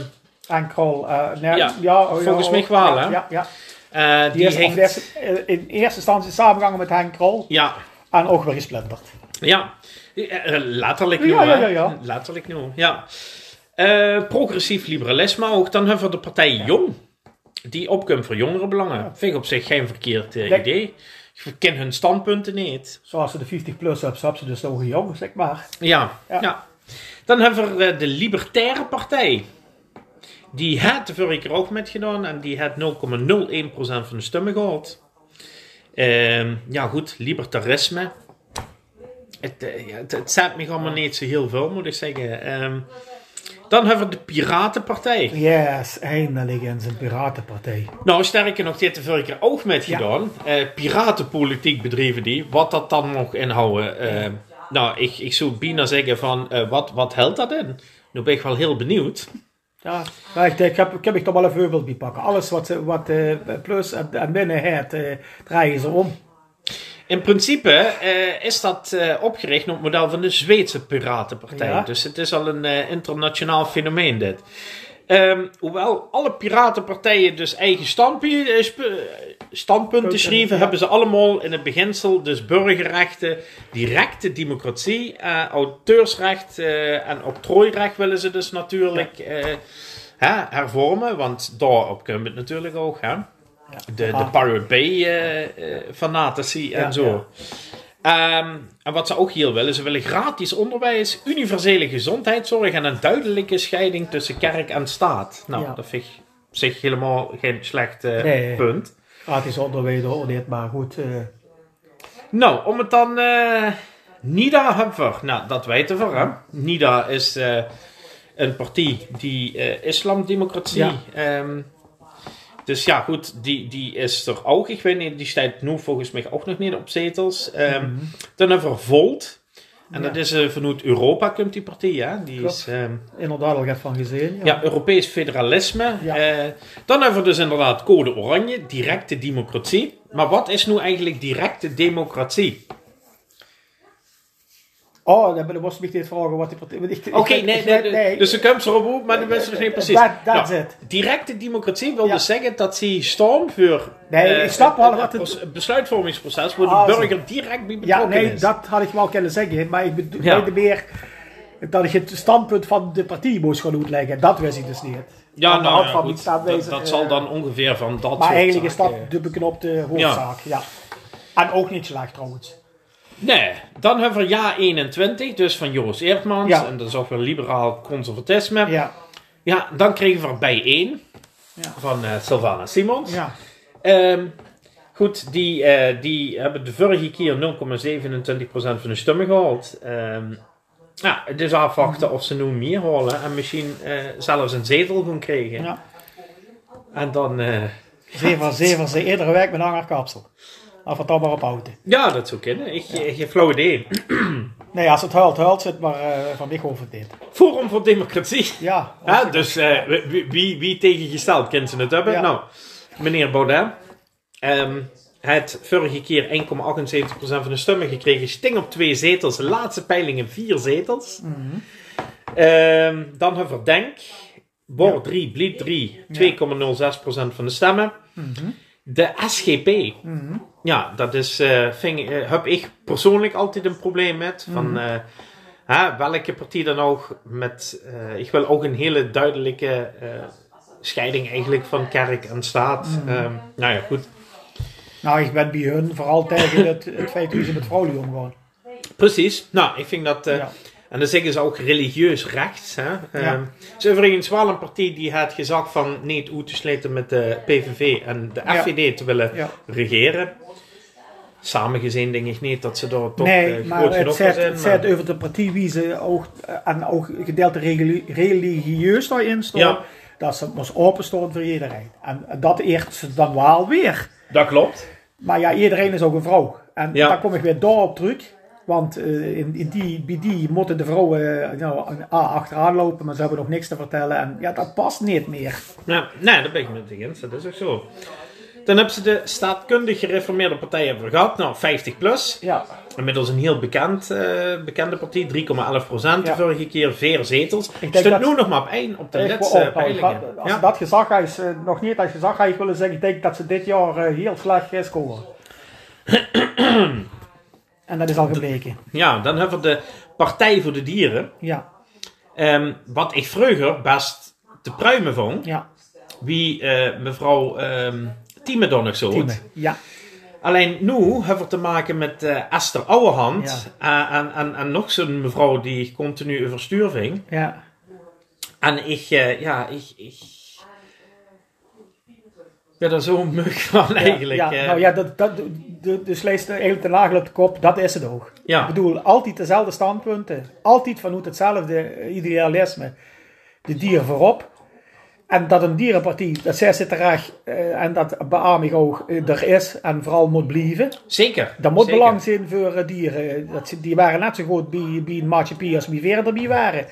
En Krol. nee, Ja, ja, oh, volgens oh, mij wel, ja, hè? Ja, ja. Die, die is heeft... in eerste instantie samengegangen met Henk Krol. Ja, En ook weer gesplinterd. ja. Letterlijk nu, Ja, ja, ja, ja. Letterlijk nu, ja. Eh, progressief liberalisme ook. Dan hebben we de partij Jong. Die opkomt voor jongerenbelangen. Vind ik op zich geen verkeerd eh, idee. Ik ken hun standpunten niet. Zoals ze de 50 plus hebben, hebben ze dus nog jong, zeg maar. Ja, ja. Ja. Dan hebben we eh, de Libertaire Partij. Die had de vorige keer ook met gedaan en die had 0,01% van de stemmen gehad. Ehm, ja, goed, libertarisme. Het, ja, het, het me allemaal niet zo heel veel, moet ik zeggen. Ehm, dan hebben we de Piratenpartij. Yes, eindelijk in zijn piratenpartij. Nou, sterker nog, heeft de vorige keer ook met Ja. gedaan. Eh, piratenpolitiek bedreven die. Wat dat dan nog inhouden. eh, nou, ik, ik zou bijna zeggen van, eh, wat, wat helpt dat in? Nu ben ik wel heel benieuwd. Ja, maar ik, ik, heb, ik heb ik toch wel een voorbeeld bij pakken. Alles wat, ze- wat eh, plus en, en binnen het, draaien ze om. In principe eh, is dat eh, opgericht op het model van de Zweedse Piratenpartij. Ja. Dus het is al een eh, internationaal fenomeen dit. Ehm, hoewel alle piratenpartijen dus eigen standpunten schreven, ja. hebben ze allemaal in het beginsel dus burgerrechten, directe democratie, auteursrecht en octrooirecht willen ze dus natuurlijk hè, hervormen, want daarop kunnen we het natuurlijk ook, hè? De, de Ah. Pirate Bay eh, eh, en zo. Ehm, en wat ze ook hier willen, ze willen gratis onderwijs, universele gezondheidszorg en een duidelijke scheiding tussen kerk en staat. Nou, Ja. dat vind ik op zich helemaal geen slecht eh, Nee. punt. Gratis onderwijs hoor dit, maar goed. Nou, om het dan NIDA we. Nou, dat weten we, hè. NIDA is een partij die islamdemocratie... Ja. ehm, dus ja, goed, die, die is er ook. Ik weet niet, die staat nu volgens mij ook nog niet op zetels. Dan hebben we Volt. En. Ja. dat is eh, vanuit Europa komt die partij, hè. Die Klopt. is... ehm, inderdaad al wat van gezien. ja, Europees federalisme. Ja. Eh, dan hebben we dus inderdaad code oranje, directe democratie. Maar wat is nu eigenlijk directe democratie? Oh, dan moest ik dit vragen wat die partij... Oké, nee, nee, nee, Dus ze komt erop op, maar de mensen nog niet precies. Dat, Nou, it. Directe democratie wil Ja. dus zeggen dat ze staan voor Nee, eh, ik snap wel wat het- besluitvormingsproces waar Ah, de zo. burger direct bij Ja, betrokken nee, is. dat had ik wel kunnen zeggen. Maar ik bedoel Ja. bedoelde meer dat ik het standpunt van de partij moest gaan uitleggen. Dat wist ik dus niet. ja, Aan de nou, ja, van goed, dat, dat eh, zal dan ongeveer van dat Maar soort eigenlijk is dat zaken- de beknopte hoofdzaak. Ja. En ook niet slecht trouwens. Nee, dan hebben we jaar 21, dus van Joris Eertmans. Ja. En dat is ook weer liberaal conservatisme. Ja. Ja. dan kregen we er bij één Ja. van eh Sylvana Simons. Ja. Ehm, goed, die, eh, die hebben de vorige keer 0,27% van de stemmen gehaald. Ehm, ja, het is afwachten of ze nu meer halen en misschien eh, zelfs een zetel gaan krijgen. ja. En dan, eh, Zeven, zeven, ze iedere week met een kapsel. Of het maar ophouden. ja, dat zou kunnen. Ik, ik heb flauw idee. Nee, als het huilt, huilt het, maar eh, van mij over dit. Forum voor Democratie. Ja. Ja, dus eh, wie, wie, tegengesteld kent ze het hebben? Ja. Nou, meneer Baudet. ehm het vorige keer 1,78% van de stemmen gekregen. Sting op twee zetels. Laatste peilingen vier zetels. Mhm. Ehm, dan hebben we Denk. Bor 3, Blied 3. 2,06% van de stemmen. Mhm. De SGP. Ja, dat is, eh, eh, heb ik persoonlijk altijd een probleem met. Van, Mhm. eh, hè, welke partij dan ook. Met, ik wil ook een hele duidelijke scheiding eigenlijk van kerk en staat. Mhm. Ehm, nou ja, goed. Nou, ik ben bij hun vooral tegen het, het feit hoe ze met vrouwen omgaan. Precies. Nou, ik vind dat... Ja. En dan zeggen ze ook religieus rechts. Hè? Ja. Het is overigens wel een partij die het gezag van niet uit te sluiten met de PVV en de Ja. FVD te willen Ja. regeren. Samengezien denk ik niet dat ze daar toch nee, eh, groot het genoeg zijn. het maar- zegt over de partij wie ze ook, eh, en ook gedeelte religieus daarin staan. Dat ze moest openstaan voor iedereen. En dat eert ze dan wel weer. Dat klopt. Maar ja, iedereen is ook een vrouw. En daar kom ik weer daarop terug. Want eh, in, in die, bij die moeten de vrouwen eh, nou, A, achteraan lopen, maar ze hebben nog niks te vertellen. En ja, dat past niet meer. Ja, nee, daar ben ik met eens. Dat is ook zo. Dan hebben ze de staatkundig gereformeerde partij hebben gehad. Nou, 50 plus. Ja, Inmiddels een heel bekend, eh, bekende partij. 3,11 procent. Ja. De vorige keer vier zetels. Staat dat- nu nog maar op één op de laatste. Nou, peilingen. Als Ja. dat gezaghuis, eh, nog niet als gezaghuis willen zeggen, ik denk dat ze dit jaar heel slecht scoren. en dat is al gebleken. ja, dan hebben we de Partij voor de Dieren. Ja, Ehm, wat ik vroeger best te pruimen vond. ja, Wie eh, mevrouw Tieme dan nog zo. Ja, Alleen nu hebben we te maken met eh, Esther Ouwehand. eh, en, en, en nog zo'n mevrouw die continu overstuur ving. ja. En ik, ja, ik, ik ben er zo mug van eigenlijk. Ja, eh. nou ja, dat, dat, de, de sleest eigenlijk de nagel op de kop, dat is het ook. Ja. Ik bedoel, altijd dezelfde standpunten. Altijd vanuit hetzelfde eh, idealisme. De dier voorop. En dat een dierenpartij, dat zij zit terecht eh, en dat beaam ik ook, eh, er is en vooral moet blijven. Zeker. Dat moet zeker. belang zijn voor eh, dieren. Dat, ze- die waren net zo goed bij, bij een maatschappij als wie verder bij waren.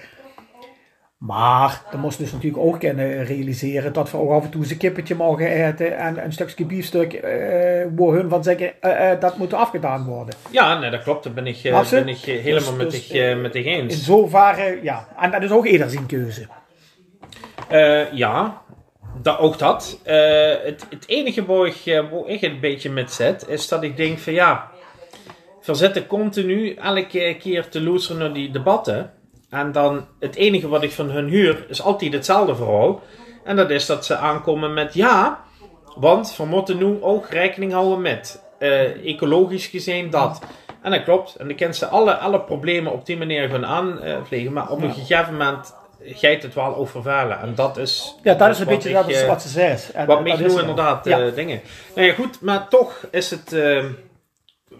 Maar dan moest dus natuurlijk ook kunnen realiseren dat we ook af en toe eens een kippetje mogen eten en een stukje biefstuk, eh waar hun van zeggen, eh, eh, dat moet afgedaan worden. Ja, nee, dat klopt. Daar ben ik, je? ben ik helemaal Dus- met, dus, met In eens. zoverre, ja. En dat is ook eerder zijn keuze. Ja, dat, ook dat. Het, het enige waar ik, waar ik een beetje met zet, is dat ik denk van ja, we zitten continu elke keer te loeren naar die debatten. En dan het enige wat ik van hun huur is altijd hetzelfde verhaal. En dat is dat ze aankomen met ja, want we moeten nu ook rekening houden met eh, ecologisch gezien dat. En dat klopt. En dan kunnen ze alle, alle problemen op die manier gaan aanvliegen. Maar op een gegeven moment gaat het wel overvallen. En dat is. Ja, dat is een wat beetje ik, dat is eh, wat ze zegt. En- wat en mij dat nu is het inderdaad eh, dingen. Nou ja, goed, maar toch is het eh,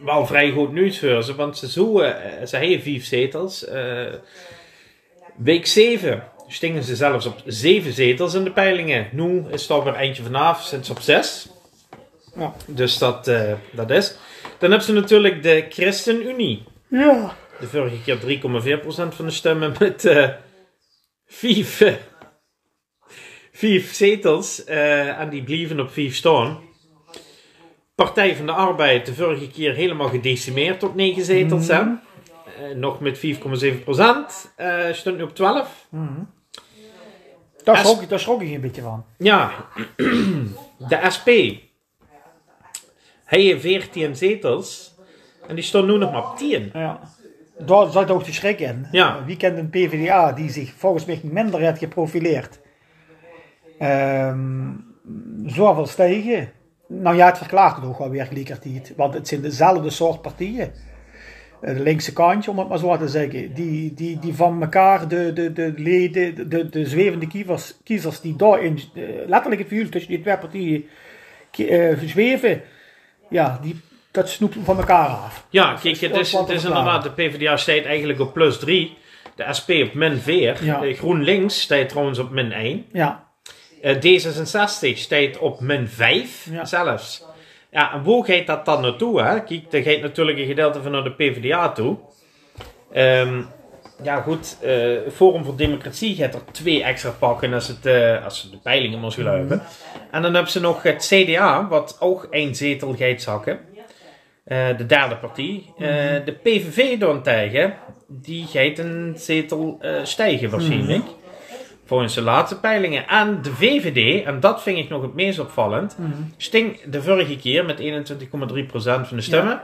wel vrij goed nieuws voor ze. Want ze zoeken, ze hebben vijf zetels. Week 7 stingen ze zelfs op zeven zetels in de peilingen. Nu is het alweer eindje vanaf, sinds op zes. Ja. Dus dat, eh, dat is. Dan hebben ze natuurlijk de ChristenUnie. Ja. De vorige keer 3,4% van de stemmen met eh vijf, eh, vijf zetels. en die blieven op vijf staan. Partij van de Arbeid de vorige keer helemaal gedecimeerd tot 9 zetels. hè. Eh, nog met 4,7%. eh stond nu op 12. Daar S- schrok, ik- daar schrok ik een beetje van. Ja, de SP. Hij heeft 14 zetels. En die stond nu nog maar op 10. Ja. Daar zat ook de schrik in. Ja. Eh, Wie kent een PvdA die zich volgens mij minder heeft geprofileerd? Ehm zoveel stijgen. Nou ja, het verklaart het ook wel weer. Want het zijn dezelfde soort partijen. De linkse kantje, om het maar zo te zeggen. Die, die, die van elkaar, de, de, de leden, de, de zwevende kiezers, kiezers die daarin, eh, letterlijk het vuur tussen die twee partijen eh, zweven. Ja, die, dat snoepen van elkaar af. Ja, kijk, het is, het is inderdaad, de PvdA staat eigenlijk op plus 3. De SP op min 4. Ja. GroenLinks staat trouwens op min 1. Ja, Eh, D66 staat op min 5 Ja. zelfs. Ja, en hoe gaat dat dan naartoe? Hè? Kijk, daar gaat natuurlijk een gedeelte van naar de PvdA toe. Ehm, ja, goed. eh, Forum voor Democratie gaat er twee extra pakken als, het, eh, als ze de peilingen maar geloven. En dan hebben ze nog het CDA, wat ook één zetel gaat zakken. Eh, de derde partij. Eh, de PVV daarentegen, die gaat een zetel stijgen waarschijnlijk. Volgens de laatste peilingen. En de VVD, en dat vind ik nog het meest opvallend, sting de vorige keer met 21,3% van de stemmen.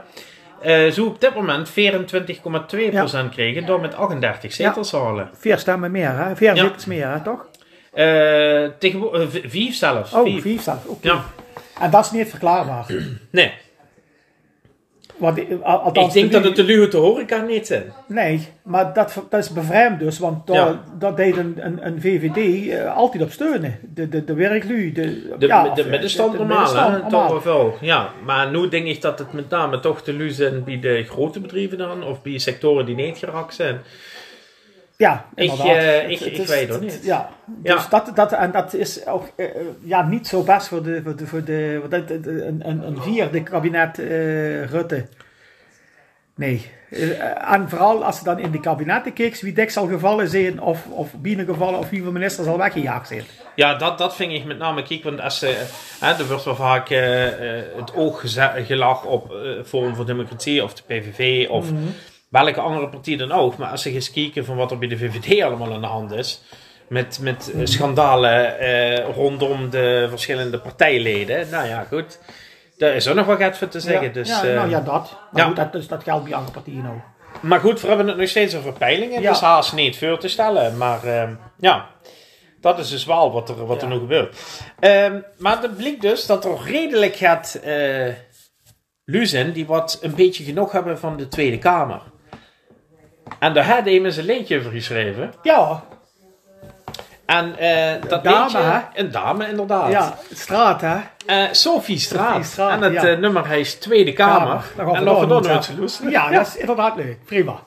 Eh, zo op dit moment 24,2% kregen door met 38 zetels te halen. vier stemmen meer, hè? Vier Ja. zetels meer, hè, toch? Eh tegenwoordig, eh, vijf zelfs. Oh, Vijf. vier stemmen. Oké. Ja, En dat is niet verklaarbaar. nee. Want, Ik denk de- dat het de luwe te horeca niet zijn. Nee, maar dat, dat is bevreemd dus, want daar, Ja. dat deed een, een, een VVD eh, altijd op steunen. De, de, de werklui, de, De, ja, de, eh, middenstand de normaal, hè? Toch wel. Ja, maar nu denk ik dat het met name toch de lu zijn bij de grote bedrijven dan, of bij sectoren die niet geraakt zijn. Ja, Ik, eh, Het- ik- het ik is- weet het niet. Ja, Ja. dus Dat, dat, en dat is ook eh, ja, niet zo best voor de, voor de, voor de dat- een, een, een vierde kabinet eh, Rutte. Nee. Eh, en vooral als ze dan in de kabinetten kijkt, wie dik zal gevallen zijn, of, of binnen gevallen, of wie van ministers al weggejaagd zijn. Ja, dat, dat vind ik met name kijk, want als ze, hè, er wordt wel vaak eh, eh, het oog gelag op eh Forum voor Democratie of de PVV of welke andere partij dan ook. Maar als ze eens kijken van wat er bij de VVD allemaal aan de hand is, met, met eh, schandalen eh, rondom de verschillende partijleden, nou ja, goed. Daar is ook nog wat voor te zeggen. ja, dus, ja, eh, nou ja, dat. Maar ja. goed, dat, dus dat geldt bij andere partijen ook. Maar goed, we hebben het nog steeds over peilingen. Ja. Dus haast niet voor te stellen. Maar ehm, ja, dat is dus wel wat er, wat er nu gebeurt. Ehm, maar het blijkt dus dat er redelijk gaat eh luzen die wat een beetje genoeg hebben van de Tweede Kamer. En daar had hij eens een leentje over geschreven. Ja, En eh, dat dame, leentje, hè? een dame inderdaad. ja, straat hè. Eh, Sophie Straat. Sophie Straat, en het ja. eh, nummer heet Tweede Kamer. En nog luisteren. Ja, dat is inderdaad leuk. Prima.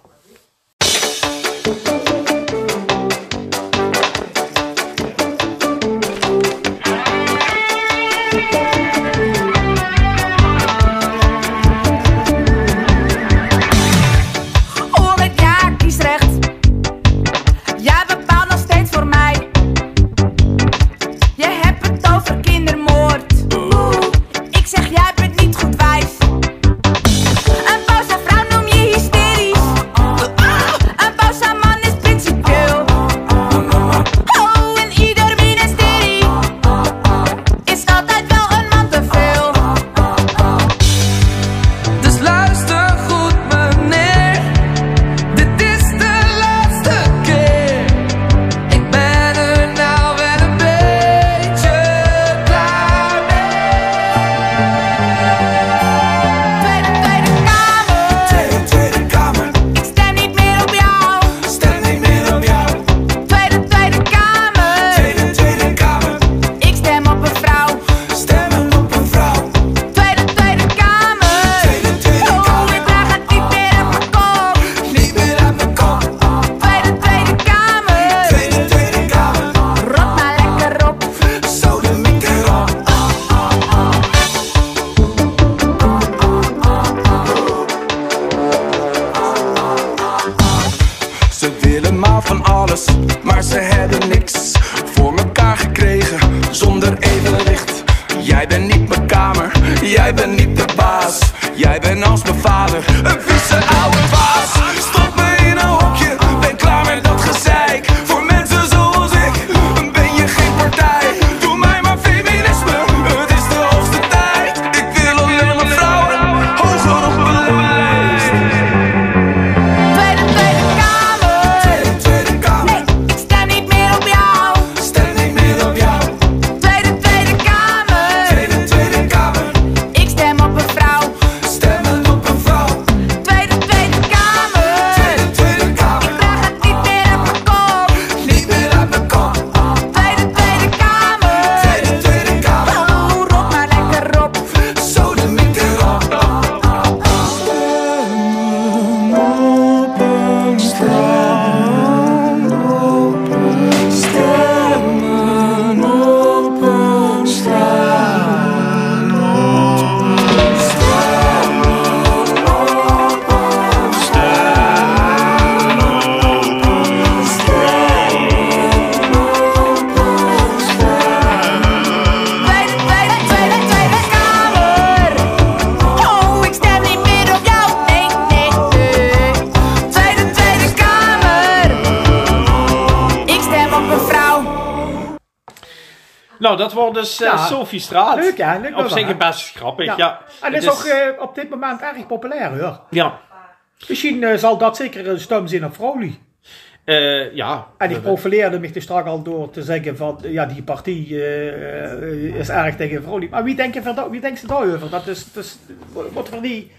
Nou, dat wordt dus eh, Ja. Sophie Straat. Leuk, hè? Leuk Op zich best grappig, ja. Ja. En Het is ook eh, op dit moment erg populair hoor. ja. Misschien eh, zal dat zeker een stem zijn op Froli. Ja. En ik profileerde me dus straks al door te zeggen van, ja, die partij is erg tegen Froli. Maar wie denkt, wie denkt ze daarover? Dat is, dus, wat voor die,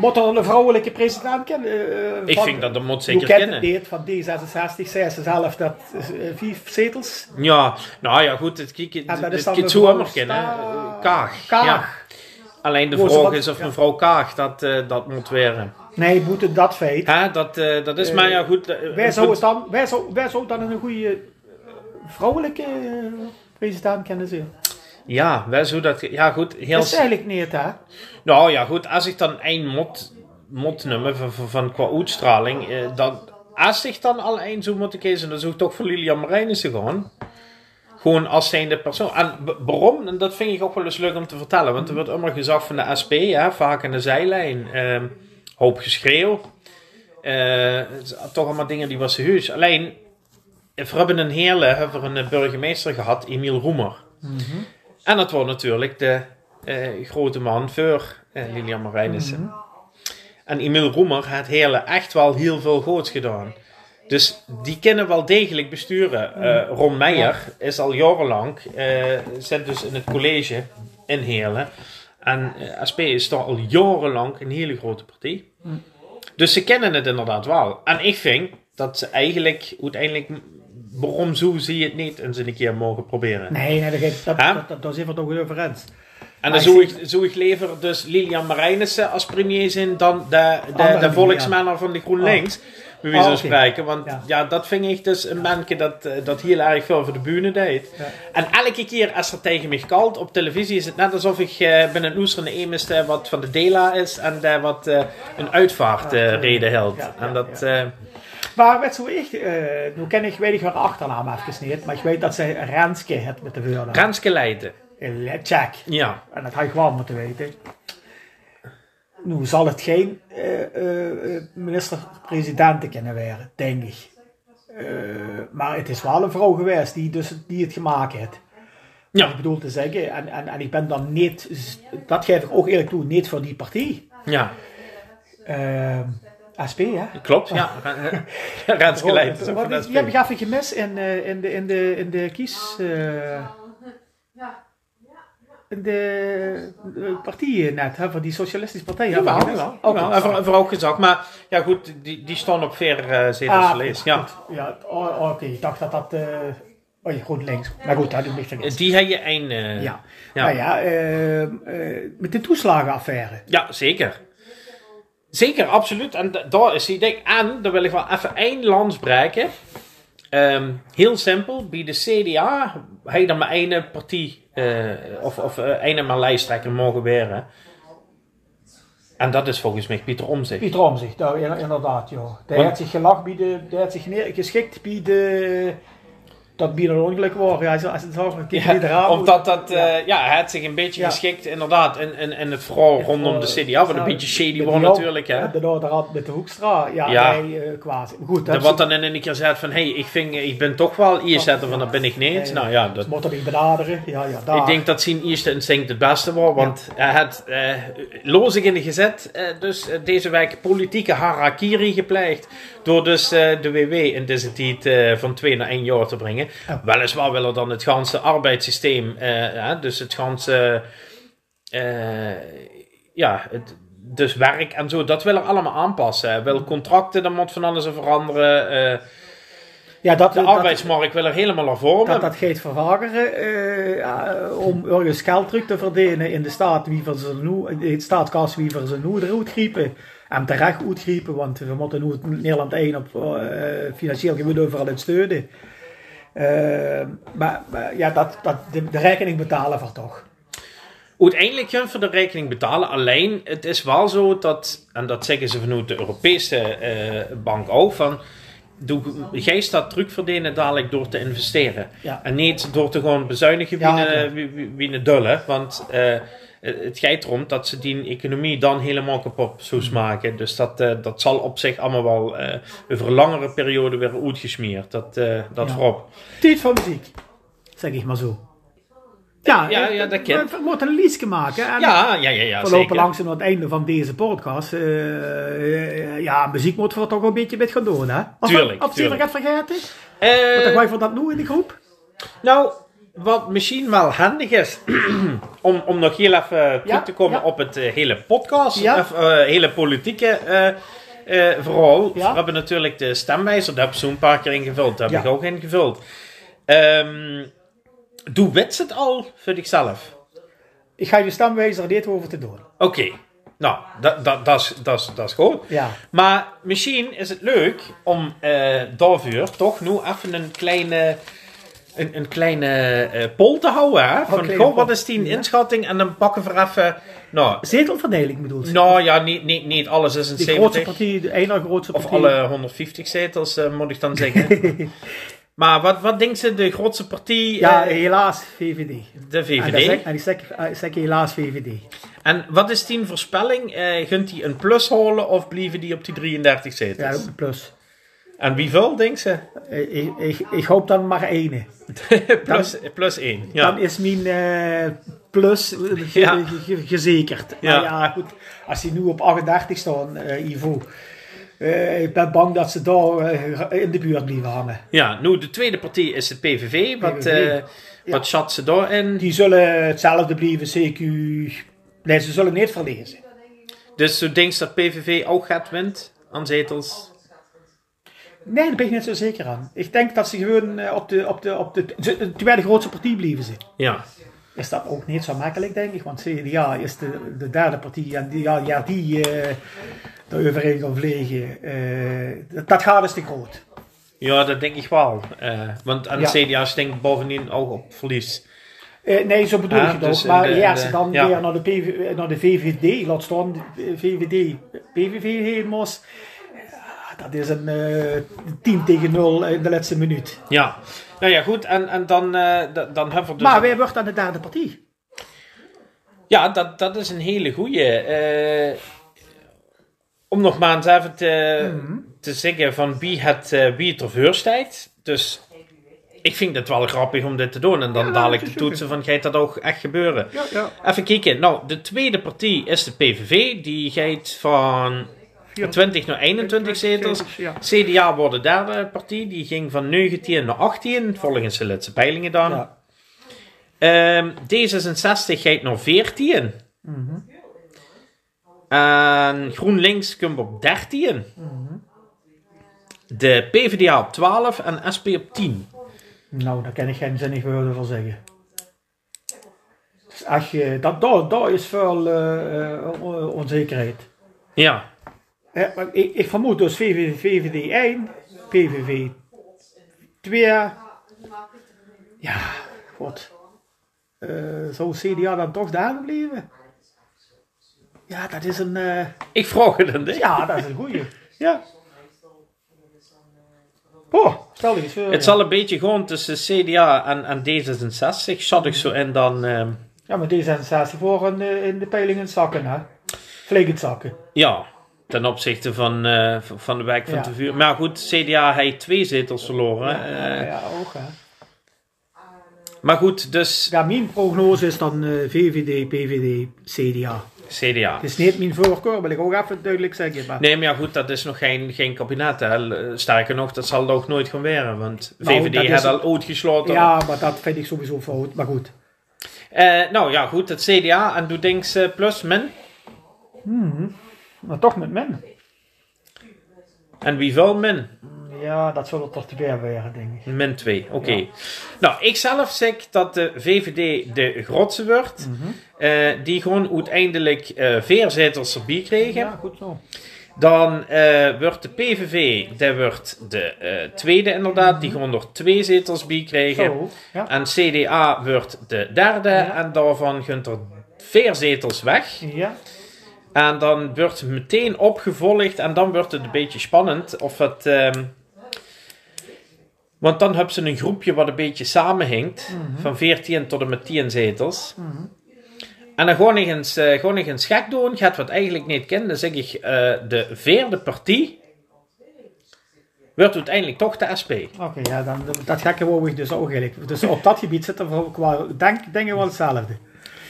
moet er een vrouwelijke president kennen? eh, Ik van- vind dat dat moet zeker kent kennen. niet van D66, 66, dat is, eh, vijf zetels. Ja, nou ja, goed. Het kijk, En dat het is dan het. Sta- Eh, Kaag. Kaag. Ja. Alleen de ze vraag wat- is of ja. mevrouw Kaag dat, eh, dat moet weren. Nee, moeten dat feit. Hè, dat, eh, dat is Eh, maar ja goed. eh, Wij het zou, punt- het dan, wij, zou, wij zou dan een goede eh, vrouwelijke eh, president kennen zien. Ja, wij zo dat. Ja, goed. Heel, Dat is eigenlijk niet, hè? nou ja, goed. Als ik dan één mot, mot nummer van, van, van qua uitstraling. Eh, dan, als ik dan al één zou moeten kiezen, dan zou ik toch voor Lilian Marijnissen gaan. Gewoon als zijnde persoon. En waarom? En dat vind ik ook wel eens leuk om te vertellen. Want er wordt immer gezegd van de SP, ja, vaak aan de zijlijn. ehm, hoop geschreeuw. Eh, toch allemaal dingen die was serieus. Alleen, we hebben een hele, hebben we een burgemeester gehad, Emiel Roemer. En dat wordt natuurlijk de eh, grote man voor eh, Lilian Marijnissen. En Emiel Roemer heeft hele echt wel heel veel goots gedaan. Dus die kunnen wel degelijk besturen. Eh, Ron Meijer is al jarenlang, eh, zit dus in het college in Heerlen. En SP is toch al jarenlang een hele grote partij. Dus ze kennen het inderdaad wel. En ik vind dat ze eigenlijk uiteindelijk, waarom zo zie je het niet eens een keer mogen proberen. Nee, nee dat, dat, dat, zijn we toch over eens. En dan zou ik zou ik liever dus Lilian Marijnissen als premier zijn dan de, de, de volksmanner van de GroenLinks. Bij wie Oh, zo oké. spreken. Want Ja. ja. dat vind ik dus een manneke dat, eh, dat heel erg veel voor de bühne deed. Ja. En elke keer als er tegen mij kalt op televisie is het net alsof ik eh ben een oesterende wat van de Dela is en daar wat een uitvaartreden hield. Ja, en dat, Maar weet zo ik, eh, nu ken ik, weet ik haar achternaam even niet, maar ik weet dat ze Renske het met de woorden. Renske Leijten. Eh, Check. Ja. En dat had ik wel moeten weten. Nu zal het geen eh, eh, minister-president kunnen worden, denk ik. Maar het is wel een vrouw geweest die, dus, die het gemaakt heeft. Ja. Ik bedoel te zeggen, en, en, en ik ben dan niet, dat geef ik ook eerlijk toe, niet voor die partij. Ja, Eh, SP, hè? klopt. Ja. SP. Die heb ik even gemist in, eh, in, de, in, de, in de kies... eh, in de, partijen net, hè, van die socialistische ik Jawel, gemist. jawel. Ook jawel. nog. Even, even ook gezegd. Maar ja, goed, die, die staan op veer uh, zetels Ah, Ja. goed. ja oh, Oké, ik dacht dat dat... eh oh, ja, goed links. Maar goed, dat doe ik vergeten. Die heb je eh, Ja. Ja. Nou ja, eh, eh, met de toeslagenaffaire. Ja, zeker. Zeker, absoluut. En da- daar is die ding. En, daar wil ik wel even één lans breken. Ehm, heel simpel. Bij de CDA heb je dan maar één partij, eh, of, of eh, één maar lijsttrekker mogen weren. En dat is volgens mij Pieter Omzicht. Pieter Omzicht, nou, in- inderdaad, ja. Die had zich gelacht bij de, die had zich neer, geschikt bij de, dat een ongeluk was. Ja, als het zo kijkt Ja, eraan moet. omdat dat, Ja. ja. ja, hij had zich een beetje Ja. geschikt, inderdaad. En, en, en het vooral rondom de CDA, wat een Ja, beetje shady was natuurlijk. Hè. Ja, de Noorderrand met de Hoekstra, ja, Ja. nee, eh, kwaad. Goed, De, dat wat dan in een keer zegt van, hé, hey, ik, vind, ik ben toch wel ISZ'er, van dat ben ik niet. Nou ja, dat, Ze moeten niet benaderen. Ja, ja, daar. ik denk dat zijn eerste instinct het beste was, want hij had eh lozig in de gezet, eh, dus eh, deze week politieke harakiri gepleegd, door dus eh, de WW in deze tijd eh, van twee naar één jaar te brengen. Ja. Weliswaar willen dan het ganse arbeidssysteem, eh, dus het ganse, eh, ja, het, dus werk en zo, dat wil er allemaal aanpassen. Wil contracten, dan moet van alles veranderen. eh, ja, dat, de dat, arbeidsmarkt wil er helemaal naar vormen. dat, dat gaat vervageren om ergens geld terug te verdienen in de staat wie voor ze nu, de staatskas wie voor ze nu eruit griepen. En terecht uitgriepen, want we moeten nu Nederland 1 op financieel gebied overal in steunen. Eh, maar, maar ja, dat, dat, de, de rekening betalen voor toch. Uiteindelijk gaan we de rekening betalen. Alleen, het is wel zo dat, en dat zeggen ze vanuit de Europese eh, bank ook, van doe, jij staat terugverdienen dadelijk door te investeren. Ja. En niet door te gewoon bezuinigen wie, Ja, een- oké. wie, wie, wie een dulle. Want eh, het gaat erom dat ze die economie dan helemaal kapot zouden Mm. maken. Dus dat, eh, dat zal op zich allemaal wel eh, over een langere periode weer uitgesmeerd. Dat, eh, dat Ja. voorop. Tijd voor muziek, zeg ik maar zo. Ja, Ja, eh, ja, dat we, kent. we moeten een liedje maken. En Ja, ja, ja, ja we lopen langzaam aan het einde van deze podcast. Eh, eh, ja, muziek moeten we toch een beetje met gaan doen, hè? Of, Tuurlijk, Of je tuurlijk. het vergeten? Eh, Wat wij voor dat nu in de groep? Nou, wat misschien wel handig is, om, om nog heel even terug te komen op het eh, hele podcast, of eh, hele politieke eh verhaal. We hebben natuurlijk de stemwijzer, daar heb ik zo een paar keer ingevuld, daar heb ik ook ingevuld. Ehm doe wits het al voor zichzelf? Ik ga je stemwijzer niet over te doen. Oké, nou, dat dat dat is- dat is- dat is goed. Ja. Maar misschien is het leuk om eh daarvoor toch nu even een kleine, een, een kleine eh poll te houden. Hè? Van, goh, wat is die Ja. inschatting? En dan pakken we even... Nou, Zetelverdeling bedoelt ze. nou ja, niet, niet, niet alles is een de grootste 70. partij, de ene grootste Of partij. alle 150 zetels, eh, moet ik dan zeggen. maar wat, wat denkt ze de grootste partij? Ja, eh, helaas VVD. de VVD. en ik zeg, eh, zeg helaas VVD. En wat is die voorspelling? Eh gunt hij een plus halen of blijven die op die 33 Ja, zetels? plus. En wie veel, denkt ze? Eh, Ik, ik, ik hoop dan maar één. plus, plus 1. Ja. Dan is mijn eh, plus eh, ge- Ja. ge- ge- gezekerd. Ja. Maar ja, goed. Als die nu op 38 staan, eh Ivo. ik ben bang dat ze daar in de buurt blijven hangen. Ja, nu de tweede partij is het PVV. Wat, PVV. eh, Ja. wat schat ze daarin? Die zullen hetzelfde blijven, CQ. Nee, ze zullen niet verliezen. Dus zo denkt dat PVV ook gaat wint aan zetels. Nee, daar ben ik niet zo zeker aan. Ik denk dat ze gewoon eh, op de, op de, op de, ze- de tweede grootste partij blijven ze. Ja. Is dat ook niet zo makkelijk, denk ik. Want CDA is de, de derde partij. En die, ja, ja, die eh de overheen gaan vliegen. eh, dat, gaat dus te groot. ja, dat denk ik wel. Eh, want aan Ja. de CDA denkt bovendien ook op verlies. Eh, nee, zo bedoel Ah, ik het dus ook. Maar de- ja, de- ze dan ja. weer naar de, PV, naar de VVD, laat staan, VVD, PVV moest. Dat is een eh 10 tegen 0 in de laatste minuut. Ja. Nou ja, goed. En, en dan, eh, da- dan hebben we dus... Maar wij wordt aan de derde partij. Ja, dat, dat is een hele goeie. Eh, om nog maar eens even te, Mhm. te zeggen van wie het, eh, wie het ervoor staat. Dus ik vind het wel grappig om dit te doen. En dan Ja, dadelijk te is toetsen van gaat dat ook echt gebeuren. Ja, ja. Even kijken. Nou, de tweede partij is de PVV. Die gaat van 20 naar 21 zetels. Ja. CDA wordt de derde partij. Die ging van 19 naar 18. Volgens de laatste peilingen dan. Ja. Ehm, D66 gaat naar 14. En GroenLinks komt op 13. De PvdA op 12 en SP op 10. Nou, daar kan ik geen zinnig woorden voor zeggen. Dus als je, dat, daar, daar is veel eh, eh, on- onzekerheid. Ja, Eh, maar ik, ik vermoed dus VVD, VVD 1, PVV 2. Ja, god. Eh zou CDA dan toch daar blijven? Ja, dat is een... eh, Ik vraag het dich. ja, dat is een goeie. Ja. Oh, stel eens voor. Het ja. zal een beetje gewoon tussen CDA en, en D66. Zat ik zo in dan... ehm, Ja, maar D66 voor in de, in de peilingen zakken, hè. Vliegend zakken. ja, ten opzichte van, eh, van de wijk van Ja. te vuur. Maar goed, CDA heeft twee zetels verloren. Ja, ja, ook, hè. Maar goed, dus Ja, mijn prognose is dan eh, VVD, PVD, CDA. CDA. Het is niet mijn voorkeur, wil ik ook even duidelijk zeggen. Maar Nee, maar ja, goed, dat is nog geen, geen kabinet. Hè. Sterker nog, dat zal ook nooit gaan weren. Want Nou, VVD is- heeft al ooit gesloten. ja, maar dat vind ik sowieso fout. Maar goed. Eh, nou ja, goed, het CDA en doe Dinks eh, plus min. Maar toch met men. En wie wil min? Ja, dat zal er toch te ver werden, denk ik. Min 2, oké. Nou, ik zelf zeg dat de VVD de grootste wordt. Mhm. Eh, die gewoon uiteindelijk eh vier zetels erbij kregen. Ja, goed zo. Dan eh, wordt de PVV, dat wordt de tweede inderdaad, die gewoon nog twee zetels bij kregen. Zo, ja. En CDA wordt de derde Ja. en daarvan gunt er vier zetels weg. Ja, En dan wordt het meteen opgevolgd en dan wordt het een beetje spannend of het... ehm, want dan hebben ze een groepje wat een beetje samenhinkt, van 14 tot en met 10 zetels. En dan gewoon nog eens, eh, gewoon nog eens gek doen, gaat wat eigenlijk niet kennen, dan zeg ik, eh, de vierde partij wordt uiteindelijk toch de SP. oké, ja, dan, dat gekke wou ik dus ook eigenlijk. Dus op dat gebied zitten we qua denk, dingen wel hetzelfde.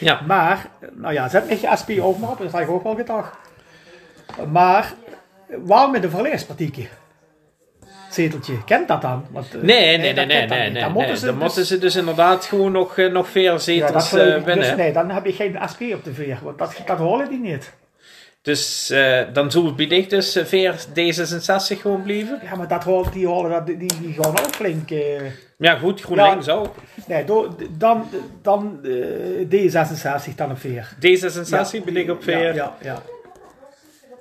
Ja, Maar, nou ja, zet niet je SP ook maar op, dat heb ik ook wel gedacht. Maar, waarom met de verleerspartieke? Zeteltje, kent dat dan? Want, eh, nee, nee, nee, nee, nee, nee, Dan nee. moeten ze Dan dus- moeten ze dus inderdaad gewoon nog, eh, nog vier Ja, dat zetels eh, ik. winnen. Dus nee, dan heb je geen SP op de veer, want dat, dat horen die niet. Dus eh, dan zullen we dus eh, veer D66 gewoon blijven. Ja, maar dat hoort, die horen die, die gaan ook flink. eh, Ja, goed, GroenLinks Ja. ook. nee, do- dan, dan eh, D66 dan op veer. D66 ben ik op veer. Ja, ja, ja.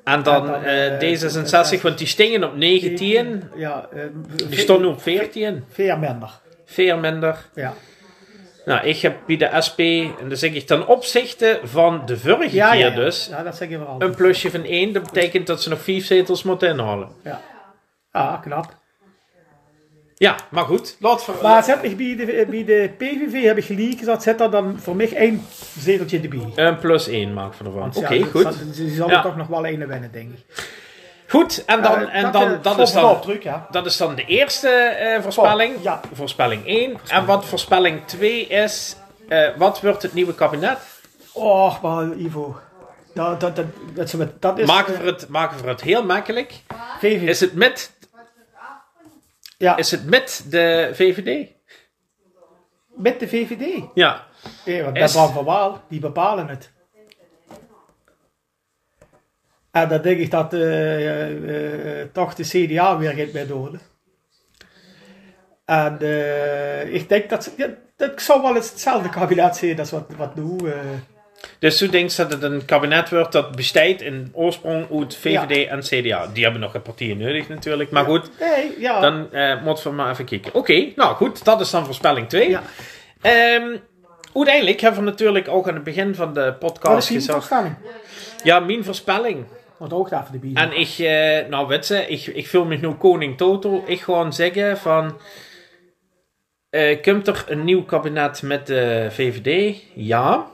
En dan, dan, eh, eh, D66, want die stingen op 19. Ja, eh, Die stonden op 14. Veer minder. Veer minder. Ja. Nou, ik heb bij de SP, en dan zeg ik ten opzichte van de vorige Ja, keer ja, ja. dus, Ja, dat zeg je wel. een plusje van 1. Dat betekent dat ze nog 5 zetels moeten inhalen. Ja. ja, knap. Ja, maar goed. Laat voor, Maar zet ik bij de, bij de PVV heb ik gelijk gezet, zet er dan voor mij één zeteltje erbij. een plus 1 maken we ervan. Want Oké, goed. dat- Ze zullen Ja. toch nog wel een winnen, denk ik. Goed, en dan, Eh, en dan, eh, dat, is dan, ja. dat is dan de eerste eh, voorspelling. Oh, ja. Voorspelling 1. En wat voorspelling 2 is, eh, wat wordt het nieuwe kabinet? Och, maar Ivo. Dat, dat, dat, dat, is- dat is... Maken we het, maken we het heel makkelijk. Is het met, ja, is het met de VVD? met de VVD. Ja. Nee, want Is- dat van Waal, die bepalen het. En dan denk ik dat eh, eh, eh, toch de CDA weer gaat mee doen. En ik denk dat, ja, dat zou wel eens hetzelfde kabinet zijn als wat, wat nu. Dus u denkt dat het een kabinet wordt dat bestaat in oorsprong uit VVD en CDA. Die hebben nog een partijen nodig natuurlijk. Maar goed, nee, ja. dan eh moeten we maar even kijken. Oké, nou goed, dat is dan voorspelling 2. ja. Ehm, uiteindelijk hebben we natuurlijk ook aan het begin van de Wat is podcast gezegd. Ja, mijn voorspelling. Want ook daar voor de bieden. En ik, eh, nou weet je, ik, ik voel me nu koning Toto. Ik gewoon zeggen van... eh komt er een nieuw kabinet met de VVD? Ja.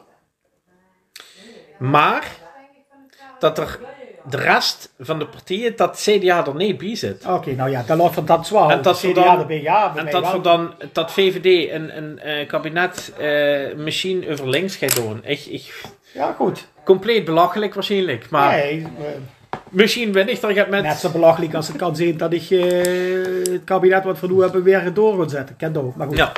Maar... Dat er de rest van de partijen, dat CDA er niet bij zit. Oké, nou ja, dan loopt van dat zwaar. En dat CDA dan- erbij, ja. En dat wel. dan, dat VVD een, een eh, kabinet eh misschien over links gaat doen. Ik, ik, Ja, goed. compleet belachelijk waarschijnlijk. Maar Nee, eh, misschien ben ik er met... net zo belachelijk als het kan zijn dat ik het kabinet wat we nu hebben weer door wil zetten. Ken dat ook, maar goed. Ja,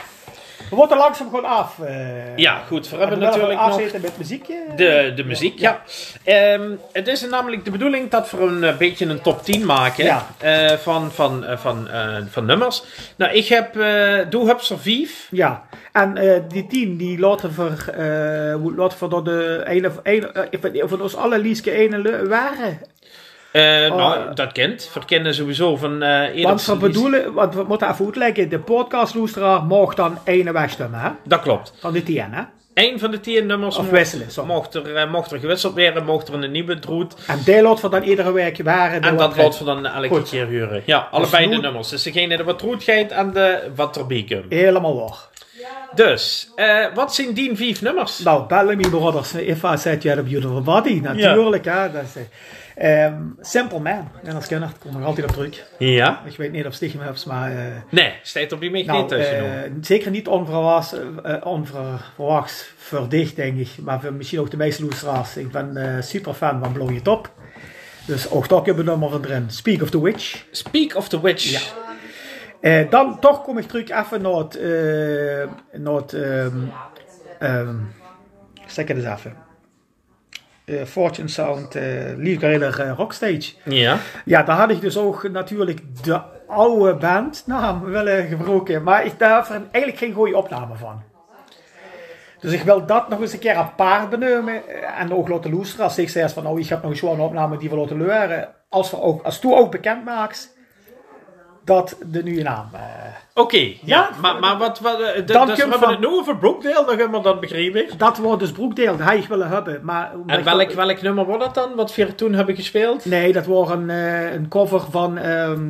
We moeten langzaam gewoon af. eh. ja, goed. We En hebben natuurlijk nog... met muziekje. De, de muziek, ja. Ehm, het is namelijk de bedoeling dat we een eh, beetje een top 10 maken Ja. eh, van, van, van, van nummers. Nou, ik heb, doe heb er vijf. Ja, en die tien die laten we, laten we door de ene, ene eh, van ons alle Lieske ene waren. Eh, Oh, nou, eh. dat kent. Verkennen sowieso van eh Want Edersen. we bedoelen, want we moeten even uitleggen, de podcastloesteraar mag dan ene wegstemmen, hè? Dat klopt. Van de tien, hè? Eén van de tien nummers Of wisselen, sorry. mocht, er, eh, mocht er gewisseld worden, mocht er een nieuwe droet. En die laten we dan iedere week waren. En dat laten we dan elke Goed. keer huren. Ja, allebei de nummers. Dus degene die wat droet gaat en de wat erbij komt. Helemaal waar. Dus, wat zijn die vijf nummers? Nou, Bellamy Brothers, If I Said You Had a Beautiful Body, natuurlijk. Hè, dat is, eh, ehm, Simple Man, en als kenner, kom ik altijd op terug. Ja? Ik weet niet of Stigma hebt, maar... eh, Nee, staat op die mij nou, niet tussen. eh, zeker niet onverwachts, eh, onverwachts verdicht, denk ik. Maar voor misschien ook de meeste luisteraars. Ik ben super fan van Blow It Up. Dus ook daar hebben we nummer van erin. Speak of the Witch. Speak of the Witch. Ja. Dan toch kom ik terug even naar het, naar het ehm, ehm, zeg het eens even. Eh, Fortune Sound, eh, Rockstage. Ja. Ja, daar had ik dus ook natuurlijk de oude bandnaam willen gebruiken. Maar ik daar eigenlijk geen goede opname van. Dus ik wil dat nog eens een keer apart benoemen. En ook laten luisteren. Als ik zeg van, nou, ik heb nog een opname die we laten leren. Als we ook, als toe ook bekend maakt dat de nieuwe naam. eh, Oké, ja. Ja, maar, maar wat, wat eh, Dan dus we hebben het nu over dan hebben we dat begrepen. dat wordt dus Broekdeel, dat hij ik willen hebben. Maar En welk, welk nummer wordt dat dan, wat we toen hebben gespeeld? Nee, dat wordt een, eh, een cover van. ehm,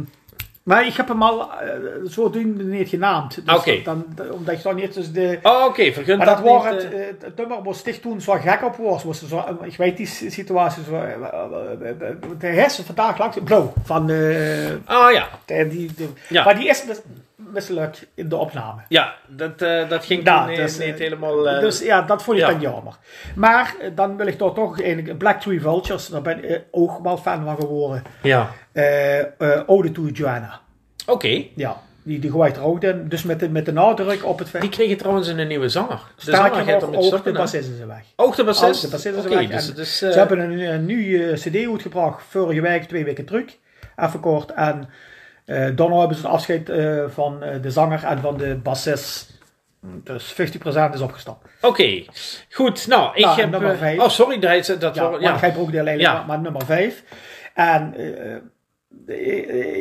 maar ik heb hem al eh, zo doen niet genaamd. Dus dan, omdat je dan niet dus de. Oh, oké, vergunt Maar dat, dat niet, het, eh, eh, het nummer was sticht toen zo gek op was. was zo, ik weet die situatie. Zo, eh, eh, eh, de hersen vandaag langs. Blow. Van. eh, Oh ja, de- die, die- Ja. Maar die is mis, mislukt in de opname. ja, dat, eh, dat ging Ja, eh, dus, niet eh, helemaal... dus ja, dat vond ik ja. dan jammer. Maar dan wil ik toch toch eigenlijk Black Tree Vultures. Daar ben ik ook wel fan van geworden. ja, Ode to Joanna. oké. Ja, die, die gooit er ook in. Dus met de, met de nadruk op het feit. Die kregen trouwens een nieuwe zanger. Sterker gaat er ook de bassist is weg. Ook de Ook bassist? de bassist is weg. dus eh, Ze hebben een, een nieuwe cd uitgebracht vorige week, twee weken terug. Even kort. En eh dan hebben ze het afscheid eh, van eh, de zanger en van de bassist. Dus 50% is opgestapt. Oké, goed. Nou, ik Nou, heb... nummer eh, vijf. oh, sorry, dat, dat, Ja, ja, ik heb ook deel eigenlijk, Ja. maar, maar nummer 5. En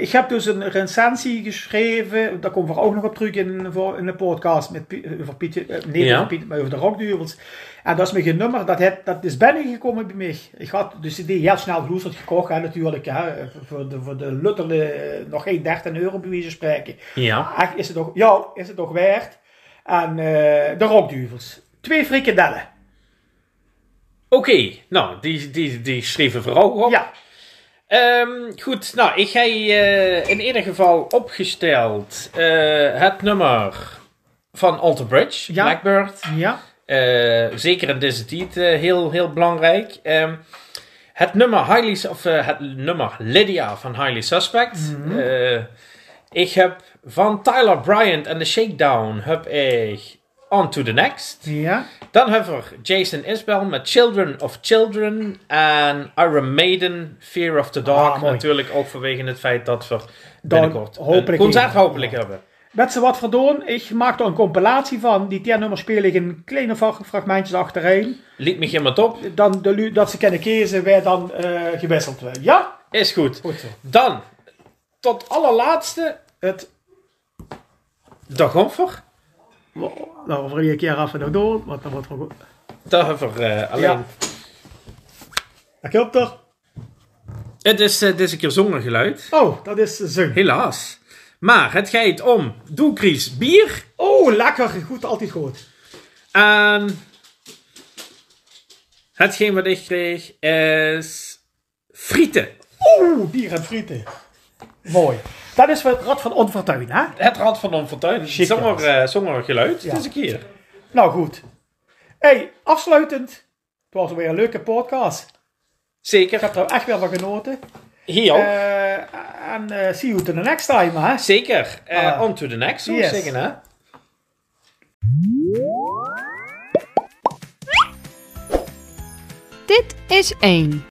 ik heb dus een recensie geschreven, daar komen we ook nog op terug in, in de podcast met, over Pietje, eh, nee, Ja. over, Piet, maar over de rockduivels. En dat is mijn nummer, dat, het, dat is binnengekomen bij mij. Ik had de cd heel snel geloesterd gekocht, hè, natuurlijk, hè, voor de, voor de luttele, eh, nog geen 13 euro bij wijze spreken. Ja. Echt, is het toch, ja, is het toch waard. En eh, de rockduivels. Twee frikadellen. Oké, nou, die, die, die schreven vooral op. Ja, Ehm, goed, nou, ik ga eh, in ieder geval opgesteld eh, het nummer van Alter Bridge, Ja. Blackbird. ja. Eh, zeker in deze tijd heel, heel belangrijk. Ehm, het nummer Highly, of, het nummer Lydia van Highly Suspect. Mhm. Ik heb van Tyler Bryant en The Shakedown heb ik On to the Next. Ja. Dan hebben we Jason Isbell met Children of Children. En Iron Maiden, Fear of the Dark. Ah. Natuurlijk ook vanwege het feit dat we binnenkort een concert hopelijk hebben. Met ze wat verdoen, ik maak er een compilatie van. Die tien nummers speel ik in kleine fra- fragmentjes achtereen. Liet me helemaal op. Dan de, dat ze kunnen kiezen, wij dan eh, gewisseld. Ja? Is goed. Goed zo. Dan, tot allerlaatste, Het, de gomfer. Nou, we een keer even nog door, want dan wordt het goed. Daar hebben we eh, alleen... Ja. Ik heb er. Het is eh, deze keer zonder geluid. Oh, dat is zung. Helaas. Maar het gaat om Doekries bier. Oh, lekker. Goed, altijd goed. En hetgeen wat ik kreeg is frieten. Oeh, bier en frieten. Mooi. Dat is het Rad van Onfortuin, hè? Het Rad van Onfortuin. Eh, zonder geluid. Ja. Deze keer. Nou goed. hey, afsluitend. Het was weer een leuke podcast. Ik Zeker. heb er echt weer van genoten. Hier ook. Eh, en eh, see you to the next time, hè? Zeker. Eh, ah. on to the next, zou ik Yes. zeggen, hè? Dit is 1.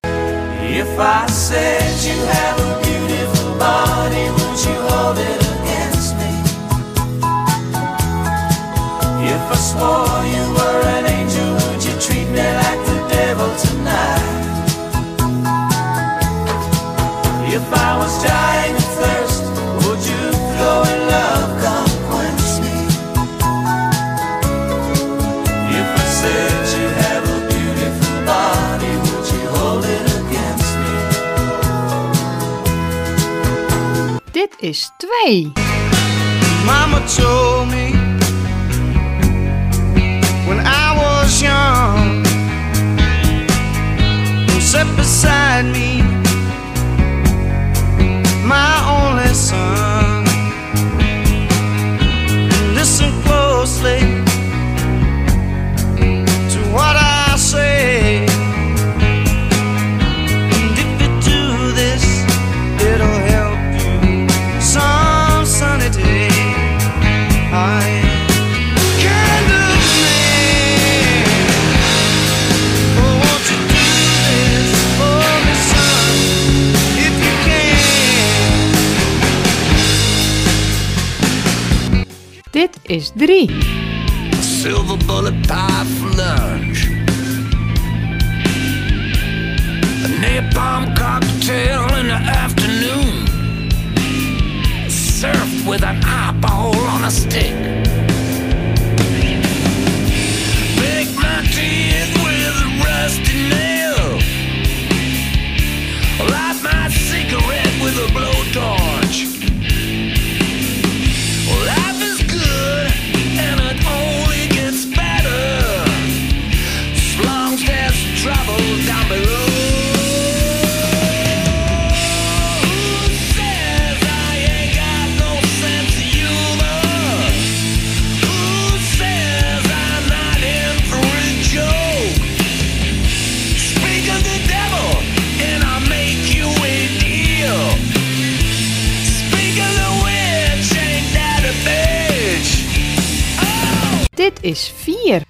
If I said you have a beautiful body, would you hold it against me? If I swore you is 2. Mama told me when I was young, sit beside me, my only son. Listen closely. is 3. Silver bullet pie for lunch. A napalm cocktail in the afternoon. Surf with an eyeball on a stick. Is 4.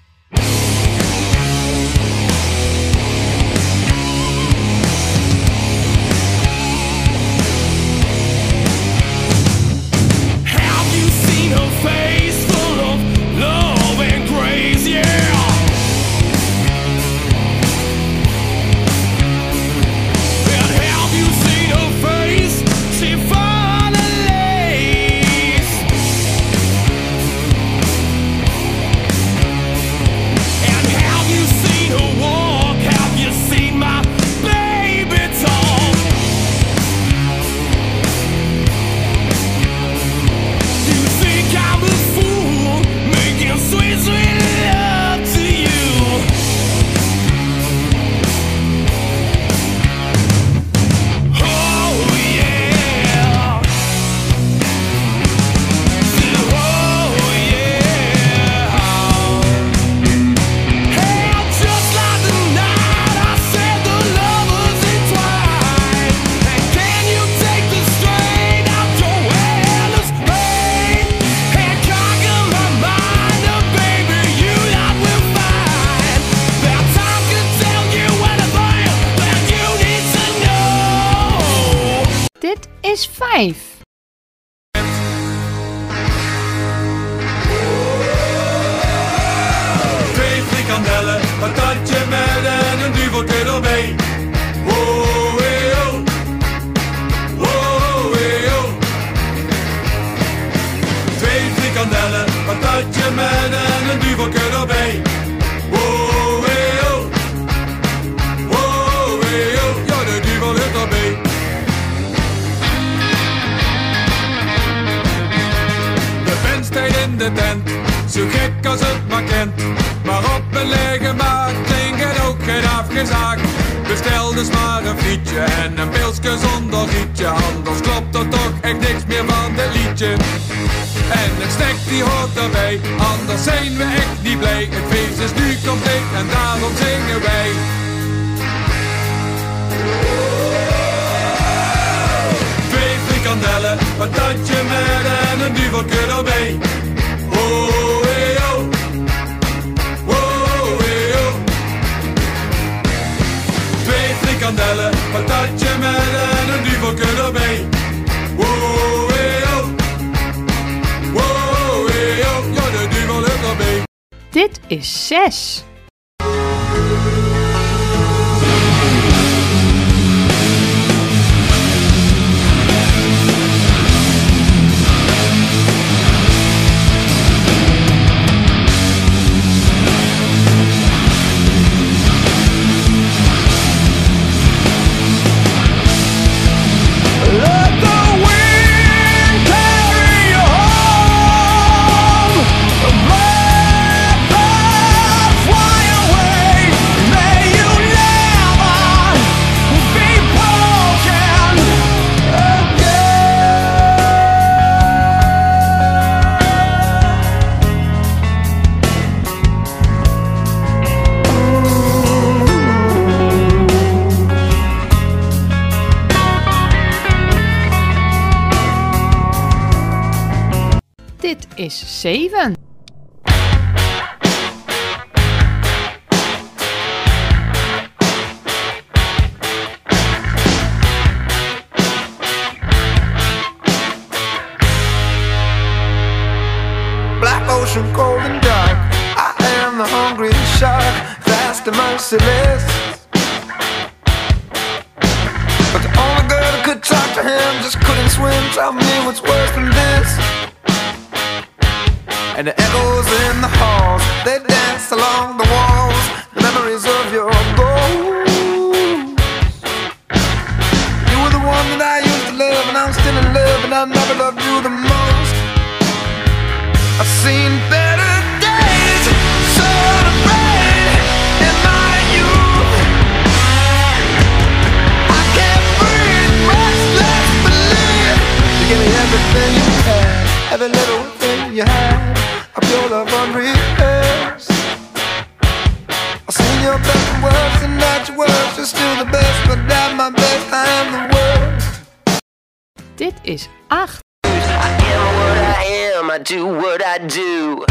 do what I do.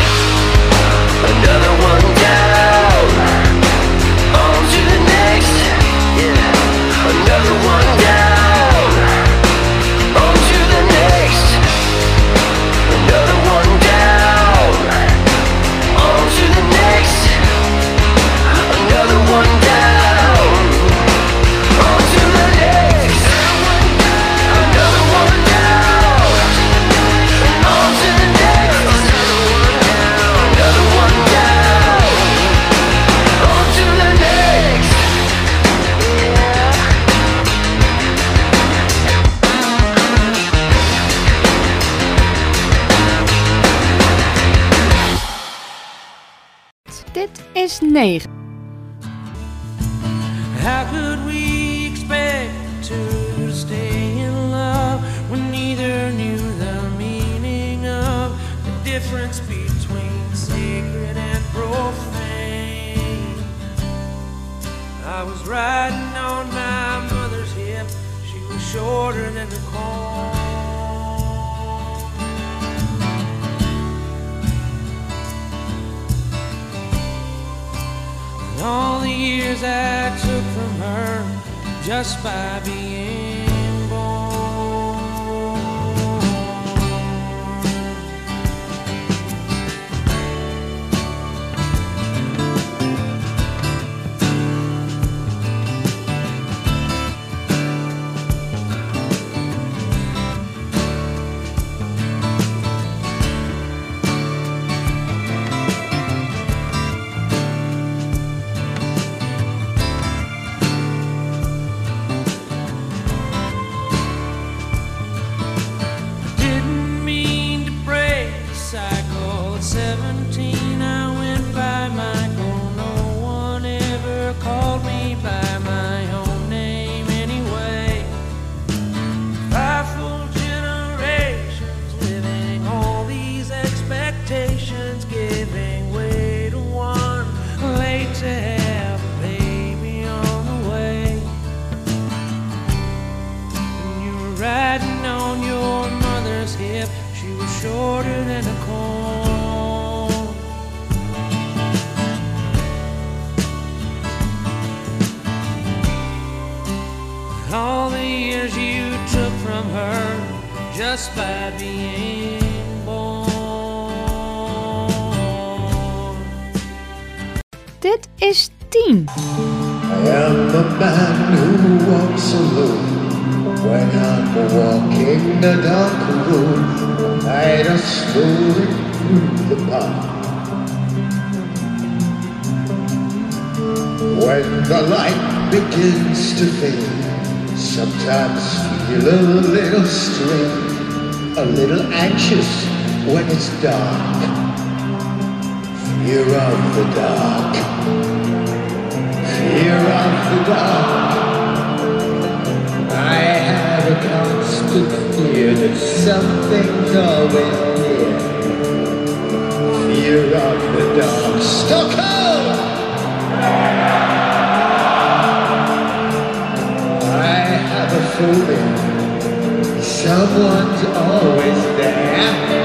Another one down, on to the next. Yeah, another one down. 9. How could we expect to stay in love when neither knew the meaning of the difference between sacred and profane? I was riding on my mother's hip, she was shorter than the all the years I took from her just by being. to think sometimes feel a little strange, a little anxious when it's dark. Fear of the dark. Fear of the dark. I have a constant fear that something's always near. Fear of the dark. Stuck moving. Someone's always there.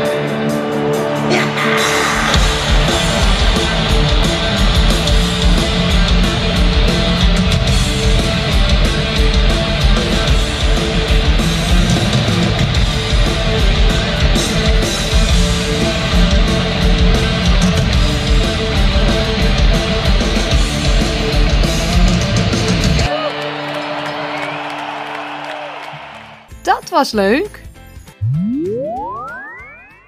Was leuk.